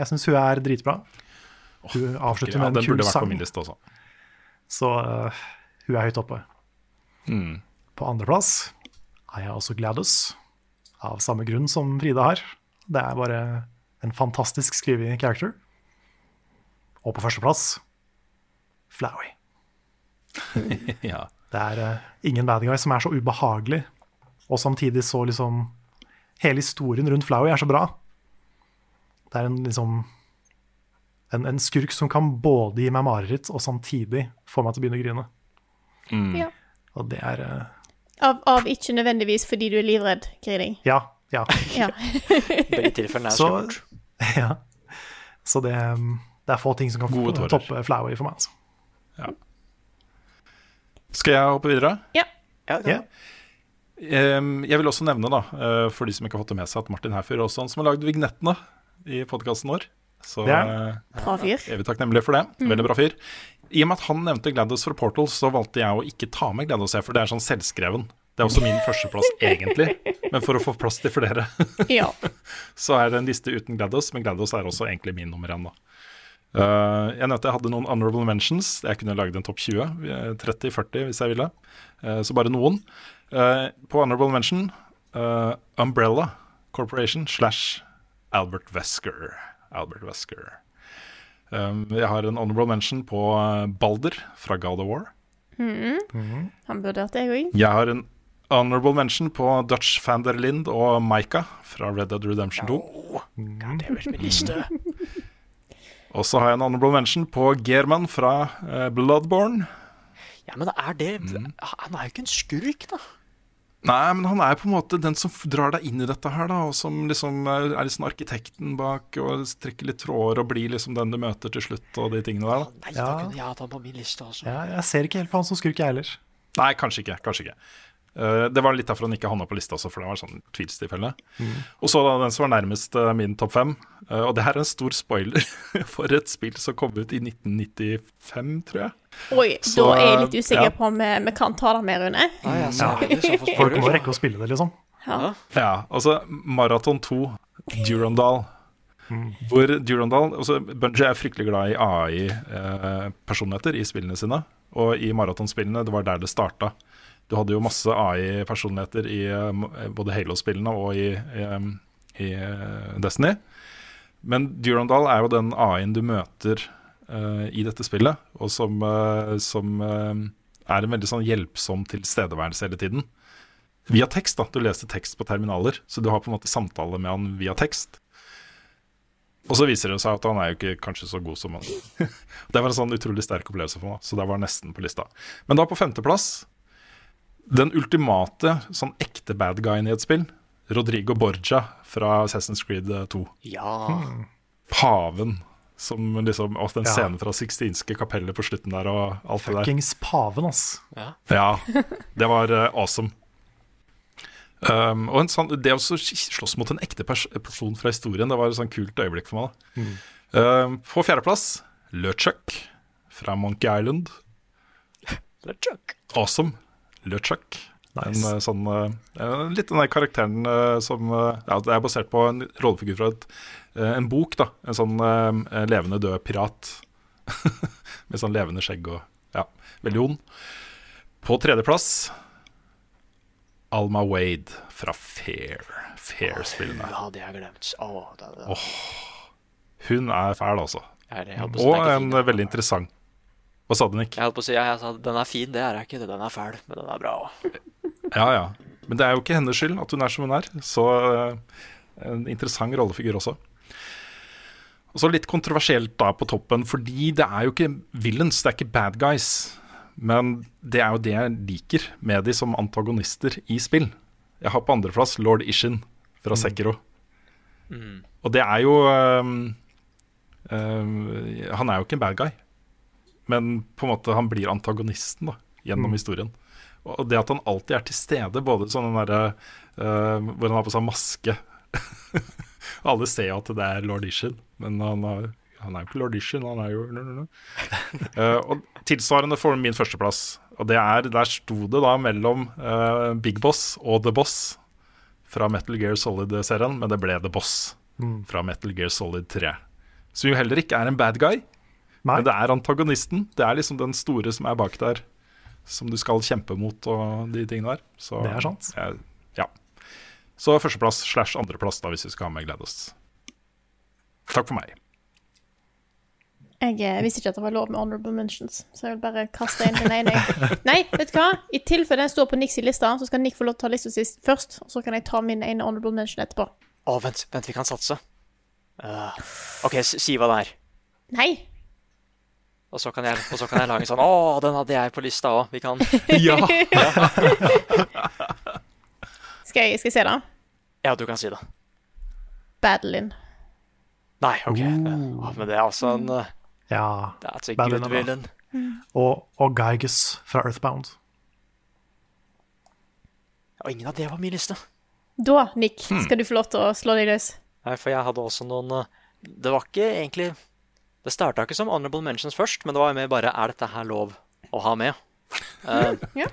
Jeg syns hun er dritbra. Hun avslutter med en kul sang. Den burde vært på min liste også. Så uh, hun er høyt oppe. Mm. På andreplass er jeg også Gladys, av samme grunn som Frida har. Det er bare en fantastisk skrevet character. Og på førsteplass Flowey. ja. Det er uh, ingen bad guy som er så ubehagelig, og samtidig så liksom Hele historien rundt Flowey er så bra. Det er en liksom en, en skurk som kan både gi meg mareritt og samtidig få meg til å begynne å grine. Mm. Ja. Og det er uh... Av, av ikke nødvendigvis fordi du er livredd grining. Ja. Ja. Ja. Begge tilfellene er skummelt. ja. så det, um, det er få ting som kan toppe Flowey for meg. Altså. Ja. Skal jeg hoppe videre? Ja. Ja. Em, jeg vil også nevne, da, eh, for de som ikke har fått det med seg, at Martin Herfyr er også han som har lagd vignettene i podkasten vår. Så Det er eh, Bra fyr. er vi takknemlige for det. Mm. Veldig bra fyr. I og med at han nevnte GLaDOS fra Portal, så valgte jeg å ikke ta med GLaDOS, for det er sånn selvskreven. Det er også min førsteplass, egentlig. Men for å få plass til flere, Ja. så er det en liste uten GLaDOS. Men GLaDOS er også egentlig min nummer én, da. Uh, jeg nevnte jeg hadde noen honorable mentions. Jeg kunne lagd en topp 20. eh, 30-40 hvis jeg ville. Uh, så bare noen. Uh, på honorable mention eh, Umbrella Corporation slash Albert Wesker. Albert Wesker. Um, jeg har en honorable mention på eh, Balder fra God of War. Mhm. Han burde hatt det, jeg òg. Jeg har en honorable mention på Dutch van der Lind og Maika fra Red Dead Redemption 2. Og så har jeg en honorable mention på German fra uh, Bloodborne. Ja, men er det Mm. Han er jo ikke en skurk, da. Nei, men han er på en måte den som drar deg inn i dette her, da. Og som liksom er liksom arkitekten bak og trekker litt tråder og blir liksom den du møter til slutt og de tingene der, da. Nei, da kunne jeg hatt han på min liste også. Ja, jeg ser ikke helt på han som skurk, jeg heller. Nei, kanskje ikke. Kanskje ikke. Eh, det var litt derfor han ikke havna på lista også, for det var sånn tvilstilfelle. Mm. Og så da den som var nærmest uh, min topp fem. uh, og det her er en stor spoiler for et spill som kom ut i 1995, tror jeg. Oi, Så, da er jeg litt ja. usikker på om vi, kan ta det med, Rune. Ah, ja, så, Ja. Folk må rekke å spille det, liksom. Ja. Ja, altså Marathon 2, Durandal. Hvor Durandal altså Bunji er fryktelig glad i AI-personligheter i spillene sine. Og i maratonspillene, det var der det starta. Du hadde jo masse AI-personligheter i eh, både Halo-spillene og i, i, i eh, Destiny. Men Durandal er jo den AI-en du møter uh, i dette spillet, og som, uh, som uh, er en veldig sånn hjelpsom tilstedeværelse hele tiden. Via tekst, da. Du leser tekst på terminaler, så du har på en måte samtale med han via tekst. Og så viser det seg at han er jo ikke kanskje så god som han Det var en sånn utrolig sterk opplevelse for meg, så det var nesten på lista. Men da på femteplass, den ultimate sånn ekte bad guyen i et spill, Rodrigo Borgia fra Assassin's Creed 2. Ja. Paven. Som liksom, og den Ja. scenen fra Sixtinske kapellet på slutten der og alt det der. Fuckings paven, ass. ja. Ja, det var uh, awesome. Um, og en sånn, det å slåss mot en ekte pers person fra historien, det var et sånn kult øyeblikk for meg. da. Um, på fjerdeplass, LeChuck fra Monkey Island. LeChuck. Awesome. LeChuck. En Nice. En sånn eh, Litt den der karakteren eh, som eh, Ja, det er basert på en rollefigur fra et, eh, en bok, da. En sånn eh, levende død pirat. Med sånn levende skjegg og Ja, veldig ond. På tredjeplass Alma Wade fra Fair. Fair-spillene. Ja, det har jeg glemt. Oh, det, det. Oh, Hun er fæl, altså. Si Og en eh, veldig interessant. Hva sa du, Nick? Jeg holdt på å si, ja, jeg sa den er fin, det er jeg ikke. Den er fæl, men den er bra òg. Ja, ja. Men det er jo ikke hennes skyld at hun er som hun er. Så uh, en interessant rollefigur også. Og så litt kontroversielt da på toppen, fordi det er jo ikke villains, det er ikke bad guys. Men det er jo det jeg liker med de som antagonister i spill. Jeg har på andreplass lord Ishin fra Sekiro. Og det er jo um, um, Han er jo ikke en bad guy, men på en måte han blir antagonisten da, gjennom Mm. historien. Og det at han alltid er til stede, både sånn den derre uh, hvor han har på seg maske Alle ser jo at det er lord Ishin, men han, har, han er jo ikke lord Ishin, han er jo. Eh, Og tilsvarende for min førsteplass. Og det er, der sto det da mellom uh, Big Boss og The Boss fra Metal Gear Solid-serien, men det ble The Boss Mm. fra Metal Gear Solid 3. Som jo heller ikke er en bad guy, men det er antagonisten. Det er liksom den store som er bak der, som du skal kjempe mot og de tingene der. Så, Det er sant. jeg- ja. Så førsteplass slash andreplass, da, hvis vi skal ha med GLaDOS. Takk for meg. Jeg eh, visste ikke at det var lov med honorable mentions, så jeg vil bare kaste inn den ene. Nei, vet du hva? I tilfelle den står på Nicks i lista, så skal Nick få lov til å ta lista sist først, og så kan jeg ta min ene honorable mention etterpå. Å, vent, vent, vi kan satse. Uh, OK, si hva det er. Nei! Og så kan jeg, og så kan jeg lage en sånn Å, den hadde jeg på lista òg. Vi kan Ja. Skal jeg, skal jeg se, det? Ja, du kan si det. Badlin. Nei, OK. Uh. men det er altså en eh, Ja. That's a Badline, good villain. Og, og Gygus fra Earthbound. Og ingen av det var min liste. Da, Nick, Hmm. skal du få lov til å slå deg løs. Nei, for jeg hadde også noen eh, Det var ikke egentlig Det starta ikke som honorable mentions først, men det var mer bare Er dette her lov å ha med? Uh, Ja.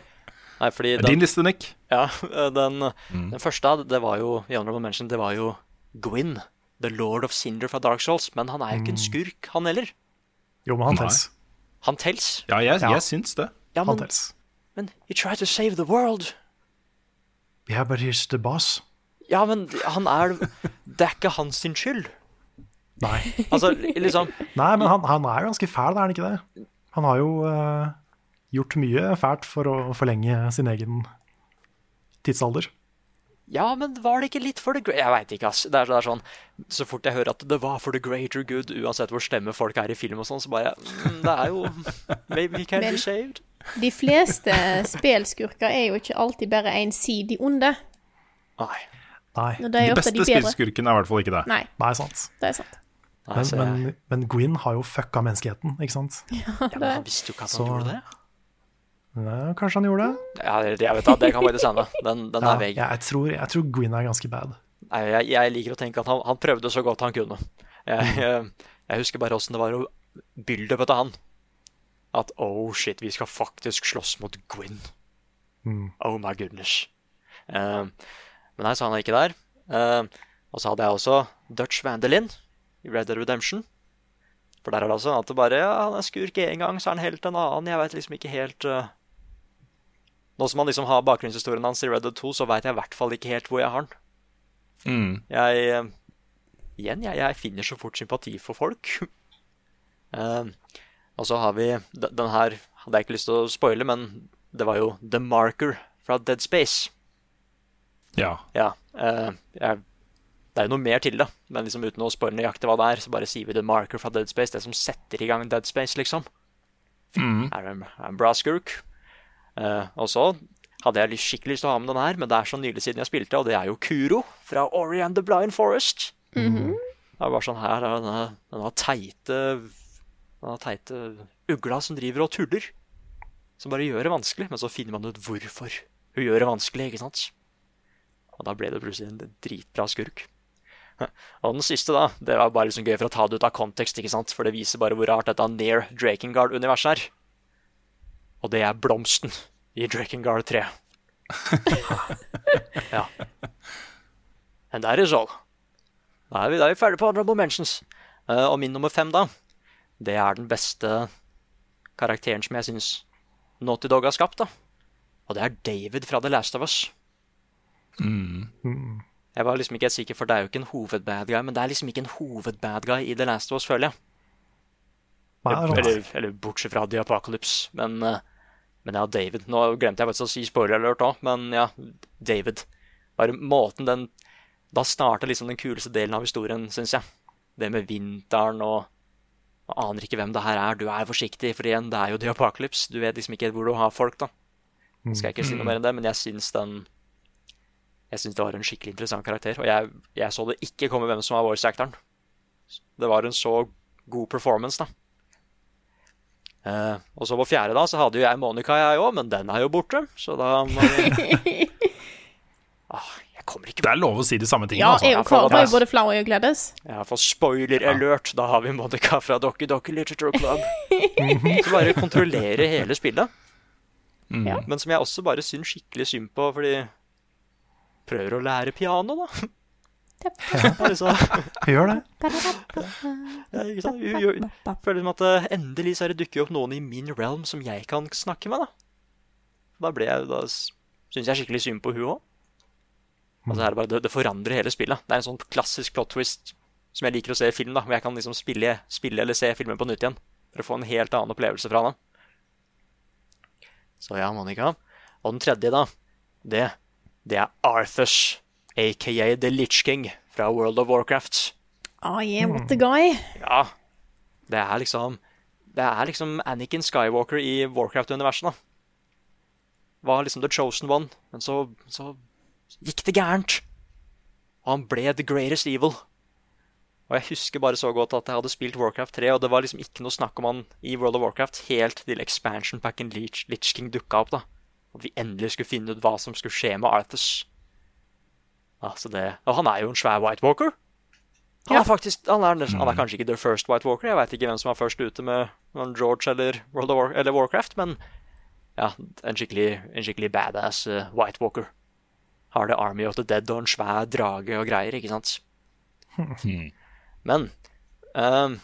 Nei, fordi Din liste, Nick. Ja, den, den, den første det var jo i honorable mention, det var jo Gwyn. The Lord of Cinder fra Dark Souls. Men han er jo ikke en skurk, han heller. Jo, men han tels. Han tels. Ja, jeg, Ja. jeg syns det. Ja, Han tels. men he tried to save the world. Yeah, but he's the boss. Ja, men han er Det er ikke hans sin skyld. Nei. Altså, liksom Nei, men han, han er jo ganske fæl, er han ikke det? Han har jo uh, gjort mye fælt for å forlenge sin egen tidsalder. Ja, men var det ikke litt for the great Jeg veit ikke, ass. Det er, det er sånn Så fort jeg hører at det var for the greater good, uansett hvor slemme folk er i film og sånn, så bare mm, Det er jo Maybe he can Men- be shaved. De fleste spelskurker er jo ikke alltid bare ensidig onde. Nei. Nei. Er De beste de spillskurkene er i hvert fall ikke det. Nei, Nei, sant. det er sant. Nei, Men, altså, men, men Gwyn har jo fucka menneskeheten, ikke sant? ja, men han visste jo ikke at han Så- gjorde det. Ja, kanskje han gjorde det? Ja, det- jeg vet da, det kan faktisk hende. Den, den Ja, er veg. jeg, tror, jeg tror Gwyn er ganske bad. Nei, jeg, jeg liker å tenke at han, han prøvde så godt han kunne. Jeg, jeg, jeg husker bare åssen det var å build-up til han. At oh shit, vi skal faktisk slåss mot Gwyn. Mm. Oh my goodness. Uh, men nei, så han er ikke der. Uh, og så hadde jeg også Dutch Vandelin i Red Dead Redemption. For der er det altså at det bare ja, han er skurk en gang, så er han helt en annen. Jeg veit liksom ikke helt uh... Nå som man liksom har bakgrunnshistorien hans i Red Dead 2, så veit jeg i hvert fall ikke helt hvor jeg har den. Mm. Jeg uh... Igjen, jeg, jeg finner så fort sympati for folk. uh, og så har vi den her Hadde jeg ikke lyst til å spoile, men det var jo The Marker fra Dead Space. Ja. Ja. jeg, det er jo noe mer til det, men liksom uten å spoile nøyaktig hva det er, så bare sier vi The Marker fra Dead Space. Det som setter i gang Dead Space, liksom. Mm. Er en, er en bra skurk. Uh, og så hadde jeg skikkelig lyst til å ha med den her, men det er så nylig siden jeg spilte, og det er jo Kuro fra Ori and the Blind Forest. Mhm. Det er bare sånn her, det er denne, denne teite Denne teite ugla som driver og tuller. Som bare gjør det vanskelig, men så finner man ut hvorfor hun gjør det vanskelig, ikke sant? Og da ble det plutselig en dritbra skurk. Og den siste, da, det var bare liksom gøy for å ta det ut av kontekst, ikke sant? For det viser bare hvor rart dette Near Drakengard-universet er. Og det er blomsten i Drakengard 3. ja. And that is all. Da er vi, da er vi ferdige på honorable mentions. Uh, og min nummer fem, da, det er den beste karakteren som jeg syns Naughty Dog har skapt, da. Og det er David fra The Last of Us. Mm. Jeg var liksom ikke helt sikker, for det er jo ikke en hovedbad guy, men det er liksom ikke en hovedbad guy i The Last of Us, føler jeg. Er sant. Eller, eller bortsett fra The Apocalypse. Men, eh, men ja, David. Nå glemte jeg faktisk å si spoiler alert òg, men ja, David. Bare måten den Da starta liksom den kuleste delen av historien, syns jeg. Det med vinteren og Jeg Aner ikke hvem det her er. Du er forsiktig, for igjen, det er jo The Apocalypse. Du vet liksom ikke hvor du har folk, da. Skal jeg ikke si noe mer enn det, men jeg syns den Jeg syns det var en skikkelig interessant karakter. Og jeg, jeg så det ikke komme hvem som var voice-actoren. Det var en så god performance, da. Eh, og så på fjerde da, så hadde jo jeg Monica, jeg òg, men den er jo borte. Så da må jeg ah, Jeg kommer ikke Det er lov å si de samme tingene. Ja, altså. jeg var jo både flau og gledes. Ja, for spoiler alert, da har vi Monica fra Dokke Dokke Literature Club. Så bare kontrollere hele spillet. Mm. Ja. Men som jeg også bare syns skikkelig synd på, fordi Prøver å lære piano, da. Liksom, Gjør det. ja, ikke sant? Jeg Føler som at eh, endelig så er det dukket opp noen i min realm som jeg kan snakke med, da. Da ble jeg, da syns jeg skikkelig synd på hun òg. Altså, det, det, det forandrer hele spillet. Det er en sånn klassisk plot twist som jeg liker å se i film, da, hvor jeg kan liksom spille, spille eller se filmen på nytt igjen. For å få en helt annen opplevelse fra den. Så ja, Monica. Og den tredje, da, det, det er Arthurs, aka The Litch King fra World of Warcraft. Oh yeah, what the guy? Ja. Det er liksom Det er liksom Anakin Skywalker i Warcraft-universet, da. Var liksom the chosen one, men så, så gikk det gærent. Og han ble the greatest evil. Og jeg husker bare så godt at jeg hadde spilt Warcraft 3, og det var liksom ikke noe snakk om han i World of Warcraft helt til expansion packen Lich, Lich King dukka opp, da. At vi endelig skulle finne ut hva som skulle skje med Arthurs. Altså det Og han er jo en svær White Walker. Han er faktisk Han er, han er kanskje ikke the first White Walker. Jeg veit ikke hvem som var først ute med George eller, World of War, eller Warcraft, men ja, en skikkelig, en skikkelig badass eh, White Walker. Har det Army of the Dead og en svær drage og greier, ikke sant? Men um,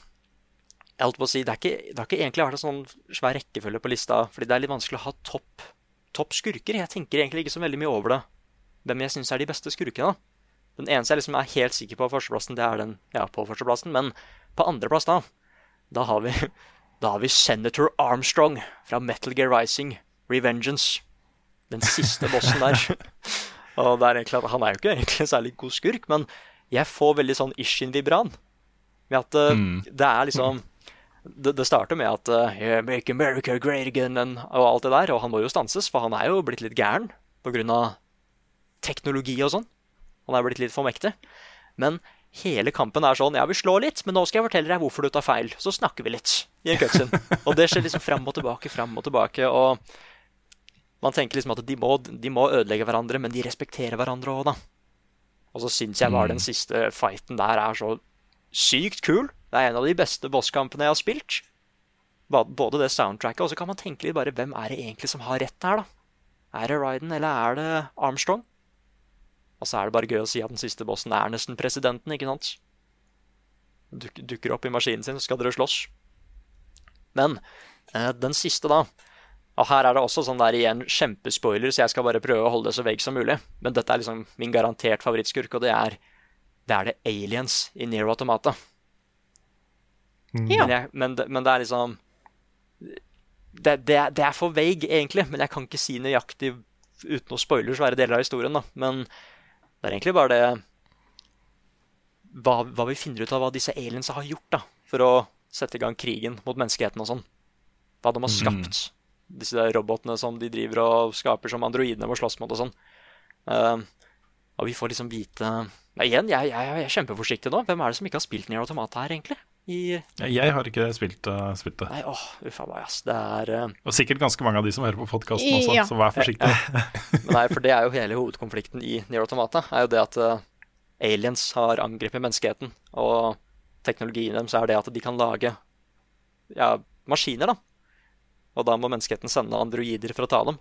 jeg holdt på å si, det, er ikke, det har ikke egentlig vært en sånn svær rekkefølge på lista, fordi det er litt vanskelig å ha topp topp skurker. Jeg tenker egentlig ikke så veldig mye over det. Hvem jeg syns er de beste skurkene. Den eneste jeg liksom er helt sikker på førsteplassen, det er den ja, på førsteplassen. Men på andreplass, da, da har vi Da har vi Senator Armstrong fra Metal Gear Rising Revengeance. Den siste bossen der. Og det er egentlig Han er jo ikke egentlig en særlig god skurk, men jeg får veldig sånn Ishin-vibran. Med at eh, Mm. det er liksom det, det starter med at uh, yeah, Make America great again and, og alt det der. Og han må jo stanses, for han er jo blitt litt gæren pga. teknologi og sånn. Han er blitt litt for mektig. Men hele kampen er sånn Ja, vi slår litt, men nå skal jeg fortelle deg hvorfor du tar feil. Så snakker vi litt i en cutscene. Og det skjer liksom fram og tilbake, fram og tilbake. Og man tenker liksom at de må, de må ødelegge hverandre, men de respekterer hverandre òg, da. Og så syns jeg bare den siste fighten der er så sykt kul. Det er en av de beste bosskampene jeg har spilt. Både det soundtracket, og så kan man tenke litt bare hvem er det egentlig som har rett her, da? Er det Ryden, eller er det Armstrong? Og så er det bare gøy å si at den siste bossen er nesten presidenten, ikke sant? Duk, dukker opp i maskinen sin, så skal dere slåss. Men eh, den siste, da Og her er det også sånn der igjen kjempespoiler, så jeg skal bare prøve å holde det så vegg som mulig. Men dette er liksom min garantert favorittskurk, og det er det er det aliens i Nero Automata. Ja. Men, jeg, men, det, men det er liksom det, det, er, det er for vague, egentlig. Men jeg kan ikke si nøyaktig uten å spoile svære deler av historien. da. Men det er egentlig bare det hva, hva vi finner ut av hva disse aliensa har gjort da, for å sette i gang krigen mot menneskeheten og sånn. Hva de har skapt. Disse robotene som de driver og skaper som androidene må slåss mot og sånn. Uh, og vi får liksom vite Nei, igjen, jeg, jeg, jeg er kjempeforsiktig nå. Hvem er det som ikke har spilt Nier Automata her, egentlig? I Jeg har ikke spilt, uh, spilt det. Nei, åh, uffa meg, ass. Det er uh... Og sikkert ganske mange av de som hører på podkasten også, Ja. så vær forsiktig. Nei, for det er jo hele hovedkonflikten i Nier Automata. Er jo det at uh, aliens har angrepet menneskeheten. Og teknologien deres er det at de kan lage ja, maskiner, da. Og da må menneskeheten sende androider for å ta dem.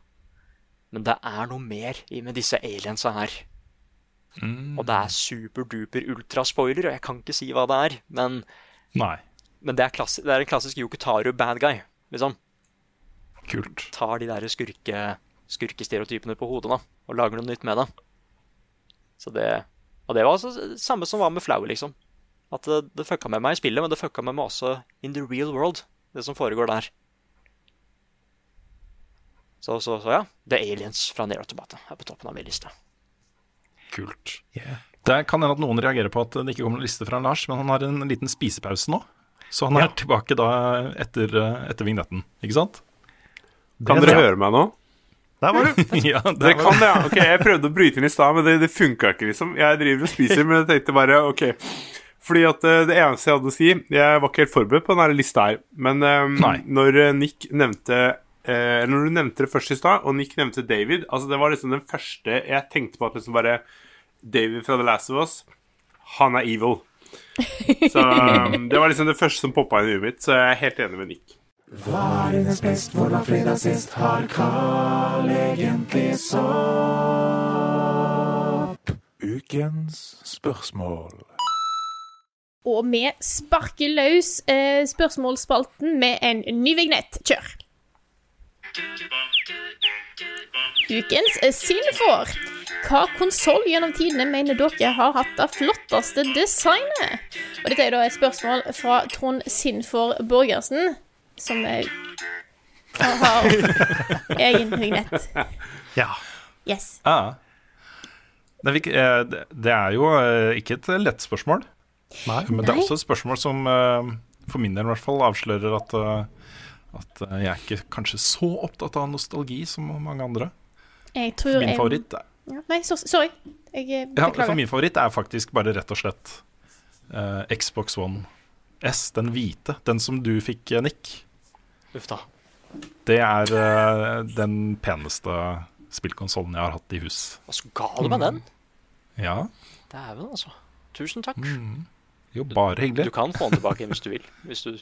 Men det er noe mer med disse aliensa her. Mm. Og det er superduper ultraspoiler, og jeg kan ikke si hva det er. Men, men det, er klassi- det er en klassisk Yokotaru bad guy, liksom. Kult. tar de der skurke, skurkestereotypene på hodet da, og lager noe nytt med det. Så det, og det var altså samme som var med Flower, liksom. At det, det fucka med meg i spillet, men det fucka med meg også in the real world, det som foregår der. Så, så, så ja, The Aliens fra Nero Tobata er på toppen av min liste. Kult. Det kan hende at noen reagerer på at det ikke kommer noen liste fra Lars, men han har en liten spisepause nå. Så han er tilbake da etter, eh, etter vignetten, ikke sant? Kan dere høre meg nå? Der var du! ja, Det dere var kan det, ja. Ok, Jeg prøvde å bryte inn i stad, men det, det funka ikke, liksom. Jeg driver og spiser, men jeg tenkte bare ok. Fordi at eh, det eneste jeg hadde å si Jeg var ikke helt forberedt på denne lista her, men um, når Nick nevnte eh, Når du nevnte det først i stad, og Nick nevnte David Altså Det var liksom den første jeg tenkte på at liksom bare David fra The Last of Us, han er evil. Så um, det var liksom det første som poppa inn i huet mitt, så jeg er helt enig med Nick. Hva er dines best, hvordan fredag sist? Har Carl egentlig sopp? Ukens spørsmål. Og vi sparker løs eh, spørsmålsspalten med en ny vignett. Kjør! Ukens eh, Sinfor. Hva konsoll gjennom tidene mener dere har hatt det flotteste designet? Og dette er da et spørsmål fra Trond Sinfor Borgersen, som er, har egen vignett. Ja. Yes. Ah. Det, er, eh, jo eh, ikke et lett spørsmål. Nei. Men det er også et spørsmål som eh, for min del i hvert fall avslører at, eh, at eh, jeg er ikke kanskje så opptatt av nostalgi som mange andre. Jeg tror Min favoritt er, Ja, nei, so sorry. Jeg beklager. ja, for min favoritt er faktisk bare rett og slett uh, Xbox One S, den hvite. Den som du fikk, eh, Nick. Uff da. Det er uh, den peneste spillkonsollen jeg har hatt i hus. Hva så gal med den? Ja. Dæven, altså. Tusen takk. Jo, bare hyggelig. Du kan få den tilbake hvis du vil. Hvis du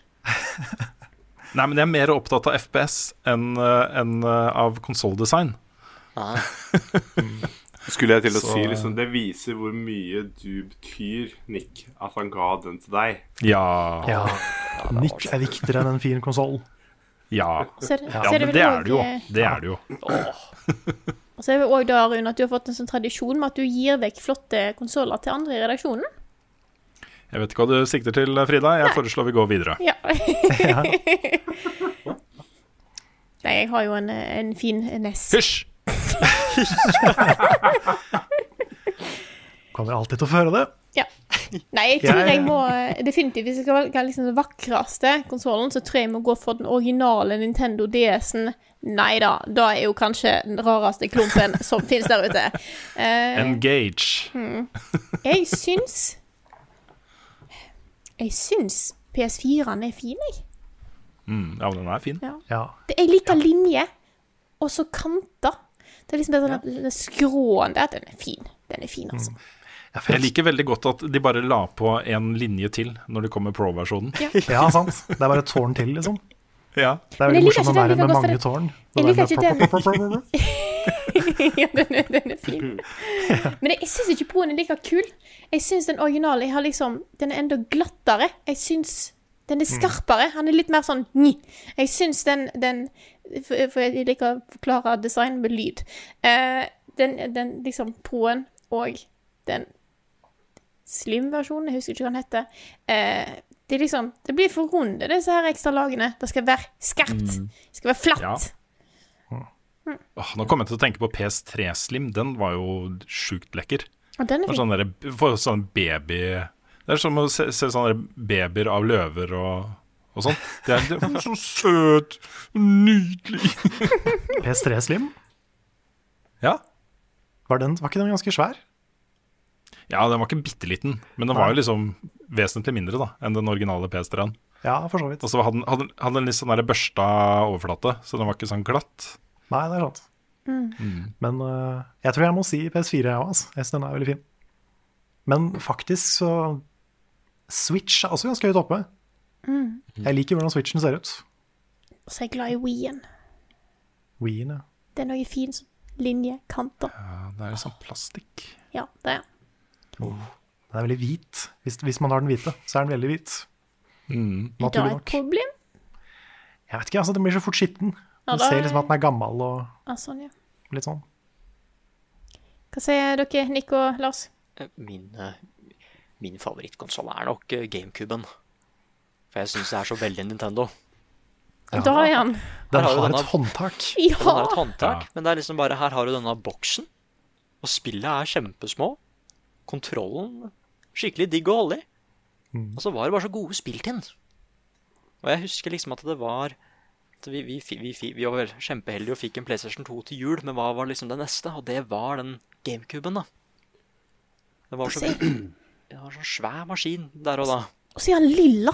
Nei, men jeg er mer opptatt av FPS enn eh, enn, eh, av konsolldesign. Nei. Skulle jeg til å Så- si liksom, Det viser hvor mye du betyr, Nick, at han ga den til deg. Ja. ja. Nick er viktigere enn en fin konsoll. Ja. Så er det- ja men det er det jo. eh, Det er det jo. Og så er det òg da, Rune, at du har fått en sånn tradisjon med at du gir vekk flotte konsoller til andre i redaksjonen. Jeg vet ikke hva du sikter til, Frida. Jeg foreslår vi går videre. Ja. Nei, jeg har jo en, en fin NES. Hysj! Kommer alltid til å føre det. Ja. Nei, jeg tror Jeg- jeg må definitivt Hvis jeg skal velge liksom den vakreste konsollen, så tror jeg jeg må gå for den originale Nintendo DS-en. Nei da, da er jo kanskje den rareste klumpen som finnes der ute. Uh, Engage. hmm. Jeg syns Jeg syns PS4-en er fin, jeg. Mm, ja, den er fin. Ja. Ja. Det er like linje, og så kanter. Det er liksom bare sånn at den skråen der, den er fin. Den er fin, altså. Jeg liker veldig godt at de bare la på en linje til når det kommer Pro-versjonen. Ja. Ja, sant. Det er bare et tårn til, liksom. Ja. Det er veldig morsomt å være like med mange det- tårn. Jeg liker ikke den. ja, den er, den er fin. Men jeg syns ikke Proen er like kul. Jeg syns den originale jeg har liksom, den er enda glattere. Jeg syns den er skarpere. Han er litt mer sånn nj. Jeg syns den, den For, jeg liker å forklare design med lyd. Eh, den, den liksom Proen og den Slim-versjonen, jeg husker ikke hva den heter. Eh, det, liksom, det blir for runde, disse her ekstra lagene. Det skal være skarpt. Det skal være flatt. Ja. Åh, nå kom jeg til å tenke på PS3 Slim. Den var jo sjukt lekker. Og den er fin. sånn, sånn baby Det er som å se, se sånne babyer av løver og, og sånn. Det er, det er så søt. Nydelig. PS3 Slim, Ja. var, den, var ikke den ganske svær? ja, den var ikke bitte liten, men den var jo liksom vesentlig mindre da enn den originale PS3-en. Ja, for så vidt. Og så hadde den, hadde, hadde den litt sånn der børsta overflate, så den var ikke sånn glatt. Nei, det er sant. Mm. Men uh, jeg tror jeg må si PS4, jeg òg. Altså. Jeg synes den er veldig fin. Men faktisk så Switch er også ganske høyt oppe. Mm. Jeg liker hvordan Switchen ser ut. Og så er jeg glad i Wien. Wien, ja. Det er noe fin som linje, kanter. Ja, det er sånn plastikk. Ja, det er Den er veldig hvit. Hvis, hvis man har den hvite, så er den veldig hvit. Mm. Er det Naturlig et problem? Jeg vet ikke, altså Den blir så fort skitten. Ja, Du ser er- liksom at den er gammel og Ja, sånn, ja. litt sånn. Hva sier dere, Nick og Lars? Eh, Min, eh, min favorittkonsoll er nok eh, GameCuben. For jeg syns det er så veldig Nintendo. Da er han. Den har har du et håndtak. Ja! Den har et håndtak, men det er liksom bare Her har du denne boksen, og spillet er kjempesmå. Kontrollen skikkelig digg å holde i. Mm. Og så var det bare så gode spill til den. Og jeg husker liksom at det var at vi, vi, vi, vi var vel kjempeheldige og fikk en PlayStation 2 til jul, men hva var liksom det neste? Og det var den GameCuben, da. Det var så Det var en sånn svær maskin der og da. Og så er han lilla.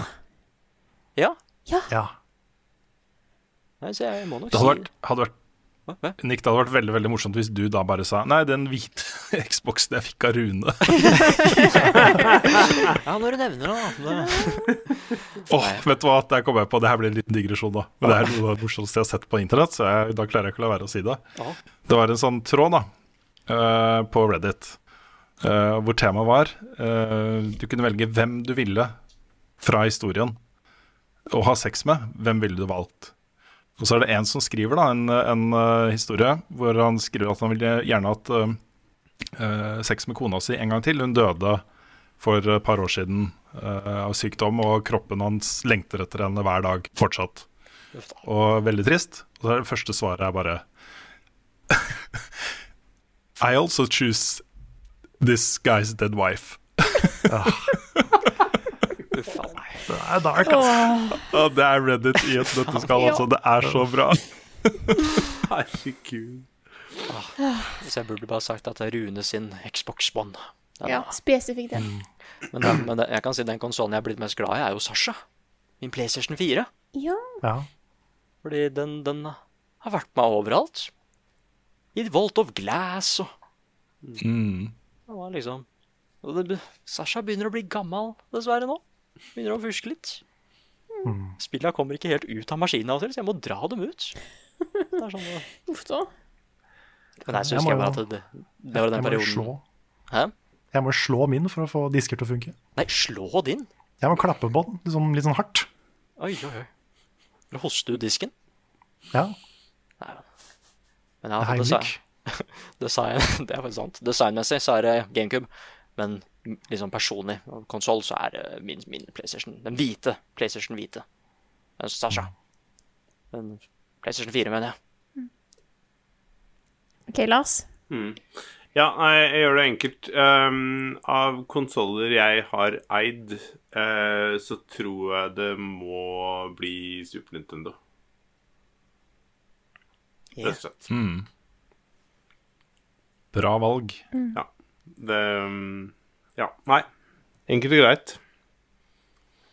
Ja. Ja. Ja. Nei, så jeg må nok Det hadde vært, hadde vært Hva? Nick, det hadde vært veldig veldig morsomt hvis du da bare sa Nei, den hvite Xboxen jeg fikk av Rune. Ja, når du nevner det, da. Åh, vet du hva, der kom jeg på Det her blir en liten digresjon, da. Men det er noe av det morsomste jeg har sett på internett, så jeg, da klarer jeg ikke å la være å si det. Ja. Det var en sånn tråd da eh, på Reddit eh, hvor temaet var eh, Du kunne velge hvem du ville fra historien å ha sex med. Hvem ville du valgt? Og så er det en som skriver da en, en uh, historie hvor han skriver at han ville gjerne hatt uh, sex med kona si en gang til. Hun døde for et par år siden uh, av sykdom, og kroppen hans lengter etter henne hver dag fortsatt. Og veldig trist. Og så er det første svaret er bare I also choose this guy's dead wife. Det er dark, altså. Ja, det er Reddit i et nøtteskall, altså. Det er så bra. Herregud. Så jeg burde bare sagt at det er Rune sin Xbox One. Den, Ja, spesifikt den. Men, den, men den, jeg kan si den konsollen jeg er blitt mest glad i, er jo Sasha. Min PlayStation 4. Ja. Ja. Fordi den, den har vært med overalt. I Volt of Glass og Mm. Det var liksom og det, Sasha begynner å bli gammel, dessverre, nå. Begynner å fuske litt. Spillene kommer ikke helt ut av maskinen så jeg må dra dem ut. Det er sånn, Uff da. men nei, så Jeg husker jeg bare at det, det var den Jeg perioden slå. Hæ? Jeg må slå min for å få disker til å funke. Nei, slå din? Jeg må klappe på den litt sånn, litt sånn hardt. Oi, oi, oi. Eller hoste ut disken? Ja. Men ja, Heimlich. design, design, det er faktisk sant. Designmessig så er det GameCube, men liksom personlig konsoll så er det min, min PlayStation. Den hvite PlayStation hvite. Den Sasha. Den PlayStation 4, mener jeg. OK, Lars. Mm. Ja, jeg, jeg gjør det enkelt. Um, av konsoller jeg har eid, uh, så tror jeg det må bli Super Nintendo. Rett og slett. Mm. Bra valg. Ja. Det um, Ja, nei. Enkelt og greit.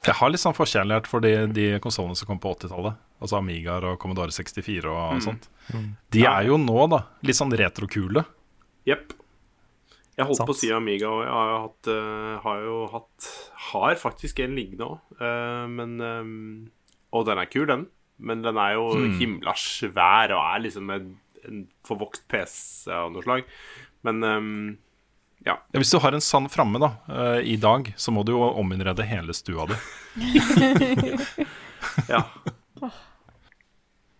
Jeg har litt sånn forkjærlighet for de, de konsollene som kom på 80-tallet. Altså Amigaer og Commodore 64 og Mm. sånt. Mm. De Ja. er jo nå da litt sånn retrokule. Jepp. Jeg holdt Sans. på å si Amiga, og jeg har jo hatt, eh, har jo hatt Har faktisk en liggende òg, men um, Og den er kul, den. Men den er jo mm. himla svær og er liksom en, en forvokst PC av noe slag. Men um, ja. Ja, Hvis du har en sand framme da, eh, i dag, så må du jo ominnrede hele stua di. ja.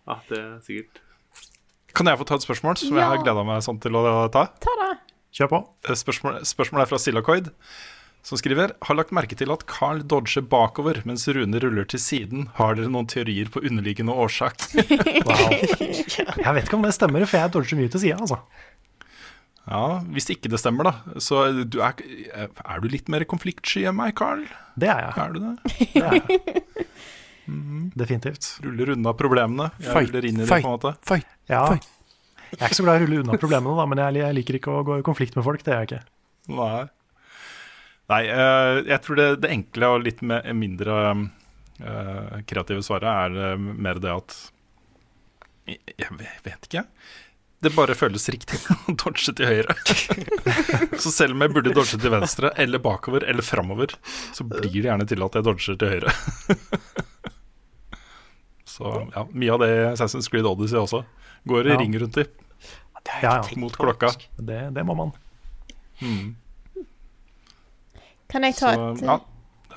Ja, det er sikkert. Kan jeg få ta et spørsmål som jeg har gleda meg sånn til å ta? Ta det. Kjør på. Spørsmål, spørsmålet er fra Silacoid, som skriver Har lagt merke til at Carl dodger bakover mens Rune ruller til siden. Har dere noen teorier på underliggende årsak? Wow. Jeg vet ikke om det stemmer, for jeg dodger mye til sida, altså. Ja, Hvis ikke det stemmer, da, så du er, er du litt mer konfliktsky enn meg, Carl? Det er jeg. Er du det? Det er jeg. Definitivt. Ruller unna problemene. Jeg Fight, ruller inn i det, på en måte. Ja. Jeg er ikke så glad i å rulle unna problemene, da, men jeg, jeg liker ikke å gå i konflikt med folk. Det gjør jeg ikke. Nei. Nei, eh, jeg tror det, det enkle og litt mindre eh, kreative svaret er eh, mer det at jeg, jeg vet ikke, jeg. Det bare føles riktig å dodge til høyre. så selv om jeg burde dodge til venstre eller bakover eller framover, så blir det gjerne til at jeg dodger til høyre. så ja, mye av det Assassin's Creed Odyssey også går i Ja. ring rundt i. Ja, ja. Mot klokka. Det, det må man. Mm. Kan jeg ta Så, et ja.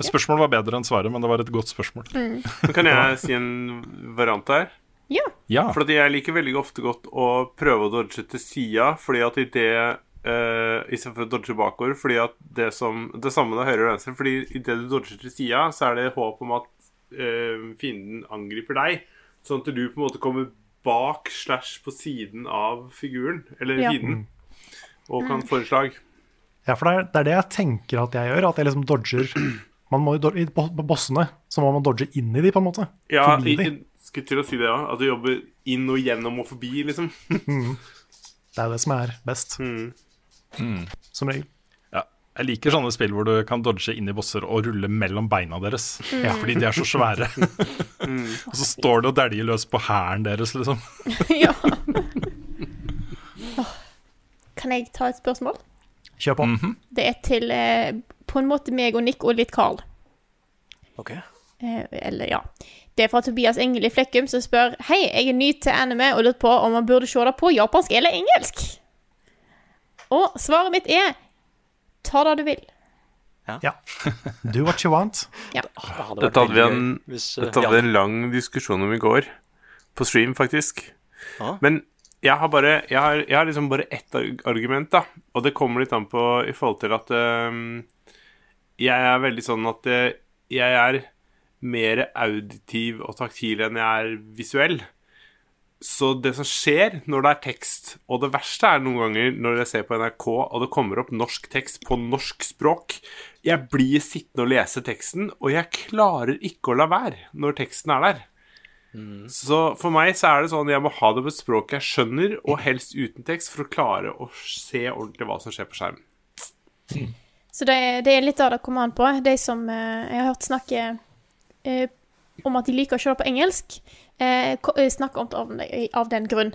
Spørsmålet var bedre enn svaret, men det var et godt spørsmål. Mm. Kan jeg si en variant her? Ja. Ja. For at jeg liker veldig ofte godt å prøve å dodge til sida, fordi at i det uh, Istedenfor å dodge bakover, fordi at det som Det samme med høyre og venstre, fordi idet du dodger til sida, så er det håp om at uh, fienden angriper deg, sånn at du på en måte kommer bak slash på siden av figuren, eller Ja. fienden, og kan Mm. få et slag. Ja, for det er, det er det jeg tenker at jeg gjør, at jeg liksom dodger Man må jo, på bossene så må man dodge inn i de, på en måte. Ja, Forbi jeg, jeg skulle til å si det ja. At du jobber inn og gjennom og forbi, liksom. Mm. Det er det som er best, Mm. som regel. Ja. Jeg liker sånne spill hvor du kan dodge inn i bosser og rulle mellom beina deres. Mm. Ja, fordi de er så svære. og så står det og dæljer løs på hæren deres, liksom. ja. Kan jeg ta et spørsmål? Kjør på. Det er til eh, på en måte meg og Nick og litt Carl. Ok. Eh, eller, ja. Det er fra Tobias Engel i Flekkum som spør Hei, jeg er ny til anime og lurer på om man burde se det på japansk eller engelsk. Og svaret mitt er ta det du vil. Ja. Do what you want. Ja. hadde vært Dette hadde vi en, hvis, eh, dette hadde ja. en lang diskusjon om i går. På stream, faktisk. Ja. Men jeg har bare Jeg har, jeg har liksom bare ett argument, da. Og det kommer litt an på i forhold til at øhm, Jeg er veldig sånn at øh, jeg er mer auditiv og taktil enn jeg er visuell. Så det som skjer når det er tekst, og det verste er noen ganger når jeg ser på NRK og det kommer opp norsk tekst på norsk språk Jeg blir sittende og lese teksten, og jeg klarer ikke å la være når teksten er der. Så for meg så er det sånn jeg må ha det på et språk jeg skjønner, og helst uten tekst, for å klare å se ordentlig hva som skjer på skjermen. Så det, det er litt av det kommer an på. De som eh, jeg har hørt snakke eh, om at de liker å se det på engelsk, eh, snakker om det av, den- grunn.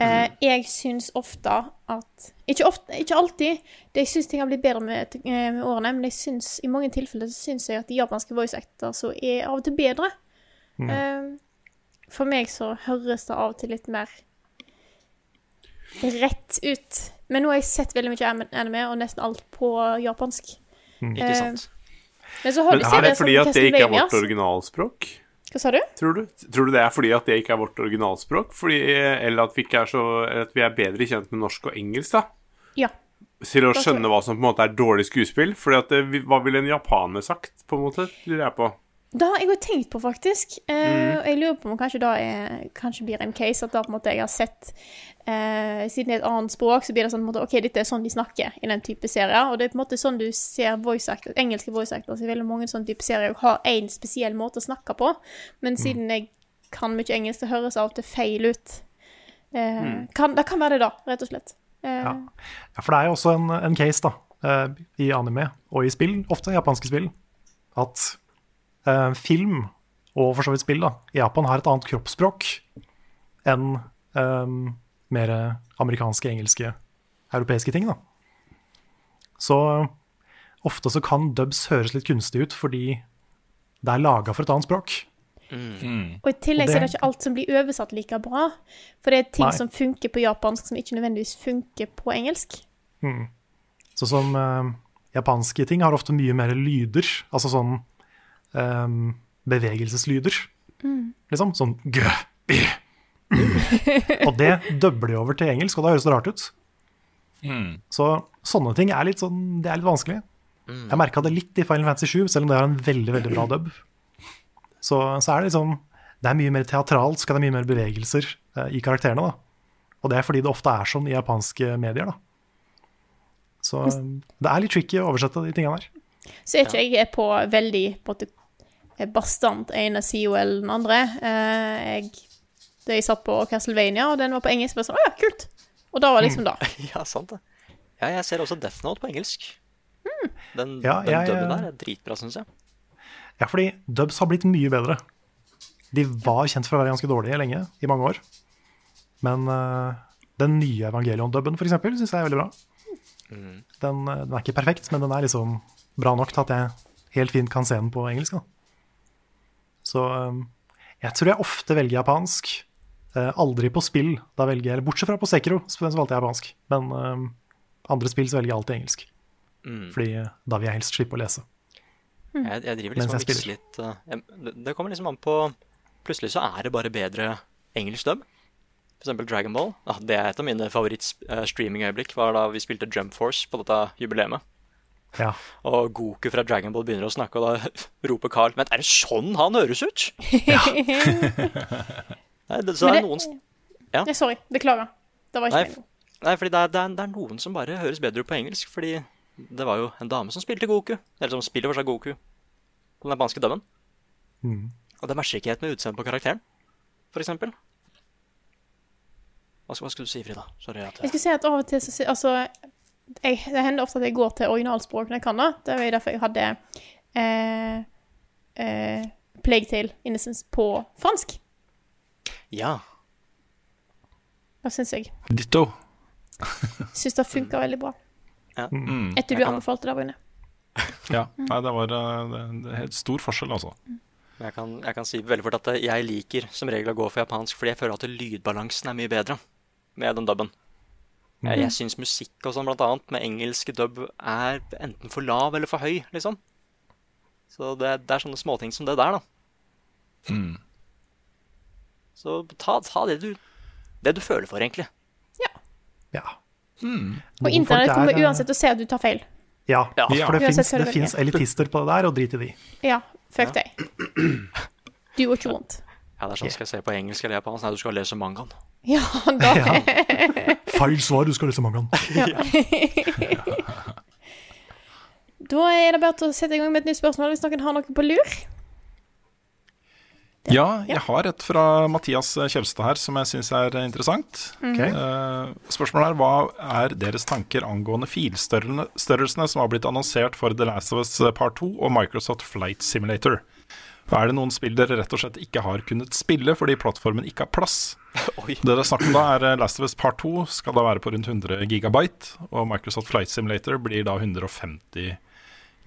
Eh, Jeg syns ofte at Ikke, ofte, ikke alltid. De syns ting har blitt bedre med, med årene, men synes, i mange tilfeller så syns jeg at de japanske voice actors er av og til bedre. Eh, For meg så høres det av og til litt mer rett ut. Men nå har jeg sett veldig mye anime- og nesten alt på japansk. Ikke Eh, sant? Men så har Men er det, det fordi at det ikke er vårt originalspråk? Hva sa du? Tror du? Tror du det er fordi at det ikke er vårt originalspråk? Fordi, eller at vi ikke er så Eller at vi er bedre kjent med norsk og engelsk, da? Ja. Til å skjønne hva som på en måte er dårlig skuespill? Fordi at det, Hva ville en japaner sagt, på en måte? Lurer jeg på. Det har jeg jo tenkt på, faktisk. Uh, Mm. og Jeg lurer på om kanskje det er, kanskje blir en case at da på en måte jeg har sett uh, Siden det er et annet språk, så blir det sånn på en måte, OK, dette er sånn de snakker i den type serier. Og det er på en måte sånn du ser voice actors, engelske voice actors i veldig mange sånne type serier har én spesiell måte å snakke på. Men siden jeg kan mye engelsk, det høres av og til feil ut. Eh, kan, det kan være det, da, rett og slett. Ja. Ja, for det er jo også en, en case da, i anime og i spill, ofte japanske spill, at eh, film og for så vidt spill da, i Japan har et annet kroppsspråk enn eh, mer amerikanske, engelske, europeiske ting. Da. Så ofte så kan dubs høres litt kunstig ut fordi det er laga for et annet språk. Og i tillegg så er det- det ikke alt som blir oversatt like bra. For det er ting Nei. som funker på japansk, som ikke nødvendigvis funker på engelsk. Mm. Sånn som eh, japanske ting har ofte mye mer lyder, altså sånn eh, bevegelseslyder. Mm. Liksom sånn gø. Og det dubber de over til engelsk, og da høres det rart ut. Så sånne ting er litt, sånn, det er litt vanskelig. Jeg merka det litt i Final Fantasy 7, selv om det har en veldig veldig bra dub. Så, så er det liksom Det er mye mer teatralsk, og det er mye mer bevegelser eh, i karakterene. da. Og det er fordi det ofte er sånn i japanske medier. da. Så det er litt tricky å oversette de tingene der. Så er ikke jeg på veldig på bastant ene sida eller den andre. Eh, jeg, det jeg satt på Castlevania, og den var på engelsk, bare sånn Å ja, kult! Og da var det liksom da. Ja, sant det. Ja, jeg ser også Death Note på engelsk. Den, Ja, den ja, dubben der er dritbra, syns jeg. Ja, fordi dubs har blitt mye bedre. De var kjent for å være ganske dårlige lenge, i mange år. Men uh, den nye Evangelion-dubben, for eksempel, syns jeg er veldig bra. Mm. Den, eh, den er ikke perfekt, men den er liksom bra nok til at jeg helt fint kan se den på engelsk. Da. Så eh, jeg tror jeg ofte velger japansk. Eh, aldri på spill. Da velger jeg, Bortsett fra på Sekiro, så valgte jeg japansk. Men eh, andre spill så velger jeg alltid engelsk. Mm. Fordi eh, da vil jeg helst slippe å lese. Jeg, jeg driver liksom og mikser litt eh, jeg, det, det kommer liksom an på Plutselig så er det bare bedre engelsk dub. For eksempel Dragon Ball. Ah, det er et av mine favoritt-streamingøyeblikk. Var da vi spilte Jump Force på dette jubileet. Ja. Og Goku fra Dragon Ball begynner å snakke, og da roper Carl Men er det sånn han høres ut? Nei, det, så det, er noen Ja. Nei, sorry. Beklager. Det var ikke Nei, meningen. nei fordi det er, det, er, det er noen som bare høres bedre ut på engelsk. Fordi det var jo en dame som spilte Goku. Eller som spiller for seg Goku. den japanske dubben. Mm. Og det matcher ikke helt med utseendet på karakteren, for eksempel. Hva skal, hva skal du si, Frida? Sorry at Jeg skulle si at av og til så Altså, jeg, det hender ofte at jeg går til originalspråk når jeg kan det. Det var derfor jeg hadde eh, eh, Plague Tale Innocence på fransk. Ja. Det syns jeg. Ditto. Syns det funka veldig bra. Ja. Mm. Etter du anbefalte det, Rune. Ja. Nei, det var eh, det, det helt stor forskjell, altså. Men Jeg kan, jeg kan si veldig fort at jeg liker som regel å gå for japansk fordi jeg føler at lydbalansen er mye bedre med den dubben. Jeg, jeg syns musikk og sånn, blant annet, med engelske dub er enten for lav eller for høy, liksom. Så det, det er sånne småting som det der, da. Mm. Så ta, ta det, du, det du føler for, egentlig. Ja. Ja. Og internett kommer er, eh, uansett til å se at du tar feil. Ja, Ja. for det Uansett fins elitister på det der, og drit i de. Ja, fuck deg. Du og ikke vondt. Ja, det er sånn, Skal jeg se på engelsk eller japansk? Nei, du skal lese mangaen. Ja, da Feil svar, du skal lese mangaen. Da er det bare til å sette i gang med et nytt spørsmål hvis noen har noe på lur. Ja, jeg har et fra Mathias Kjelstad her som jeg syns er interessant. Ok. Eh, spørsmålet er hva er deres tanker angående filstørrelsene som har blitt annonsert for The Last of Us Part 2 og Microsoft Flight Simulator? Er det noen spill dere rett og slett ikke har kunnet spille fordi plattformen ikke har plass? Oi. Det det er snakk om da er eh, Last of Us Part 2 skal da være på rundt 100 gigabyte, og Microsoft Flight Simulator blir da 150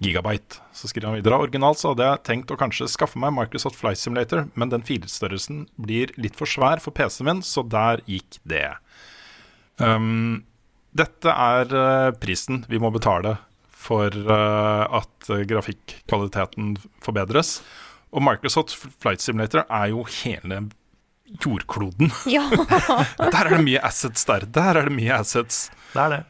gigabyte. Så skriver han videre. Originalt så hadde jeg tenkt å kanskje skaffe meg Microsoft Flight Simulator, men den filstørrelsen blir litt for svær for PC-en min, så der gikk det. Um, dette er eh, prisen vi må betale for eh, at grafikkvaliteten forbedres. Og Microsoft Flight Simulator er jo hele jordkloden. Ja. Der er det mye assets der. Der er det mye assets. Det er det.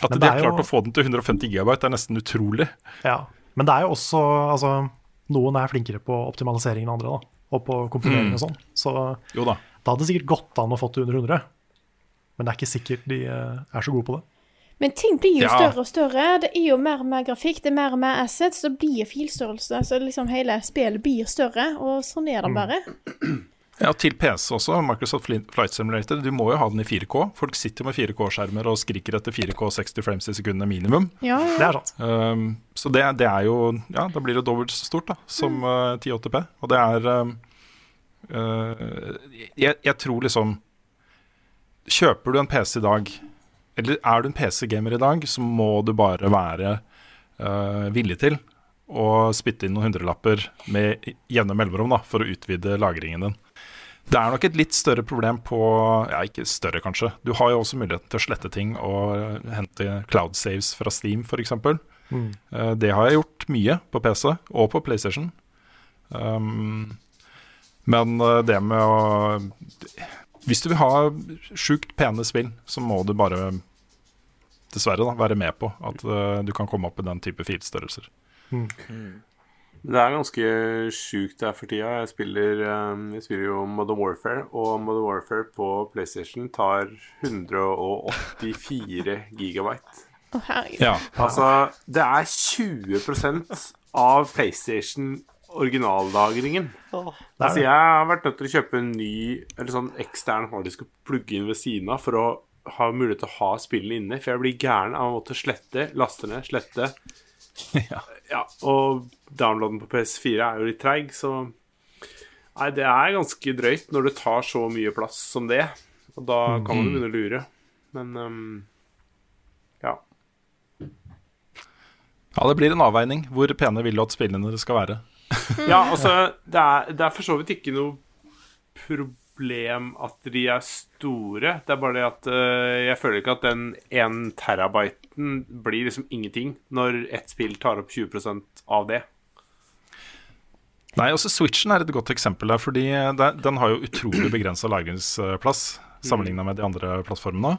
At Men de har klart jo- å få den til 150 GB, er nesten utrolig. Ja. Men det er jo også altså, Noen er flinkere på optimalisering enn andre, da. Og på komponering Mm. og sånn. Så Jo da. da hadde det sikkert gått an å få det under 100. Men det er ikke sikkert de eh, er så gode på det. Men ting blir jo Ja. større og større. Det er jo mer og mer grafikk, det er mer og mer assets, så blir filstørrelse. Så liksom hele spillet blir større, og sånn er det bare. Ja, til PC også. Microsoft Flight Simulator. Du må jo ha den i 4K. Folk sitter jo med 4K-skjermer og skriker etter 4K 60 frames i sekundet minimum. Ja, ja. Det er sant. Um, så det, det er jo Ja, da blir det dobbelt så stort da som uh, 1080p. Og det er um, uh, jeg, jeg tror liksom Kjøper du en PC i dag, eller er du en PC-gamer i dag, så må du bare være uh, villig til å spytte inn noen hundrelapper med jevne mellomrom da, for å utvide lagringen din. Det er nok et litt større problem på Ja, ikke større, kanskje. Du har jo også muligheten til å slette ting og hente cloud saves fra Steam, f.eks. Mm. Uh, Det har jeg gjort mye på PC og på PlayStation. Um, men eh, det med å Hvis du vil ha sjukt pene spill, så må du bare dessverre da, være med på at uh, du kan komme opp med den type filstørrelser. Det er ganske sjukt her for tida. Jeg spiller, eh, jeg spiller jo Modern Warfare, og Modern Warfare på PlayStation tar 184 gigabyte. Ja. Altså, det er 20% av PlayStation originallagringen. Altså, jeg har vært nødt til å kjøpe en ny eller sånn ekstern harddisk å plugge inn ved siden av for å ha mulighet til å ha spillene inne. For jeg blir gæren av å måtte slette, laste ned, slette. ja. Ja, og downloaden på PS4 er jo litt treig, så Nei, det er ganske drøyt når det tar så mye plass som det. Og da kan man jo begynne å lure. Men um, ja. ja, det blir en avveining. Hvor pene vil du at spillene skal være? Ja, altså, det er, det er for så vidt ikke noe problem at de er store. Det er bare det at uh, jeg føler ikke at den 1 terabyten blir liksom ingenting når ett spill tar opp 20% av det. Nei, også Switchen er et godt eksempel der, fordi den har jo utrolig begrensa lagringsplass sammenligna med de andre plattformene.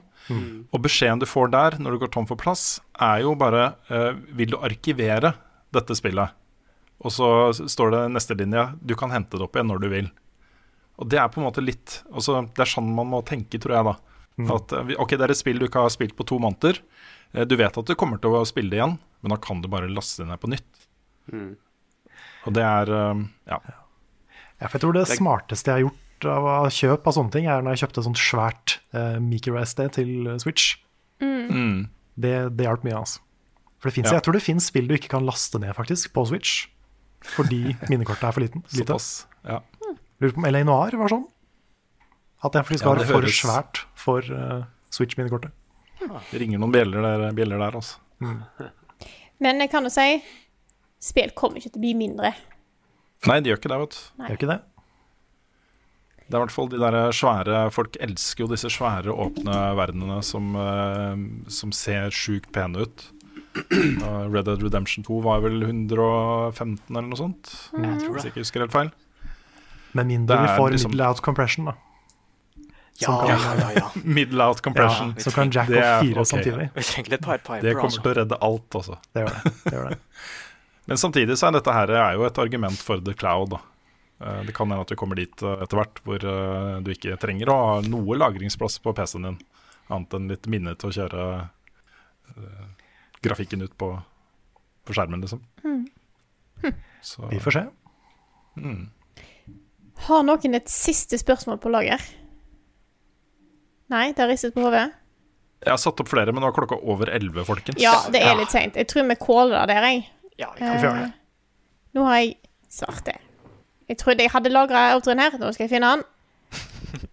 Og beskjeden du får der når du går tom for plass, er jo bare uh, Vil du arkivere dette spillet? Og så står det neste linje du kan hente det opp igjen når du vil. Og det er på en måte litt altså, Det er sånn man må tenke, tror jeg, da. At eh, ok, det er et spill du ikke har spilt på to måneder. Eh, Du vet at du kommer til å spille det igjen, men da kan du bare laste det ned på nytt. Og det er eh, ja. Ja, for jeg tror det smarteste jeg har gjort av kjøp av sånne ting, er når jeg kjøpte sånt svært eh, micro-SD til Switch. Mm. Det, det hjalp mye, altså. For det finnes, Ja. Jeg tror det fins spill du ikke kan laste ned faktisk på Switch, fordi minnekortet er for liten. lite. Såpass. Ja. Lurer på om LA Noir var sånn. At det Ja, var for svært for uh, Switch-minnekortet. Det ringer noen bjeller der, bjeller der altså. Men jeg kan jo si spill kommer ikke til å bli mindre. Nei, de gjør ikke det, vet du. Nei. Gjør ikke det? Det er i hvert fall de der svære Folk elsker jo disse svære, åpne verdenene som, eh, som ser sjukt pene ut. Red Dead Redemption 2 var vel 115 eller noe sånt, hvis jeg ikke husker helt feil. Med mindre vi får liksom- middle out compression, da. Ja, kan- ja, ja, ja. Middle out compression. Ja, så kan jack off fire okay. samtidig. Vi trenger litt pipe piper, Det kommer altså. til å redde alt, altså. Det gjør det. det, gjør det. Men samtidig så er dette her er jo et argument for the cloud. Da. Eh, Det kan hende at du kommer dit eh, etter hvert hvor eh, du ikke trenger å ha noe lagringsplass på PC-en din, annet enn litt minne til å kjøre grafikken ut på, på skjermen, liksom. Mm. Så, Vi får se. Mm. Har noen et siste spørsmål på lager? Nei, det har ristet på hodet? Jeg har satt opp flere, men nå er klokka over 11, folkens. Ja, det er litt seint. Jeg tror vi caller det der, jeg. Ja, vi kan gjøre det. Eh, Nå har jeg svart det. Jeg trodde jeg hadde lagra outroen her. Nå skal jeg finne den.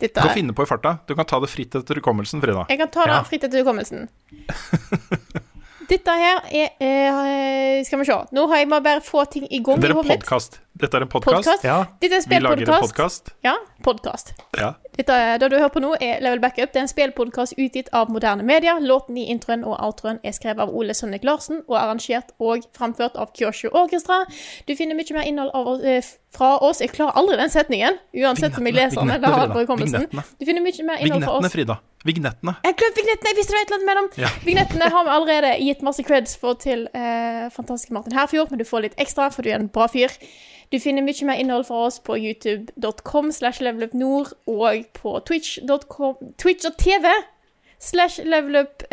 Du kan finne på i farta. Du kan ta det fritt etter hukommelsen, Frida. Jeg kan ta det Ja. fritt etter hukommelsen. Dette her er eh, Skal vi se. Nå har jeg må bare få ting i gang Det i er en hodet mitt. podkast. Dette er en podkast. Podcast? Ja. Dette er Vi lager en spillpodkast. podkast. Ja, podkast. Ja. Dette, det du hører på nå, er Level Backup. Det er en spillpodkast utgitt av moderne medier. Låten i introen og outroen er skrevet av Ole Sønnik Larsen og arrangert og framført av Kyosho Orchestra. Du finner mye mer innhold av, eh, fra oss. Jeg klarer aldri den setningen, uansett om jeg leser den eller har den på hukommelsen. Du finner mye mer innhold fra Vignettene, oss. Frida. Vignettene. Jeg glemte vignettene! Jeg visste det var et eller annet med dem! Ja. Vignettene har vi allerede gitt masse creds for til eh, fantastiske Martin Herfjord, men du får litt ekstra, for du er en bra fyr. Du finner mye mer innhold fra oss på youtube.com slash levelupnord og på twitch.com twitch.tv slash levelupnord.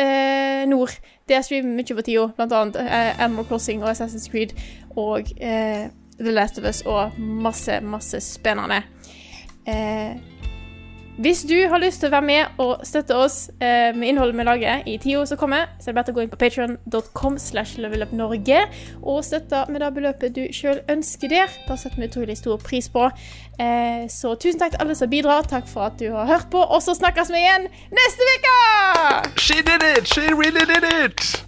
eh. Der streamer vi mye på tida, blant annet eh, Animal Crossing og Assassin's Creed og eh, The Last of Us og masse, masse spennende. Eh, hvis du har lyst til å være med og støtte oss eh, med innholdet vi lager i tida som kommer, så er det bare å gå inn på patreon.com slash levelupnorge og støtte med det beløpet du sjøl ønsker der. Det setter vi utrolig stor pris på. Eh, så tusen takk til alle som bidrar. Takk for at du har hørt på, og så snakkes vi igjen neste uke! She did it! She really did it!